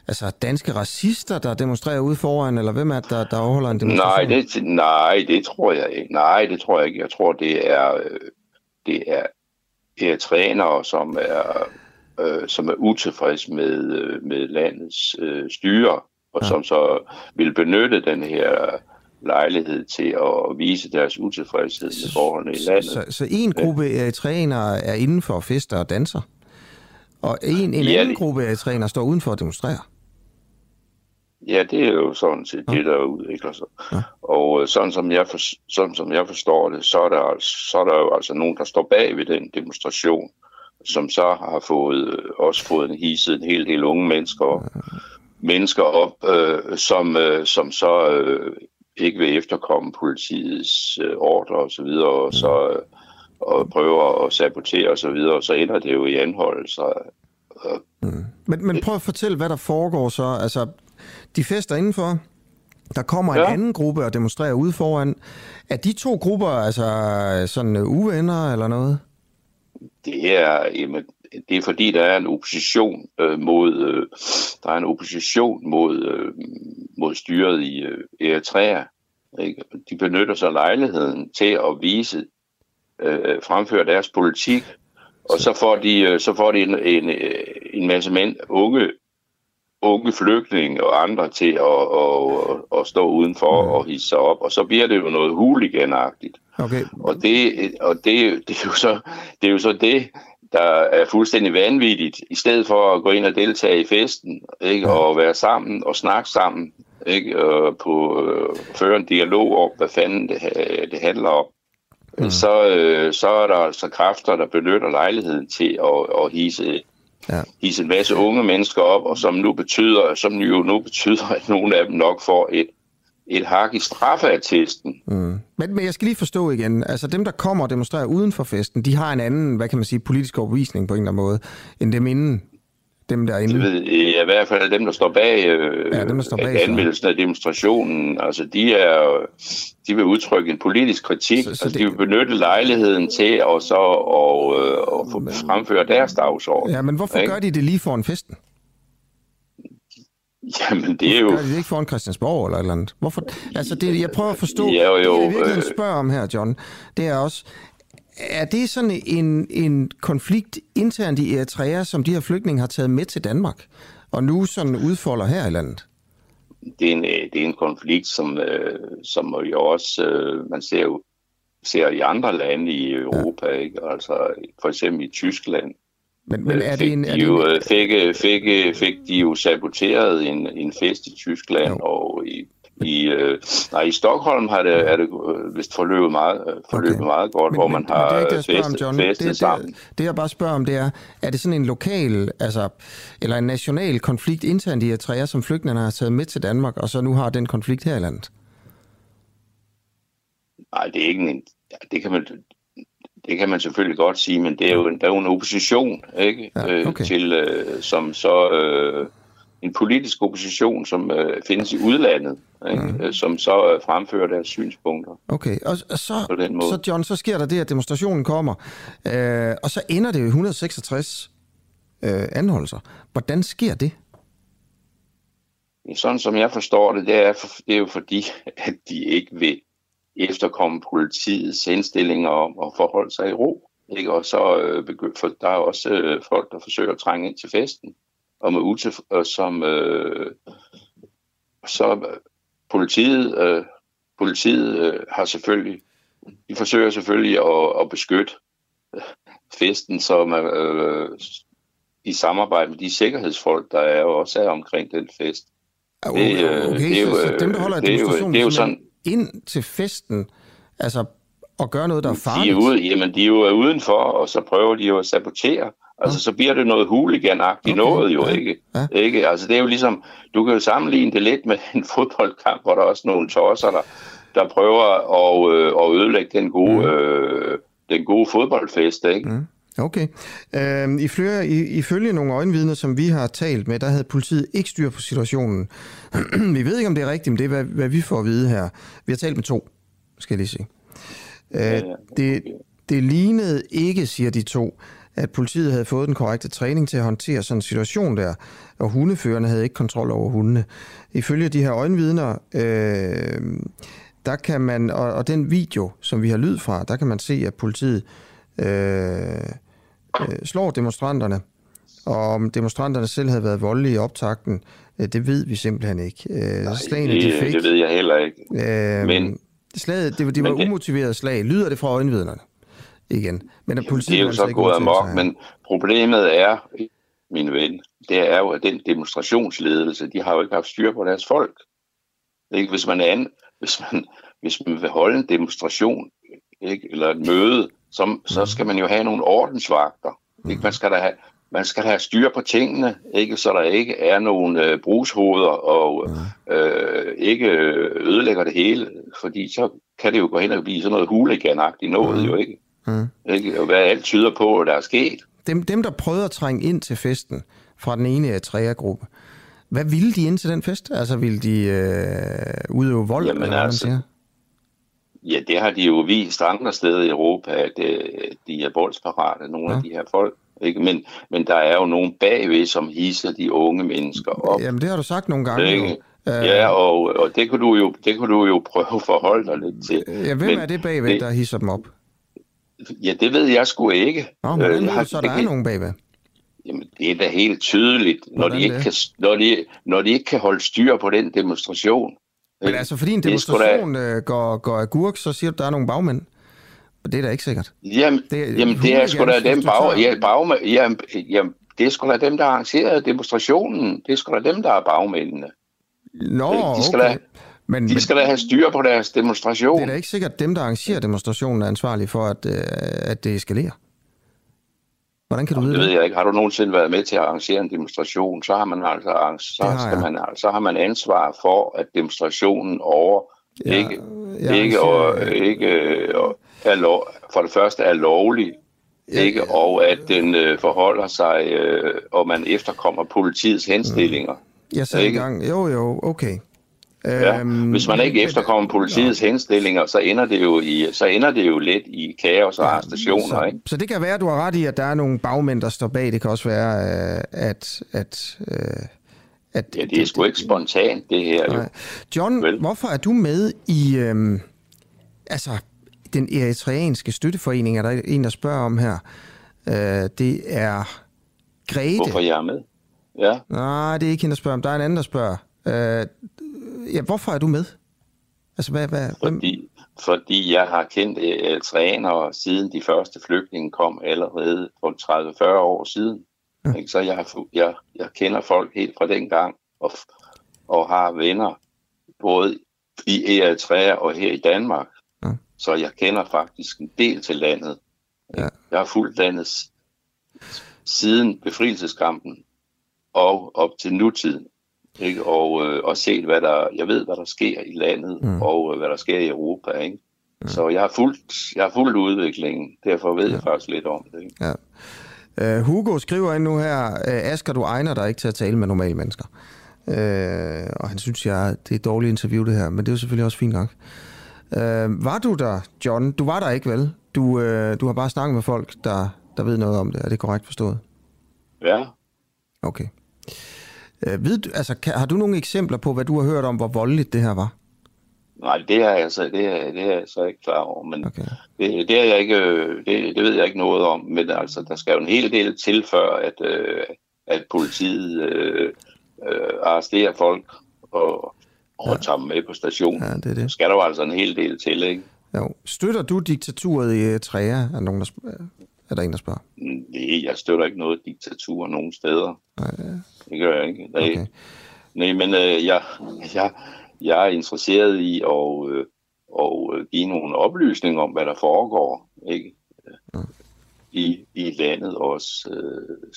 altså danske racister, der demonstrerer ude foran, eller hvem er det, der, der overholder en demonstration?
Nej det, nej, det tror jeg ikke. Nej, det tror jeg ikke. Jeg tror, det er, øh, det er eritreanere, som er, øh, som er utilfredse med, øh, med landets øh, styre, og ja. som så vil benytte den her lejlighed til at vise deres utilfredshed med forholdene i landet.
Så, så en gruppe eritreanere er inden for fester og danser? Og en, en
Ja,
anden gruppe eritreanere står udenfor at demonstrere?
Ja, det er jo sådan set det, der udvikler sig. Og øh, sådan som, jeg for, sådan som jeg forstår det, så er, der, altså, så er der jo altså nogen, der står bag ved den demonstration, som så har fået, øh, også fået en hisset en hel del unge mennesker, mennesker op, øh, som, øh, som så øh, ikke vil efterkomme politiets øh, ordre og så videre, og så øh, og prøver at sabotere og så videre, og så ender det jo i anholdelser.
Men, men prøv at fortælle, hvad der foregår så. Altså, de fester indenfor, der kommer en
Ja.
anden gruppe og demonstrerer ude foran. Er de to grupper altså sådan øh, uvenner eller noget?
Det er, jamen, det er fordi, der er en opposition øh, mod øh, der er en opposition mod, øh, mod styret i øh, Eritrea. Ikke? De benytter sig af lejligheden til at vise, øh, fremføre deres politik, og så får de, øh, så får de en, en, øh, en masse mænd, unge, unge flygtninge og andre til at, at, at, at stå udenfor og hisse sig op, og så bliver det jo noget hooliganagtigt.
Okay.
Og det, og det, det, er jo så, det er jo så det, der er fuldstændig vanvittigt, i stedet for at gå ind og deltage i festen, ikke? og være sammen og snakke sammen, ikke? Og på, øh, føre en dialog om, hvad fanden det, det handler om. Mm. Så, øh, så er der altså kræfter, der benytter lejligheden til at, at hisse,
ja.
hisse en masse unge mennesker op, og som nu betyder, som jo nu betyder, at nogle af dem nok får et, et hak i straffeattesten.
Mm. Men, men jeg skal lige forstå igen, altså dem, der kommer og demonstrerer uden for festen, de har en anden, hvad kan man sige, politisk overbevisning på en eller anden måde, end dem inden. Dem derinde.
Jeg ved, i hvert fald dem, der står bag, øh,
Ja, dem, der står bag,
anmeldelsen af demonstrationen, altså de er, de vil udtrykke en politisk kritik, så, så altså de vil benytte lejligheden til at så og, øh, og få fremføre deres dagsorden.
Ja, men hvorfor
ikke?
gør de det lige foran festen?
Jamen det er jo...
Gør de det ikke foran Christiansborg eller et eller andet? Hvorfor? Altså, det, jeg prøver at forstå,
Ja, jo, jo,
det jeg virkelig
øh.
spørger om her, John, det er også, er det sådan en, en konflikt internt i Eritrea, som de her flygtninge har taget med til Danmark, og nu sådan udfolder her i landet?
det er en, øh, det er en konflikt, som, øh, som jo også, øh, man ser jo ser i andre lande i Europa, ja. ikke? altså for eksempel i Tyskland,
Men, men er det en... Er
de
det
jo,
en
fik, øh, fik, fik de jo saboteret en, en fest i Tyskland, jo. og i, i, øh, nej, i Stockholm har det, er det øh, vist forløbet meget, øh, forløbet okay. meget godt, men, hvor man
men,
har
men det er ikke det, jeg spørger om,
festet,
John.
festet
det,
sammen.
Det, det, jeg bare spørger om, det er, er det sådan en lokal, altså, eller en national konflikt internt i Eritrea, som flygtningene har taget med til Danmark, og så nu har den konflikt her i landet?
Nej, det er ikke en... ja, Det kan man, det kan man selvfølgelig godt sige, men det er jo, der er jo en opposition, ikke?
Ja, okay.
øh, til, øh, som så øh, en politisk opposition, som øh, findes i udlandet, ikke?
Mm.
Øh, som så øh, fremfører deres synspunkter.
Okay, og, og så,
På den måde.
så John, så sker der det, at demonstrationen kommer, øh, og så ender det jo i 166 øh, anholdelser. Hvordan sker det?
Sådan som jeg forstår det, det er, for, det er jo fordi, at de ikke vil efterkomme politiets henstillinger om at forholde sig i ro. Ikke? Og så øh, begy- for der er også øh, folk, der forsøger at trænge ind til festen, og med utilf- og som øh, så øh, politiet, øh, politiet øh, har selvfølgelig, de forsøger selvfølgelig at, at beskytte øh, festen, så man, øh, i samarbejde med de sikkerhedsfolk, der er jo også er omkring den fest.
Okay,
Det, øh,
okay
det er jo,
så, så dem, der holder
det er jo-
demonstrationen,
det er jo
simpelthen ind til festen, altså og gøre noget, der er
De er
farligt?
ude, jamen, de er jo udenfor, og så prøver de jo at sabotere. Altså, så bliver det noget hooliganagtigt okay. noget jo, ikke?
Ja.
ikke? Altså, det er jo ligesom, du kan jo sammenligne det lidt med en fodboldkamp, hvor der er også nogle tosser, der, der prøver at, øh, at ødelægge den gode, mm. øh, den gode fodboldfest, ikke?
Mm. Okay. Øhm, i flere, i, ifølge nogle øjenvidner, som vi har talt med, der havde politiet ikke styr på situationen. vi ved ikke, om det er rigtigt, men det er, hvad, hvad vi får at vide her. Vi har talt med to, skal jeg lige sige. Øh, det, det lignede ikke, siger de to, at politiet havde fået den korrekte træning til at håndtere sådan en situation der, og hundeførerne havde ikke kontrol over hundene. Ifølge de her øjenvidner, øh, der kan man, og, og den video, som vi har lyd fra, der kan man se, at politiet øh, øh, slår demonstranterne, og om demonstranterne selv havde været voldelige i optakten, øh, det ved vi simpelthen ikke. Øh, slagene,
det,
de fik,
det ved jeg heller ikke.
Øh,
Men-
slaget, det, var- det var
Men det-
umotiveret slag. Lyder det fra øjenvidnerne? Igen. Men at politiet
det er jo
altså
så gået amok, men problemet er, min ven, det er jo, at den demonstrationsledelse, de har jo ikke haft styr på deres folk. Ikke? Hvis, man er an, hvis, man, hvis man vil holde en demonstration, ikke? eller et møde, så,
Mhm.
så skal man jo have nogle ordensvagter. Ikke? Man skal da have man skal have styr på tingene, ikke? så der ikke er nogen øh, brugshoveder og øh, ikke ødelægger det hele, fordi så kan det jo gå hen og blive sådan noget huliganagtigt noget, jo ikke?
Mm.
ikke? Og hvad alt tyder på, at der er sket.
Dem, dem, der prøvede at trænge ind til festen fra den ene Eritrea-gruppe, hvad ville de ind til den fest? Altså, ville de øh, udøve vold,
Jamen,
eller hvad man
altså,
siger?
Ja, det har de jo vist andre steder i Europa, at øh, de er voldsparate, nogle ja. af de her folk. Ikke? Men, men der er jo nogen bagved, som hisser de unge mennesker op.
Jamen, det har du sagt nogle gange.
Ikke?
jo.
Ja, og, og det, kunne du jo, det kunne du jo prøve at forholde dig lidt til.
Ja, hvem
Men
er det bagved,
det-
der hisser dem op?
Ja, det ved jeg sgu ikke.
Nå, hvordan
Øh, har-
så, der er nogen bagved?
Jamen, det er da helt tydeligt, når
Hvordan
de, ikke
det?
kan, når, de, når de ikke kan holde styr på den demonstration.
Men altså, fordi en
sgu da-
demonstration øh, går, går agurk, så siger du, der er nogle bagmænd. Men det er da ikke sikkert.
Jamen,
Det
jamen, det er sgu da dem bag, ja, bagmænd, jamen, jamen, det er sgu da dem, der arrangerede demonstrationen. Det er sgu da dem, der er bagmændene.
Nå,
de skal,
okay.
da,
Men,
de skal da have styr på deres demonstration.
det er da ikke sikkert, at dem, der arrangerer demonstrationen, er ansvarlige for, at, øh, at det eskalerer. Hvordan kan du vide
Det ved jeg ikke. Har du nogensinde været med til at arrangere en demonstration, så har man altså så,
har
skal man, så har man ansvar for, at demonstrationen over
Ja,
ikke,
jeg
ikke, og, ikke og er lov, for det første er lovlig, ikke, og at den øh, forholder sig, øh, og man efterkommer politiets henstillinger.
Jeg sagde
Ikke?
engang, jo jo, okay.
Ja.
Øhm,
Hvis man ikke efterkommer politiets henstillinger, så ender det jo i, så ender det jo lidt i kaos og arrestationer,
så,
ikke?
så det kan være, at du har ret i, at der er nogle bagmænd, der står bag. Det kan også være, øh, at... at øh, at
Ja, det er sgu ikke spontant, det her jo.
John, Vel. hvorfor er du med i øhm, altså, den eritreanske støtteforening, er der en, der spørger om her. Øh, det er Grete.
Hvorfor jeg er med? Ja.
Nej, det er ikke hende, der spørger om. Der er en anden, der spørger. Øh, ja, hvorfor er du med? Altså, hvad, hvad?
Fordi, fordi jeg har kendt uh, trænere siden de første flygtninge kom allerede for 30-40 år siden. Ja. Ikke? Så jeg, har, jeg, jeg kender folk helt fra den gang, og, og har venner både i Eritrea og her i Danmark. Ja. Så jeg kender faktisk en del til landet. Ja. Jeg har fulgt landet siden befrielseskampen og op til nutiden. Ikke? Og, øh, og set, hvad der, jeg ved, hvad der sker i landet, mm. og øh, hvad der sker i Europa. Ikke? Mm. Så jeg har, fulgt, jeg har fulgt udviklingen, derfor ved ja. jeg faktisk lidt om det. Ikke?
Ja. Uh, Hugo skriver ind nu her, uh, Asger, du egner dig ikke til at tale med normale mennesker. Uh, og han synes, jeg, det er et dårligt interview det her, men det er jo selvfølgelig også fint nok. Uh, var du der, John? Du var der ikke, vel? Du, uh, du har bare snakket med folk, der, der ved noget om det. Er det korrekt forstået?
Ja.
Okay. Uh, ved du, altså, kan, har du nogle eksempler på, hvad du har hørt om, hvor voldeligt det her var?
Nej, det er jeg så, det er, det er jeg så ikke klar over, men okay. det, det, er jeg ikke, det, det ved jeg ikke noget om, men altså, der skal jo en hel del til, før at, øh, at politiet øh, øh, arresterer folk og, og ja. tager dem med på stationen. Ja, det er det. Skal der jo altså en hel del til, ikke?
Jo. Støtter du diktaturet i Eritrea? Er, nogen, der? Er der en, der spørger?
Nej, jeg støtter ikke noget diktatur nogen steder. Nej. Det gør jeg ikke. Nej, okay. Nej men øh, jeg, jeg, jeg er interesseret i at, øh, at øh, give nogle oplysninger om, hvad der foregår ikke? Ja. I, i landet også, øh,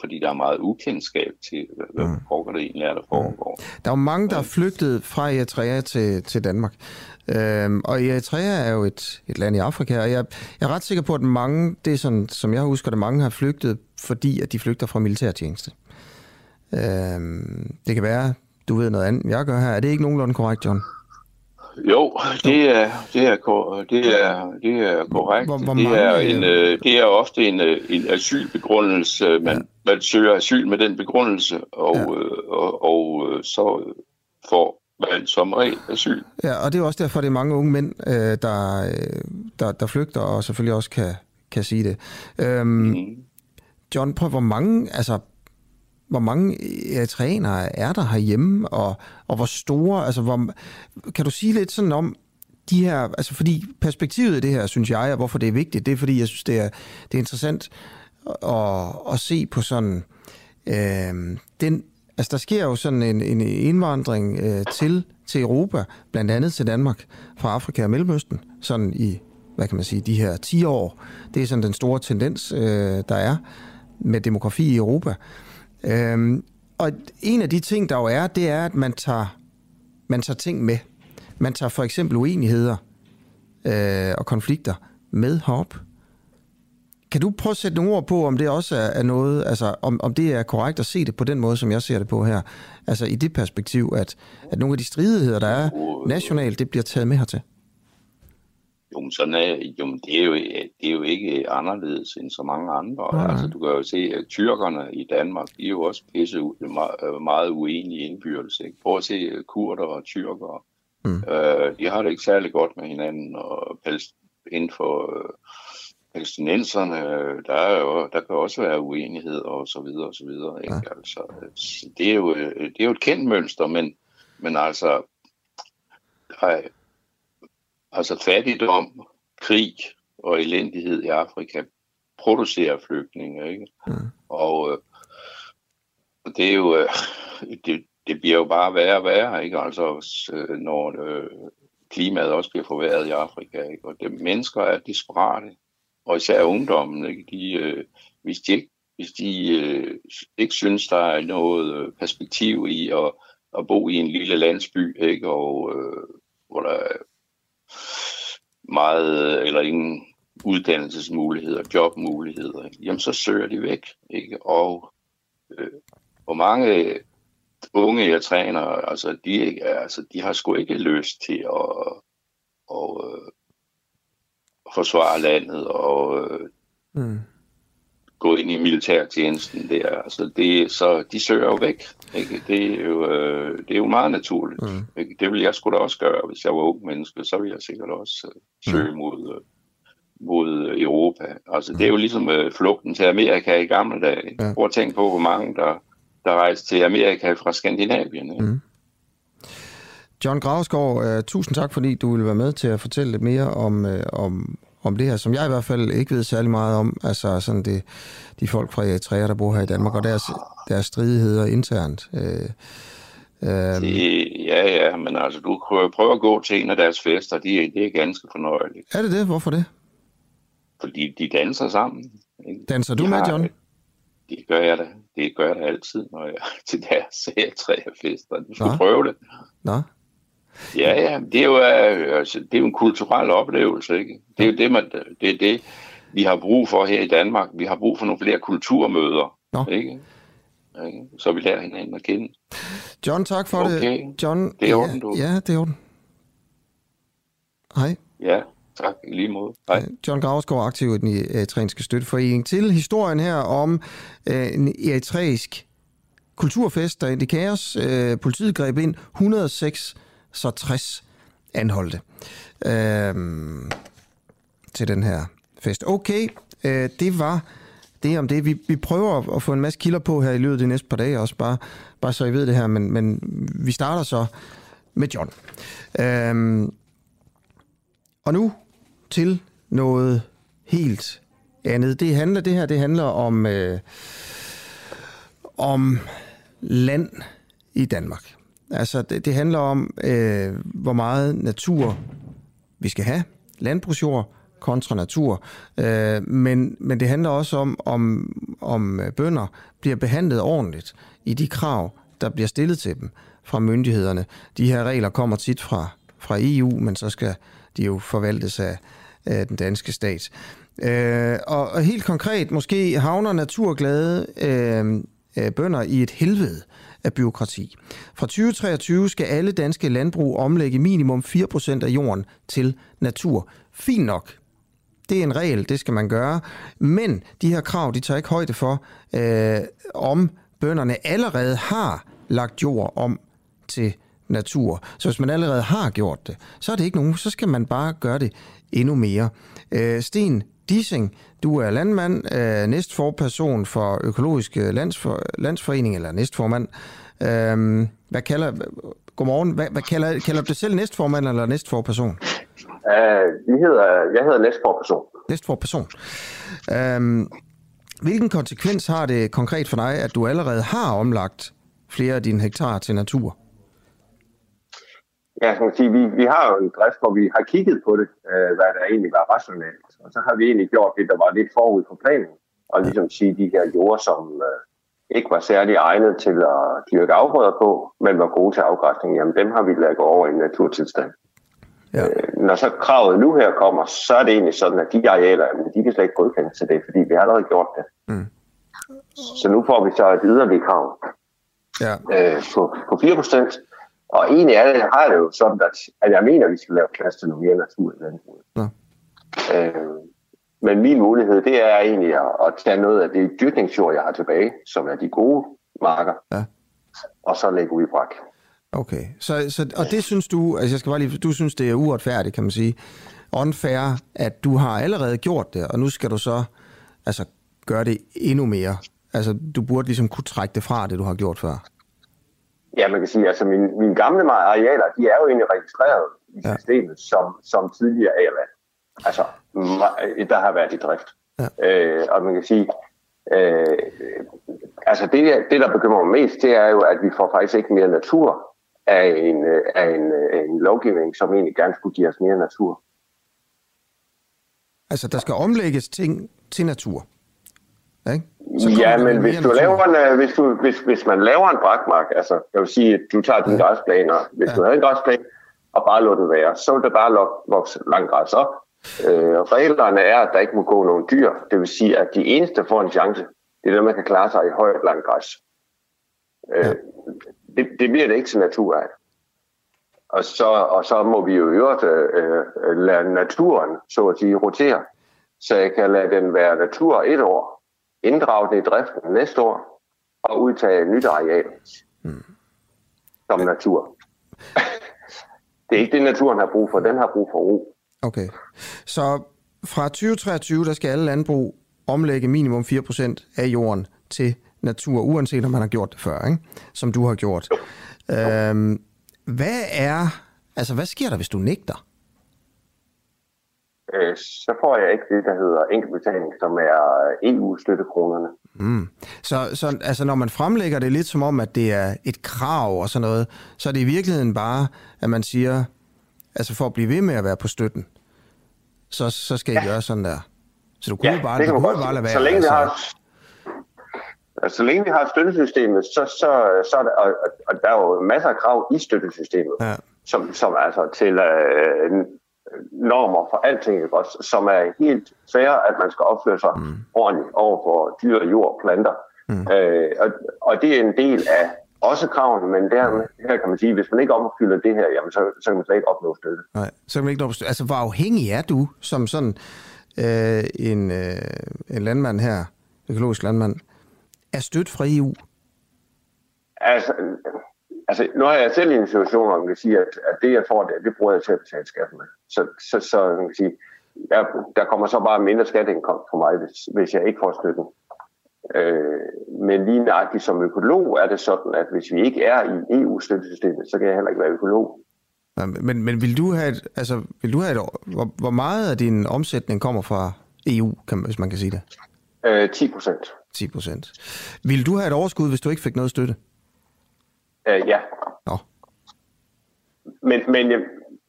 fordi der er meget ukendskab til, hvad ja. foregår det egentlig er, der foregår.
Der er jo mange, der er flygtet fra Eritrea til, til Danmark. Øhm, og Eritrea er jo et, et land i Afrika, og jeg, jeg er ret sikker på, at mange, det er sådan, som jeg husker det, mange har flygtet, fordi at de flygter fra militærtjeneste. Øhm, det kan være, du ved noget andet, jeg gør her. Er det ikke nogenlunde korrekt, John?
Jo, det er, det er, det er, det er korrekt. Hvor, hvor det, er en, øh, det er ofte en, øh, en asylbegrundelse. Man, ja. man søger asyl med den begrundelse, og, ja. øh, og, og så får man som regel asyl.
Ja, og det er også derfor, det er mange unge mænd, der, der, der flygter, og selvfølgelig også kan, kan sige det. Øhm, mm. John, prøv, hvor mange, altså hvor mange eritreanere er der herhjemme, og, og hvor store, altså hvor, kan du sige lidt sådan om de her, altså fordi perspektivet i det her, synes jeg, og hvorfor det er vigtigt, det er fordi, jeg synes, det er, det er interessant at, at se på sådan, øh, den, altså der sker jo sådan en, en indvandring øh, til, til Europa, blandt andet til Danmark, fra Afrika og Mellemøsten, sådan i, hvad kan man sige, de her 10 år. Det er sådan den store tendens, øh, der er med demografi i Europa. Øhm, og en af de ting, der jo er, det er, at man tager, man tager ting med. Man tager for eksempel uenigheder øh, og konflikter med hop. Kan du prøve at sætte nogle ord på, om det også er, noget, altså om, om det er korrekt at se det på den måde, som jeg ser det på her? Altså i det perspektiv, at, at nogle af de stridigheder, der er nationalt, det bliver taget med hertil?
Jo, sådan er, jo, det, er jo, det er jo ikke anderledes end så mange andre. Nej. Altså, du kan jo se, at tyrkerne i Danmark, de er jo også pisse meget, meget uenige indbyrdes. Ikke? Prøv at se øh, kurder og tyrkere. Mm. Øh, de har det ikke særlig godt med hinanden, og inden for øh, palæstinenserne, der, er jo, der kan også være uenighed og så videre og så videre. Ikke? Ja. Altså, det, er jo, øh, det er jo et kendt mønster, men, men altså, der er, Altså fattigdom, krig og elendighed i Afrika producerer flygtninge, ikke? Mm. Og øh, det er jo, øh, det, det bliver jo bare værre og værre, ikke? Altså, øh, når øh, klimaet også bliver forværret i Afrika, ikke? Og det, mennesker er desperate, og især ungdommen, ikke? De, øh, hvis de, ikke, hvis de øh, ikke synes, der er noget øh, perspektiv i at, at bo i en lille landsby, ikke? Og øh, hvor der er meget eller ingen uddannelsesmuligheder, jobmuligheder, jamen så søger de væk. Ikke? Og øh, hvor mange unge jeg træner, altså de, altså de har sgu ikke lyst til at, og, øh, forsvare landet og øh, mm gå ind i militærtjenesten der. Altså det, så de søger jo væk. Ikke? Det, er jo, øh, det er jo meget naturligt. Mm. Ikke? Det ville jeg skulle da også gøre, hvis jeg var ung menneske. Så ville jeg sikkert også øh, søge mm. mod, øh, mod Europa. Altså mm. det er jo ligesom øh, flugten til Amerika i gamle dage. Ja. Prøv at tænke på, hvor mange der, der rejste til Amerika fra Skandinavien. Ikke? Mm.
John Gravsgaard, uh, tusind tak, fordi du ville være med til at fortælle lidt mere om, uh, om, om det her, som jeg i hvert fald ikke ved særlig meget om. Altså sådan det, de folk fra Eritrea, der bor her i Danmark, og deres, deres stridigheder internt. Uh,
uh, det, ja, ja, men altså, du prøver at gå til en af deres fester, de, det er ganske fornøjeligt.
Er det det? Hvorfor det?
Fordi de danser sammen. Ikke?
Danser du de med, John?
Det gør jeg da. Det gør jeg da altid, når jeg til deres Eritrea-fester. Du skal Nå. prøve det.
Nå.
Ja, ja, det er jo, altså, det er jo en kulturel oplevelse, ikke? Det er jo det, man, det er det, vi har brug for her i Danmark. Vi har brug for nogle flere kulturmøder,
Nå.
ikke? ikke? Så vi lærer hinanden at kende.
John, tak for
okay.
det. John,
det er orden, du.
Ja, det er orden. Hej.
Ja, tak. I lige måde. Hej.
John Gravsgaard, aktiv i den eritreiske støtteforening. Til historien her om øh, en eritreisk kulturfest, der endte kaos. Øh, politiet greb ind 106 så 60 anholdte øh, til den her fest. Okay, øh, det var det om det. Vi, vi prøver at få en masse kilder på her i løbet af de næste par dage også, bare, bare så I ved det her, men, men vi starter så med John. Øhm, og nu til noget helt andet. Det handler det her, det handler om øh, om land i Danmark. Altså, det, det handler om, øh, hvor meget natur vi skal have. Landbrugsjord kontra natur. Øh, men, men det handler også om, om, om øh, bønder bliver behandlet ordentligt i de krav, der bliver stillet til dem fra myndighederne. De her regler kommer tit fra, fra EU, men så skal de jo forvaltes af, af den danske stat. Øh, og, og helt konkret, måske havner naturglade øh, øh bønder i et helvede af byråkrati. Fra 2023 skal alle danske landbrug omlægge minimum 4% af jorden til natur. Fint nok. Det er en regel, det skal man gøre. Men de her krav, de tager ikke højde for, øh, om bønderne allerede har lagt jord om til natur. Så hvis man allerede har gjort det, så er det ikke nogen, så skal man bare gøre det endnu mere. Øh, Sten Dissing, du er landmand, øh, næstforperson for Økologisk Landsfor, Landsforening, eller næstformand. Øh, hvad kalder, godmorgen, hvad, hvad kalder, kalder du dig selv næstformand eller næstforperson?
Uh, vi hedder, jeg hedder næstforperson.
Næstforperson. Øh, hvilken konsekvens har det konkret for dig, at du allerede har omlagt flere af dine hektar til natur?
Ja, man sige, vi, vi har jo en drift, hvor vi har kigget på det, øh, hvad der egentlig var rationelt. Og så har vi egentlig gjort det, der var lidt forud for planen. Og ligesom sige, de her jord, som øh, ikke var særlig egnet til at dyrke afgrøder på, men var gode til afgræsning, jamen dem har vi lagt over i en naturtilstand.
Ja.
Øh, når så kravet nu her kommer, så er det egentlig sådan, at de arealer, de kan slet ikke godkendes til det, fordi vi har allerede gjort det.
Mm.
Så nu får vi så et yderligere krav
ja.
øh, på, på 4%. Og egentlig er det, har det jo sådan, at, at jeg mener, at vi skal lave plads til noget mere natur i landbruget.
Ja.
Øh, men min mulighed, det er egentlig at, at tage noget af det dyrkningsjord, jeg har tilbage, som er de gode marker,
ja.
og så lægge ud i brak.
Okay, så, så, og det synes du, altså jeg skal bare lige, du synes, det er uretfærdigt, kan man sige, unfair, at du har allerede gjort det, og nu skal du så altså, gøre det endnu mere. Altså, du burde ligesom kunne trække det fra, det du har gjort før.
Ja, man kan sige, altså mine, mine gamle arealer, de er jo egentlig registreret i ja. systemet som, som tidligere agerland. Altså, der har været i drift.
Ja.
Øh, og man kan sige, øh, altså det, det, der bekymrer mig mest, det er jo, at vi får faktisk ikke mere natur af en, af en, en lovgivning, som egentlig gerne skulle give os mere natur.
Altså, der skal omlægges ting til natur? Ikke?
ja, men hvis, du laver en, øh, hvis, du, hvis, hvis man laver en brakmark, altså jeg vil sige, at du tager din ja. græsplæne, og hvis ja. du havde en græsplæne, og bare lå den være, så vil der bare vokse langt græs op. Øh, reglerne er, at der ikke må gå nogen dyr. Det vil sige, at de eneste, der får en chance, det er dem, man kan klare sig i højt langt græs. Øh, ja. det, det bliver det ikke til natur af. Og så, og så må vi jo i øvrigt øh, lade naturen, så at sige, rotere. Så jeg kan lade den være natur et år, inddrage den i driften næste år og udtage nyt areal
mm.
som natur. det er ikke det, naturen har brug for. Den har brug for ro.
Okay. Så fra 2023, der skal alle landbrug omlægge minimum 4% af jorden til natur, uanset om man har gjort det før, ikke? som du har gjort. Øhm, Hvad er, altså hvad sker der, hvis du nægter?
Øh, så får jeg ikke det, der hedder enkeltbetaling, som er EU-støttekronerne.
Mm. Så, så altså, når man fremlægger det lidt som om, at det er et krav og sådan noget, så er det i virkeligheden bare, at man siger, altså for at blive ved med at være på støtten, så, så skal I ja. gøre sådan der. Så du kunne
Ja,
bare,
det
du
kan man
kunne bare lade være.
Så længe vi
altså.
har Altså, så længe vi har støttesystemet, så, så, så er der, og- og der er jo masser af krav i støttesystemet,
ja.
som, som altså til øh, normer for alting, ikke også, som er helt fair, at man skal opføre sig mm. ordentligt over for dyr, jord og planter. Mm. Øh, og, og det er en del af også kravene, men der, her kan man sige, hvis man ikke opfylder det her, jamen, så, så kan man slet ikke opnå støtte.
Nej, så kan man ikke nå at bestå- Altså, hvor afhængig er du som sådan øh, en, øh, en landmand her, økologisk landmand, er støtte fra EU?
Altså, altså, nu er jeg selv i en situation, hvor man kan sige, at, at det, jeg får, det, det bruger jeg til at betale skat med. Så, så, så man kan sige, der, der kommer så bare mindre skatteindkomst for mig, hvis, hvis jeg ikke får støtten. Øh, men lige nøjagtigt som økolog er det sådan, at hvis vi ikke er i EU-støttesystemet, så kan jeg heller ikke være økolog.
Men, men vil du have et, altså, vil du have et, hvor, hvor meget af din omsætning kommer fra EU, kan, hvis man kan sige det?
Øh, 10 procent.
10 procent. Vil du have et overskud, hvis du ikke fik noget støtte?
Øh, ja.
Nå.
Men, men, jeg,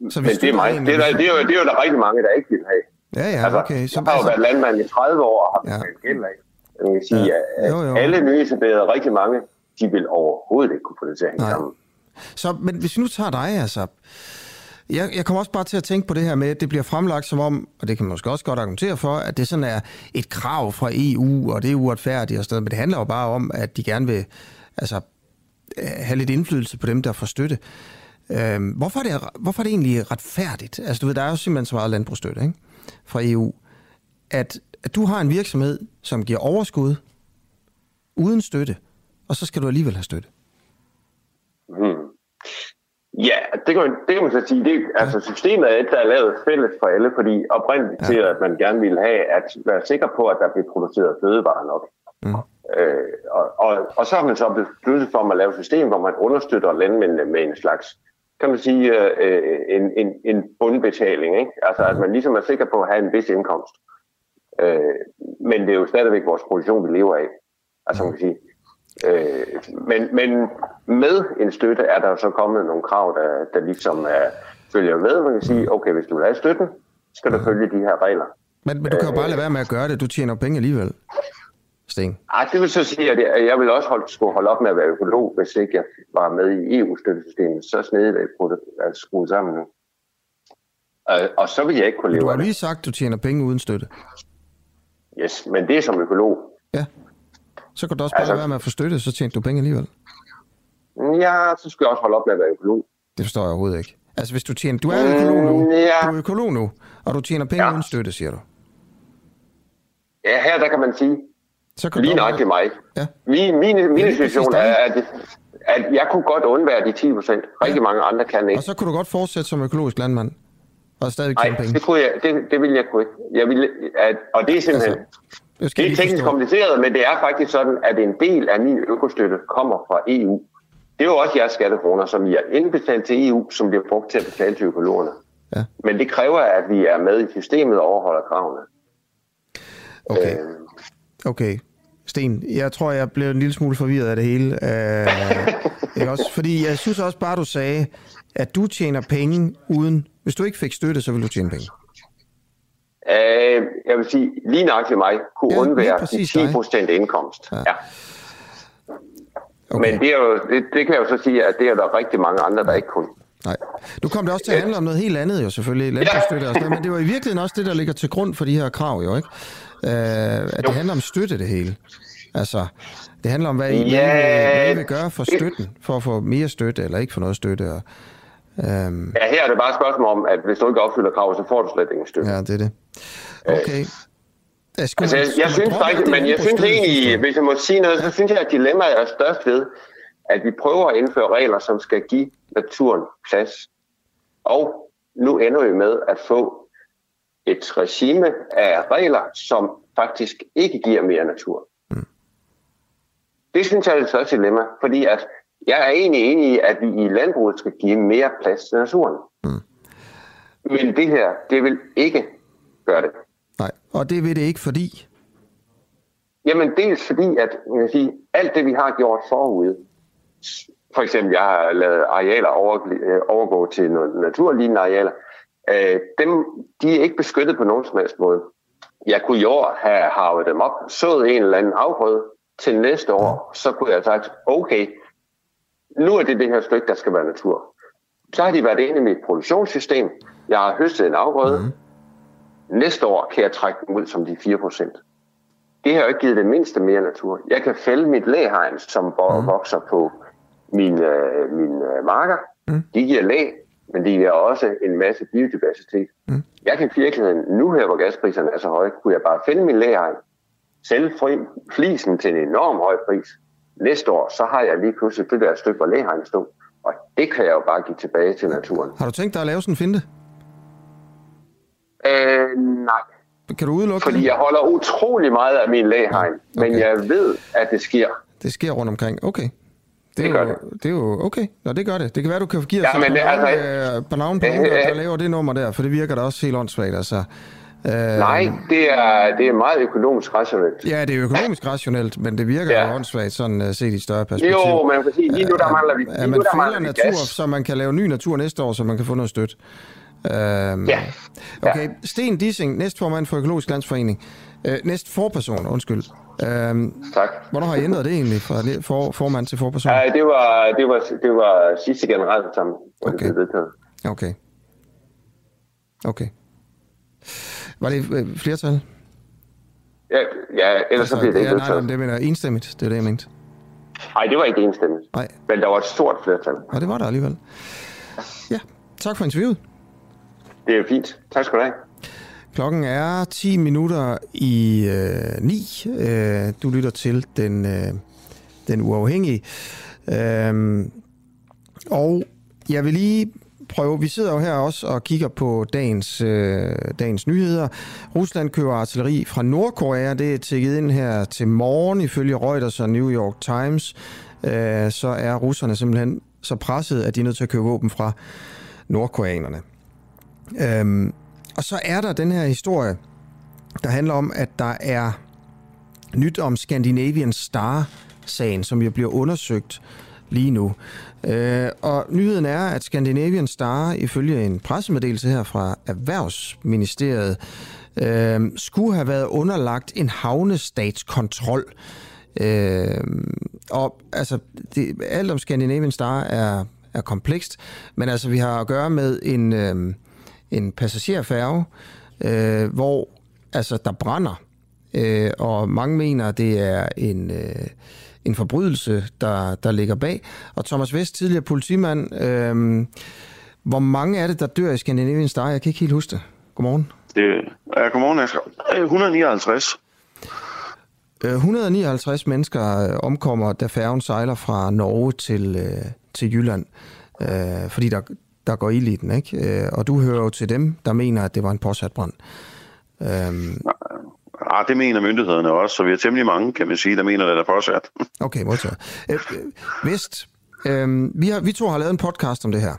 Så
men det, er mig.
en-
Det, er, der- det, er jo, det er jo der rigtig mange, der ikke vil have.
Ja, ja,
altså,
okay. Så,
jeg har jo
altså,
været landmand i 30 år og har betalt gæld af. Jeg vil sige,
Ja.
at
Jo, jo.
alle nyetablerede, rigtig mange, de vil overhovedet ikke kunne få det til at hænge
Nej.
sammen.
så, men hvis vi nu tager dig, altså... Jeg, jeg kommer også bare til at tænke på det her med, at det bliver fremlagt som om, og det kan man måske også godt argumentere for, at det sådan er et krav fra EU, og det er uretfærdigt og sådan noget, men det handler jo bare om, at de gerne vil altså, øh, have lidt indflydelse på dem, der får støtte. Øhm, hvorfor, er det, hvorfor er det egentlig retfærdigt? Altså du ved, der er jo simpelthen så meget landbrugsstøtte ikke? fra EU, at, at du har en virksomhed, som giver overskud uden støtte, og så skal du alligevel have støtte.
Hmm. Ja, det kan, man, det kan man så sige. Det, altså systemet er et, der er lavet fælles for alle, fordi oprindeligt ja. til, at man gerne ville have at være sikker på, at der bliver produceret fødevarer nok.
Mm.
Øh, og, og, og så har man så besluttet for at lave et system, hvor man understøtter landmændene med en slags, kan man sige, øh, en, en, en bundbetaling. Ikke? Altså at man ligesom er sikker på at have en vis indkomst. Øh, men det er jo stadigvæk vores produktion, vi lever af. Altså man kan sige, Øh, men, men med en støtte er der jo så kommet nogle krav, der, der ligesom er, følger med. Man kan sige, okay, hvis du vil have støtten, skal du følge de her regler.
Men, men du kan jo bare lade være med at gøre det. Du tjener penge alligevel. Sten.
Ej, det vil så sige, at jeg, vil også holde, skulle holde op med at være økolog, hvis ikke jeg var med i EU-støttesystemet. Så snedigt er det at skrue sammen nu. Øh, og så vil jeg ikke kunne
Du
leve
har
af det.
lige sagt, at du tjener penge uden støtte.
Yes, men det er som økolog.
Ja. Så kan du også bare altså,
Altså-
være med at få støtte, så tjener du penge alligevel.
Ja, så skal jeg også holde op med at være økolog.
Det forstår jeg overhovedet ikke. Altså hvis du tjener... Du er økolog nu.
Mm, ja.
Du er økolog nu, og du tjener penge ja. uden støtte, siger du.
Ja, her der kan man sige,
så kan
lige nøjagtigt mig.
Ja.
Min, min,
Ja,
min situation er, at, at jeg kunne godt undvære de 10 procent. Rigtig mange andre kan ikke.
Og så kunne du godt fortsætte som økologisk landmand. Og stadig tjene penge.
det, kunne jeg, det, det ville jeg kunne ikke. Jeg ville, at, og det er simpelthen...
det
Altså, det
jeg
er teknisk
forstå.
kompliceret, men det er faktisk sådan, at en del af min økostøtte kommer fra EU. Det er jo også jeres skattekroner, som I har indbetalt til EU, som bliver brugt til at betale til økologerne.
Ja.
Men det kræver, at vi er med i systemet og overholder kravene.
Okay.
Øh,
Okay. Sten, jeg tror, jeg blev en lille smule forvirret af det hele. Ikke også? Fordi jeg synes også bare, du sagde, at du tjener penge uden... Hvis du ikke fik støtte, så ville du tjene penge.
øh, jeg vil sige, lige nok til mig, kunne
Ja,
ja, undvære de
præcis
10
dig.
procent indkomst. Ja. ja. Okay. Men det, er jo, det, det kan jeg jo så sige, at det er der rigtig mange andre, der ikke kunne.
Nej. Nu kom det også til at handle om noget helt andet jo selvfølgelig, landbrugsstøtte og sådan noget, men det var i virkeligheden også det, der ligger til grund for de her krav jo, ikke? Uh, at det handler om støtte det hele. Altså, det handler om, hvad I,
Ja,
hvad, I, hvad I vil gøre for støtten, for at få mere støtte eller ikke få noget støtte. Og, um,
Ja, her er det bare et spørgsmål om, at hvis du ikke opfylder kravet, så får du slet ingen støtte.
ja, det er det. Okay. Ja, skal
Altså,
man-
jeg, jeg synes faktisk, men jeg synes egentlig, hvis jeg må sige noget, så synes jeg, at dilemmaet er størst ved, at vi prøver at indføre regler, som skal give naturen plads. Og nu ender vi med at få et regime af regler, som faktisk ikke giver mere natur. Det synes jeg er det største dilemma, fordi at Jeg er egentlig enig i, at vi i landbruget skal give mere plads til naturen.
Mm.
Men det her, det vil ikke gøre det.
Nej, og det vil det ikke, fordi...
Jamen dels fordi, at man kan sige, alt det, vi har gjort forud, for eksempel, jeg har lavet arealer over, øh, overgå til nogle naturlignende arealer, øh, dem, de er ikke beskyttet på nogen som helst måde. Jeg kunne i år have havet dem op, sået en eller anden afgrøde til næste år, så kunne jeg have sagt, okay, nu er det det her stykke, der skal være natur. Så har de været inde i mit produktionssystem. Jeg har høstet en afgrøde. Mm. Næste år kan jeg trække dem ud som de 4%. Det har jo ikke givet det mindste mere natur. Jeg kan fælde mit læhegn, som mm. vokser på mine, øh, mine øh, marker. Mm. De giver læ, men de giver også en masse biodiversitet. Mm. Jeg kan virkelig, nu her, hvor gaspriserne er så høje, kunne jeg bare finde min læhegn, sælge fri, flisen til en enorm høj pris. Næste år, så har jeg lige pludselig det der stykke, læhegn stod. Og det kan jeg jo bare give tilbage til naturen.
Har du tænkt dig at lave sådan en finte?
Øh, nej.
Kan du udelukke
Fordi jeg holder utrolig meget af min læhegn, okay. men jeg ved, at det sker.
Det sker rundt omkring, okay.
Det, det gør
jo,
det.
Det er jo okay. Nå, det gør det. Det kan være, du kan give os
Ja, men det- altså-
øh, på navn på nogen, der, der laver det nummer der, for det virker da også helt åndssvagt, altså. Øh,
Nej, det er, det er meget økonomisk rationelt.
Ja, det er økonomisk rationelt, men det virker ja. jo åndssvagt, sådan uh, set i større perspektiv.
Jo, men man kan sige, lige nu der mangler vi, lige nu
man
der mangler vi
natur,
gas.
så man kan lave ny natur næste år, så man kan få noget støtte. Øhm,
Ja.
Okay, Sten Dissing, næstformand for Økologisk Landsforening. Øh, næst forperson, undskyld. Øhm,
tak.
Hvornår har I ændret det egentlig fra for, formand til forperson?
Ja, det var, det var, det var sidste generalforsamling, hvor okay. det blev vedtaget.
Okay. Okay. Var det øh, flertal?
Ja, ja ellers så bliver det ikke
ja, nej,
vedtaget.
men det mener jeg enstemmigt, det er det, jeg mente.
Nej, det var ikke enstemmigt.
Nej.
Men der var et stort flertal.
Og det var der alligevel. Ja, tak for interviewet.
Det er fint. Tak skal du have.
Klokken er 10 minutter i øh, 9. Øh, du lytter til den, øh, den uafhængige. Øh, og jeg vil lige prøve, vi sidder jo her også og kigger på dagens, øh, dagens nyheder. Rusland køber artilleri fra Nordkorea. Det er tækket ind her til morgen ifølge Reuters og New York Times. Øh, så er russerne simpelthen så presset, at de er nødt til at købe våben fra nordkoreanerne. Øhm, og så er der den her historie, der handler om, at der er nyt om Scandinavian Star-sagen, som jo bliver undersøgt lige nu. Øh, og nyheden er, at Scandinavian Star, ifølge en pressemeddelelse her fra Erhvervsministeriet, øh, skulle have været underlagt en havnestatskontrol. Øh, og altså, det, alt om Scandinavian Star er, er komplekst, men altså, vi har at gøre med en, øh, en passagerfærge, øh, hvor altså, der brænder, øh, og mange mener, det er en, øh, en forbrydelse, der, der ligger bag. Og Thomas Vest, tidligere politimand, øh, hvor mange er det, der dør i Scandinavian Star? Jeg kan ikke helt huske det. Godmorgen.
Det, ja, godmorgen, Asger. Øh, 159.
Øh, 159 mennesker øh, omkommer, da færgen sejler fra Norge til, øh, til Jylland, øh, fordi der, der går ild i den, ikke? Øh, og du hører jo til dem, der mener, at det var en påsat brand. Øhm,
Ah, det mener myndighederne også, så vi er temmelig mange, kan man sige, der mener, at det er påsat.
Okay, modtaget. Øh, Vest, øh, vi, har, vi to har lavet en podcast om det her,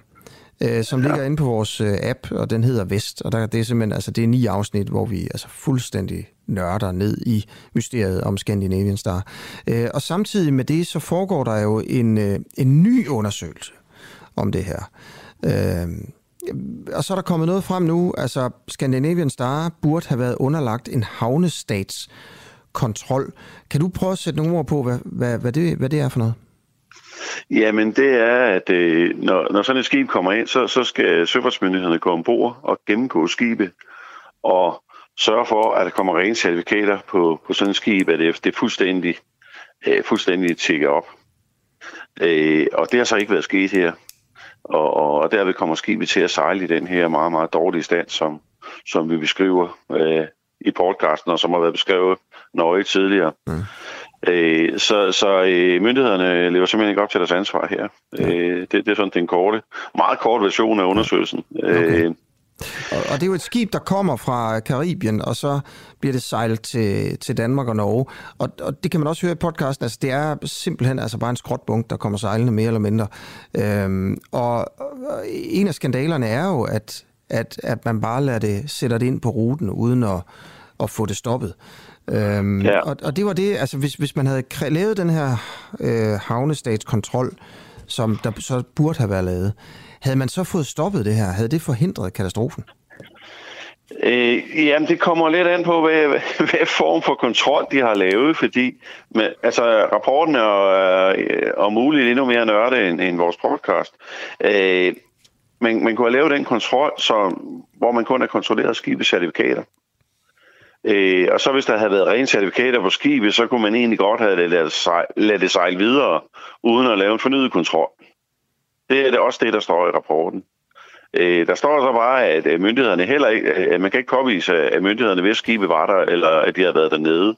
øh, som ligger inde på vores øh, app, og den hedder Vest. Og der, det er simpelthen altså, det er ni afsnit, hvor vi altså fuldstændig nørder ned i mysteriet om Scandinavian Star. Øh, og samtidig med det, så foregår der jo en, øh, en ny undersøgelse om det her. Øh, Øhm, og så er der kommet noget frem nu, altså Scandinavian Star burde have været underlagt en havnestatskontrol. Kan du prøve at sætte nogle ord på, hvad, hvad, hvad, det, hvad det er for noget?
Jamen, det er, at øh, når, når sådan et skib kommer ind, så, så skal søfartsmyndighederne gå ombord og gennemgå skibet og sørge for, at der kommer rene certifikater på, på sådan et skib, at det, det er fuldstændig, øh, fuldstændig tjekket op. Øh, og det har så ikke været sket her. Og, og derved kommer skibet til at sejle i den her meget, meget dårlige stand, som, som vi beskriver øh, i podcasten, og som har været beskrevet nøje tidligere. Mm. Øh, så så øh, myndighederne lever simpelthen ikke op til deres ansvar her. Øh, det, det er sådan den korte, meget kort version af undersøgelsen. Okay. Øh,
Og, og det er jo et skib, der kommer fra Karibien, og så bliver det sejlet til, til Danmark og Norge. Og, og det kan man også høre i podcasten. Altså, det er simpelthen altså bare en skråtbunk, der kommer sejlende mere eller mindre. Øhm, og, og en af skandalerne er jo, at, at, at man bare lader det, sætter det ind på ruten, uden at, at få det stoppet. Øhm, ja. og, og det var det, altså hvis, hvis man havde lavet den her øh, havnestatskontrol, som der så burde have været lavet, havde man så fået stoppet det her? Havde det forhindret katastrofen?
Øh, jamen, det kommer lidt an på, hvad, hvad form for kontrol de har lavet, fordi med, altså, rapporten er øh, er, er muligt endnu mere nørde end, end vores podcast. Øh, man, man kunne have lavet den kontrol, som, hvor man kun har kontrolleret skibets certifikater. Øh, og så hvis der havde været rene certifikater på skibet, så kunne man egentlig godt have ladet, sejl, ladet det sejle videre, uden at lave en fornyet kontrol. Det er det også det, der står i rapporten. Øh, der står så bare, at øh, myndighederne heller ikke, at man kan ikke påvise, at myndighederne ved skibet var der, eller at de har været dernede.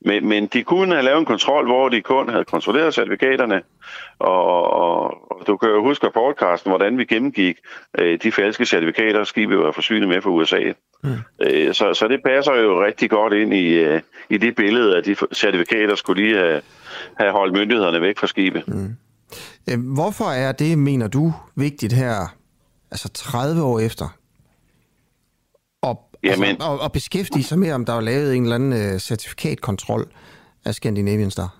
Men, men de kunne have lavet en kontrol, hvor de kun havde kontrolleret certifikaterne, og, og, og du kan jo huske på podcasten, hvordan vi gennemgik øh, de falske certifikater, skibet var forsynet med fra USA. Mm. Øh, så, så det passer jo rigtig godt ind i, øh, i det billede, at de certifikater skulle lige have, have holdt myndighederne væk fra skibet. Mm.
Øh, hvorfor er det, mener du, vigtigt her, altså 30 år efter, at, Jamen, altså, at, at beskæftige sig med, om der er lavet en eller anden uh, certifikatkontrol af Scandinavian Star?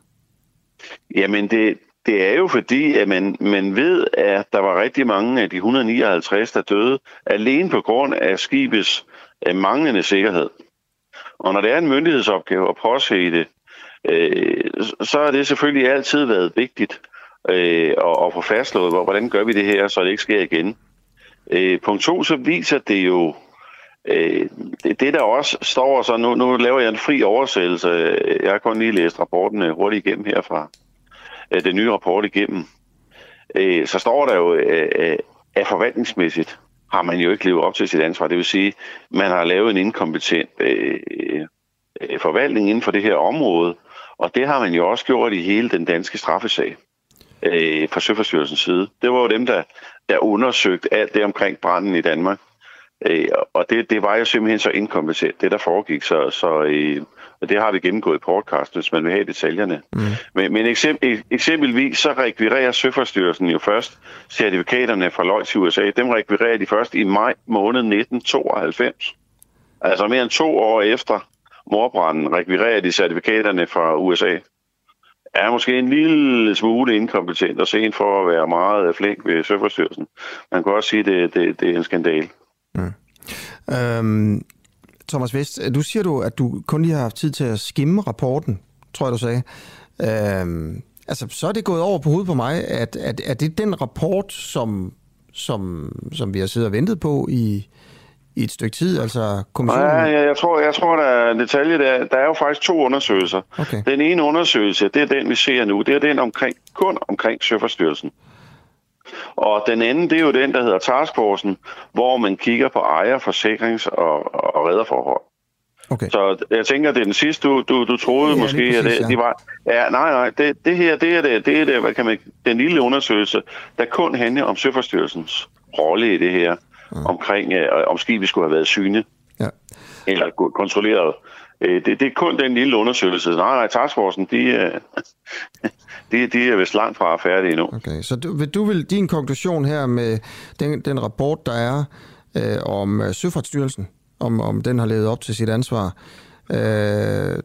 Jamen, det, det er jo fordi, at man, man ved, at der var rigtig mange af de 159, der døde, alene på grund af skibets uh, manglende sikkerhed. Og når det er en myndighedsopgave at påse det, øh, så har det selvfølgelig altid været vigtigt øh, og, og få fastslået, hvordan gør vi det her, så det ikke sker igen. Øh, punkt to, så viser det jo, øh, det, det der også står, så nu, nu laver jeg en fri oversættelse, jeg har kun lige læst rapporten øh, hurtigt igennem herfra, øh, den nye rapport igennem, øh, så står der jo, øh, øh, at forvaltningsmæssigt har man jo ikke levet op til sit ansvar. Det vil sige, man har lavet en inkompetent øh, øh forvaltning inden for det her område, og det har man jo også gjort i hele den danske straffesag øh, fra Søforstyrelsens side. Det var jo dem, der, der undersøgte alt det omkring branden i Danmark. Øh, og det, det var jo simpelthen så inkompetent, det der foregik. Så, så øh, og det har vi gennemgået i podcast, hvis man vil have detaljerne. Mm. Men, men eksempel, eksempelvis så rekvirerer Søforstyrelsen jo først certifikaterne fra Lloyd til USA. Dem rekvirerer de først i maj måned 1992. Altså mere end to år efter morbranden rekvirerer de certifikaterne fra USA er måske en lille smule inkompetent og sen for at være meget flink ved Søforstyrelsen. Man kan også sige, at det, det, det er en skandal. Mm.
Øhm, Thomas Vest, du siger du, at du kun lige har haft tid til at skimme rapporten, tror jeg, du sagde. Øhm, altså, så er det gået over på hovedet på mig, at, at, at det er den rapport, som, som, som vi har siddet og ventet på i, i et stykke tid, altså kommissionen?
Nej, jeg, jeg, tror, jeg tror, der er detalje der. Der er jo faktisk to undersøgelser. Okay. Den ene undersøgelse, det er den, vi ser nu. Det er den omkring, kun omkring Søforstyrelsen. Og den anden, det er jo den, der hedder Taskforcen, hvor man kigger på ejer, forsikrings- og, og redderforhold. Okay. Så jeg tænker, det er den sidste, du, du, du troede ja, måske, præcis, at det, ja. de var... Ja, nej, nej, det, det her, det er, det, det er det, hvad kan man, den lille undersøgelse, der kun handler om Søforstyrelsens rolle i det her mm. omkring, øh, om skibet skulle have været syne. Ja. Eller kontrolleret. Øh, det, det er kun den lille undersøgelse. Nej, nej, taskforcen, de, øh, de, de er vist langt fra færdige nu.
Okay, så du, vil, du vil din konklusion her med den, den rapport, der er øh, om øh, Søfartsstyrelsen, om, om den har levet op til sit ansvar, øh,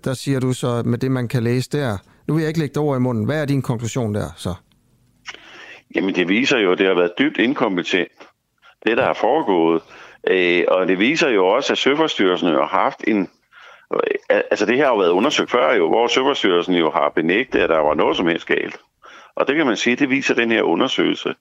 der siger du så med det, man kan læse der, nu vil jeg ikke lægge det over i munden, hvad er din konklusion der så?
Jamen det viser jo, at det har været dybt inkompetent det, der er foregået. Øh, og det viser jo også, at Søforstyrelsen har haft en... Altså det her har jo været undersøgt før jo, hvor Søforstyrelsen jo har benægtet, at der var noget som helst galt. Og det kan man sige, det viser den her undersøgelse.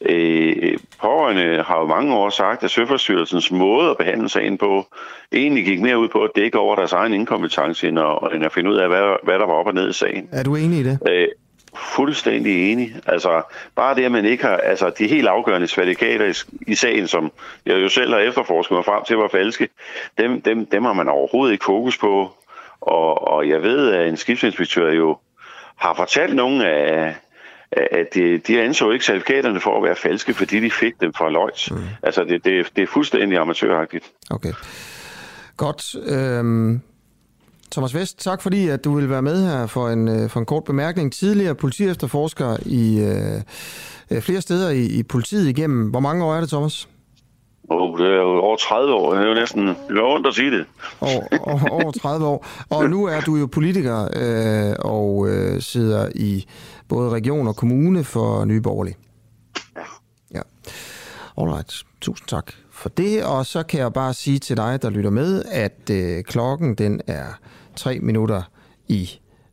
Øh, pårørende har jo mange år sagt, at Søforstyrelsens måde at behandle sagen på, egentlig gik mere ud på at dække over deres egen inkompetence, end at, end at finde ud af, hvad, hvad der var op og ned i sagen.
Er du enig i det?
Øh, fuldstændig enig. Altså, bare det, at man ikke har... Altså, de helt afgørende certifikater i, i sagen, som jeg jo selv har efterforsket mig frem til, var falske, dem, dem, dem har man overhovedet ikke fokus på. Og, og jeg ved, at en skibsinspektør jo har fortalt nogle af, at de, de anså ikke certifikaterne for at være falske, fordi de fik dem fra Lloyds. Mm. Altså, det, det, det er fuldstændig amatøragtigt.
Okay. Godt. Øhm, Thomas Vest, tak fordi at du vil være med her for en, øh, for en kort bemærkning. Tidligere politiefterforsker i øh, øh, flere steder i, i politiet igennem. Hvor mange år er det, Thomas?
Oh, det er jo over 30 år. Det er jo næsten det er ondt at sige det.
Over, over 30 år. Og nu er du jo politiker øh, og øh, sidder i både region og kommune for Nye Borgerlige. Ja. Alright. Tusind tak for det. Og så kan jeg bare sige til dig, der lytter med, at øh, klokken den er 3 minutter i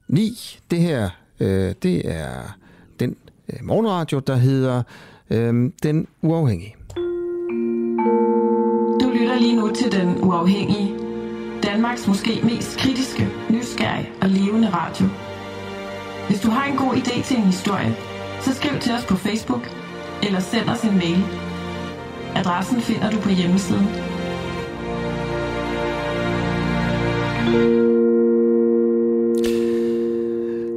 9. Det her, øh, det er den øh, morgenradio, der hedder øh, Den Uafhængige.
Du lytter lige nu til Den Uafhængige. Danmarks måske mest kritiske, nysgerrige og levende radio. Hvis du har en god idé til en historie, så skriv til os på Facebook eller send os en mail. Adressen finder du på hjemmesiden.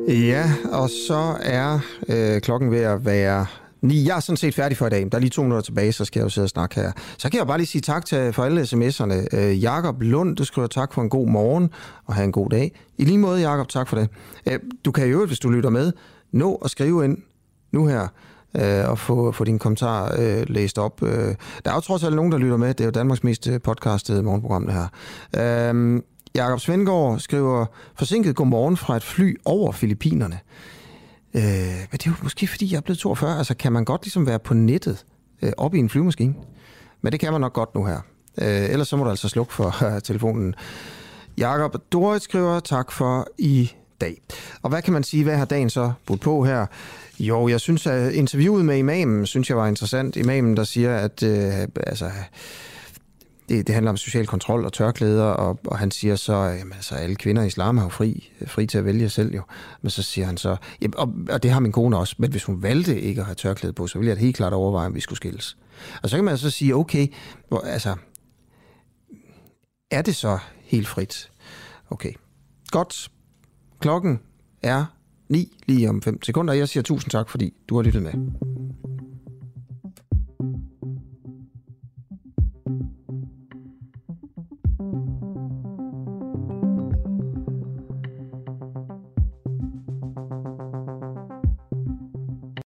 Ja, og så er øh, klokken ved at være 9. Jeg er sådan set færdig for i dag. Der er lige to minutter tilbage, så skal jeg jo sidde og snakke her. Så kan jeg bare lige sige tak til, for alle sms'erne. Øh, Jakob Lund, du skriver tak for en god morgen og have en god dag. I lige måde, Jakob, tak for det. Øh, du kan jo, hvis du lytter med, nå at skrive ind nu her øh, og få, få din kommentar øh, læst op. Øh, der er jo trods alt nogen, der lytter med. Det er jo Danmarks mest øh, podcastede morgenprogram, det her. Øh, Jakob Svendgaard skriver, forsinket godmorgen fra et fly over Filippinerne. Øh, men det er jo måske, fordi jeg er blevet 42. Altså, kan man godt ligesom være på nettet øh, op i en flyvemaskine? Men det kan man nok godt nu her. Øh, ellers så må du altså slukke for øh, telefonen. Jakob Dorit skriver, tak for i dag. Og hvad kan man sige, hvad har dagen så budt på her? Jo, jeg synes, at interviewet med imamen, synes jeg var interessant. Imamen, der siger, at øh, altså, det, det handler om social kontrol og tørklæder, og, og han siger så, at altså, alle kvinder i islam har jo fri, fri til at vælge selv jo. Men så siger han så, jamen, og, og det har min kone også, men hvis hun valgte ikke at have tørklæde på, så ville jeg helt klart overveje, om vi skulle skilles. Og så kan man så sige, okay, hvor, altså, er det så helt frit? Okay, godt. Klokken er 9 lige om 5 sekunder. Jeg siger tusind tak, fordi du har lyttet med.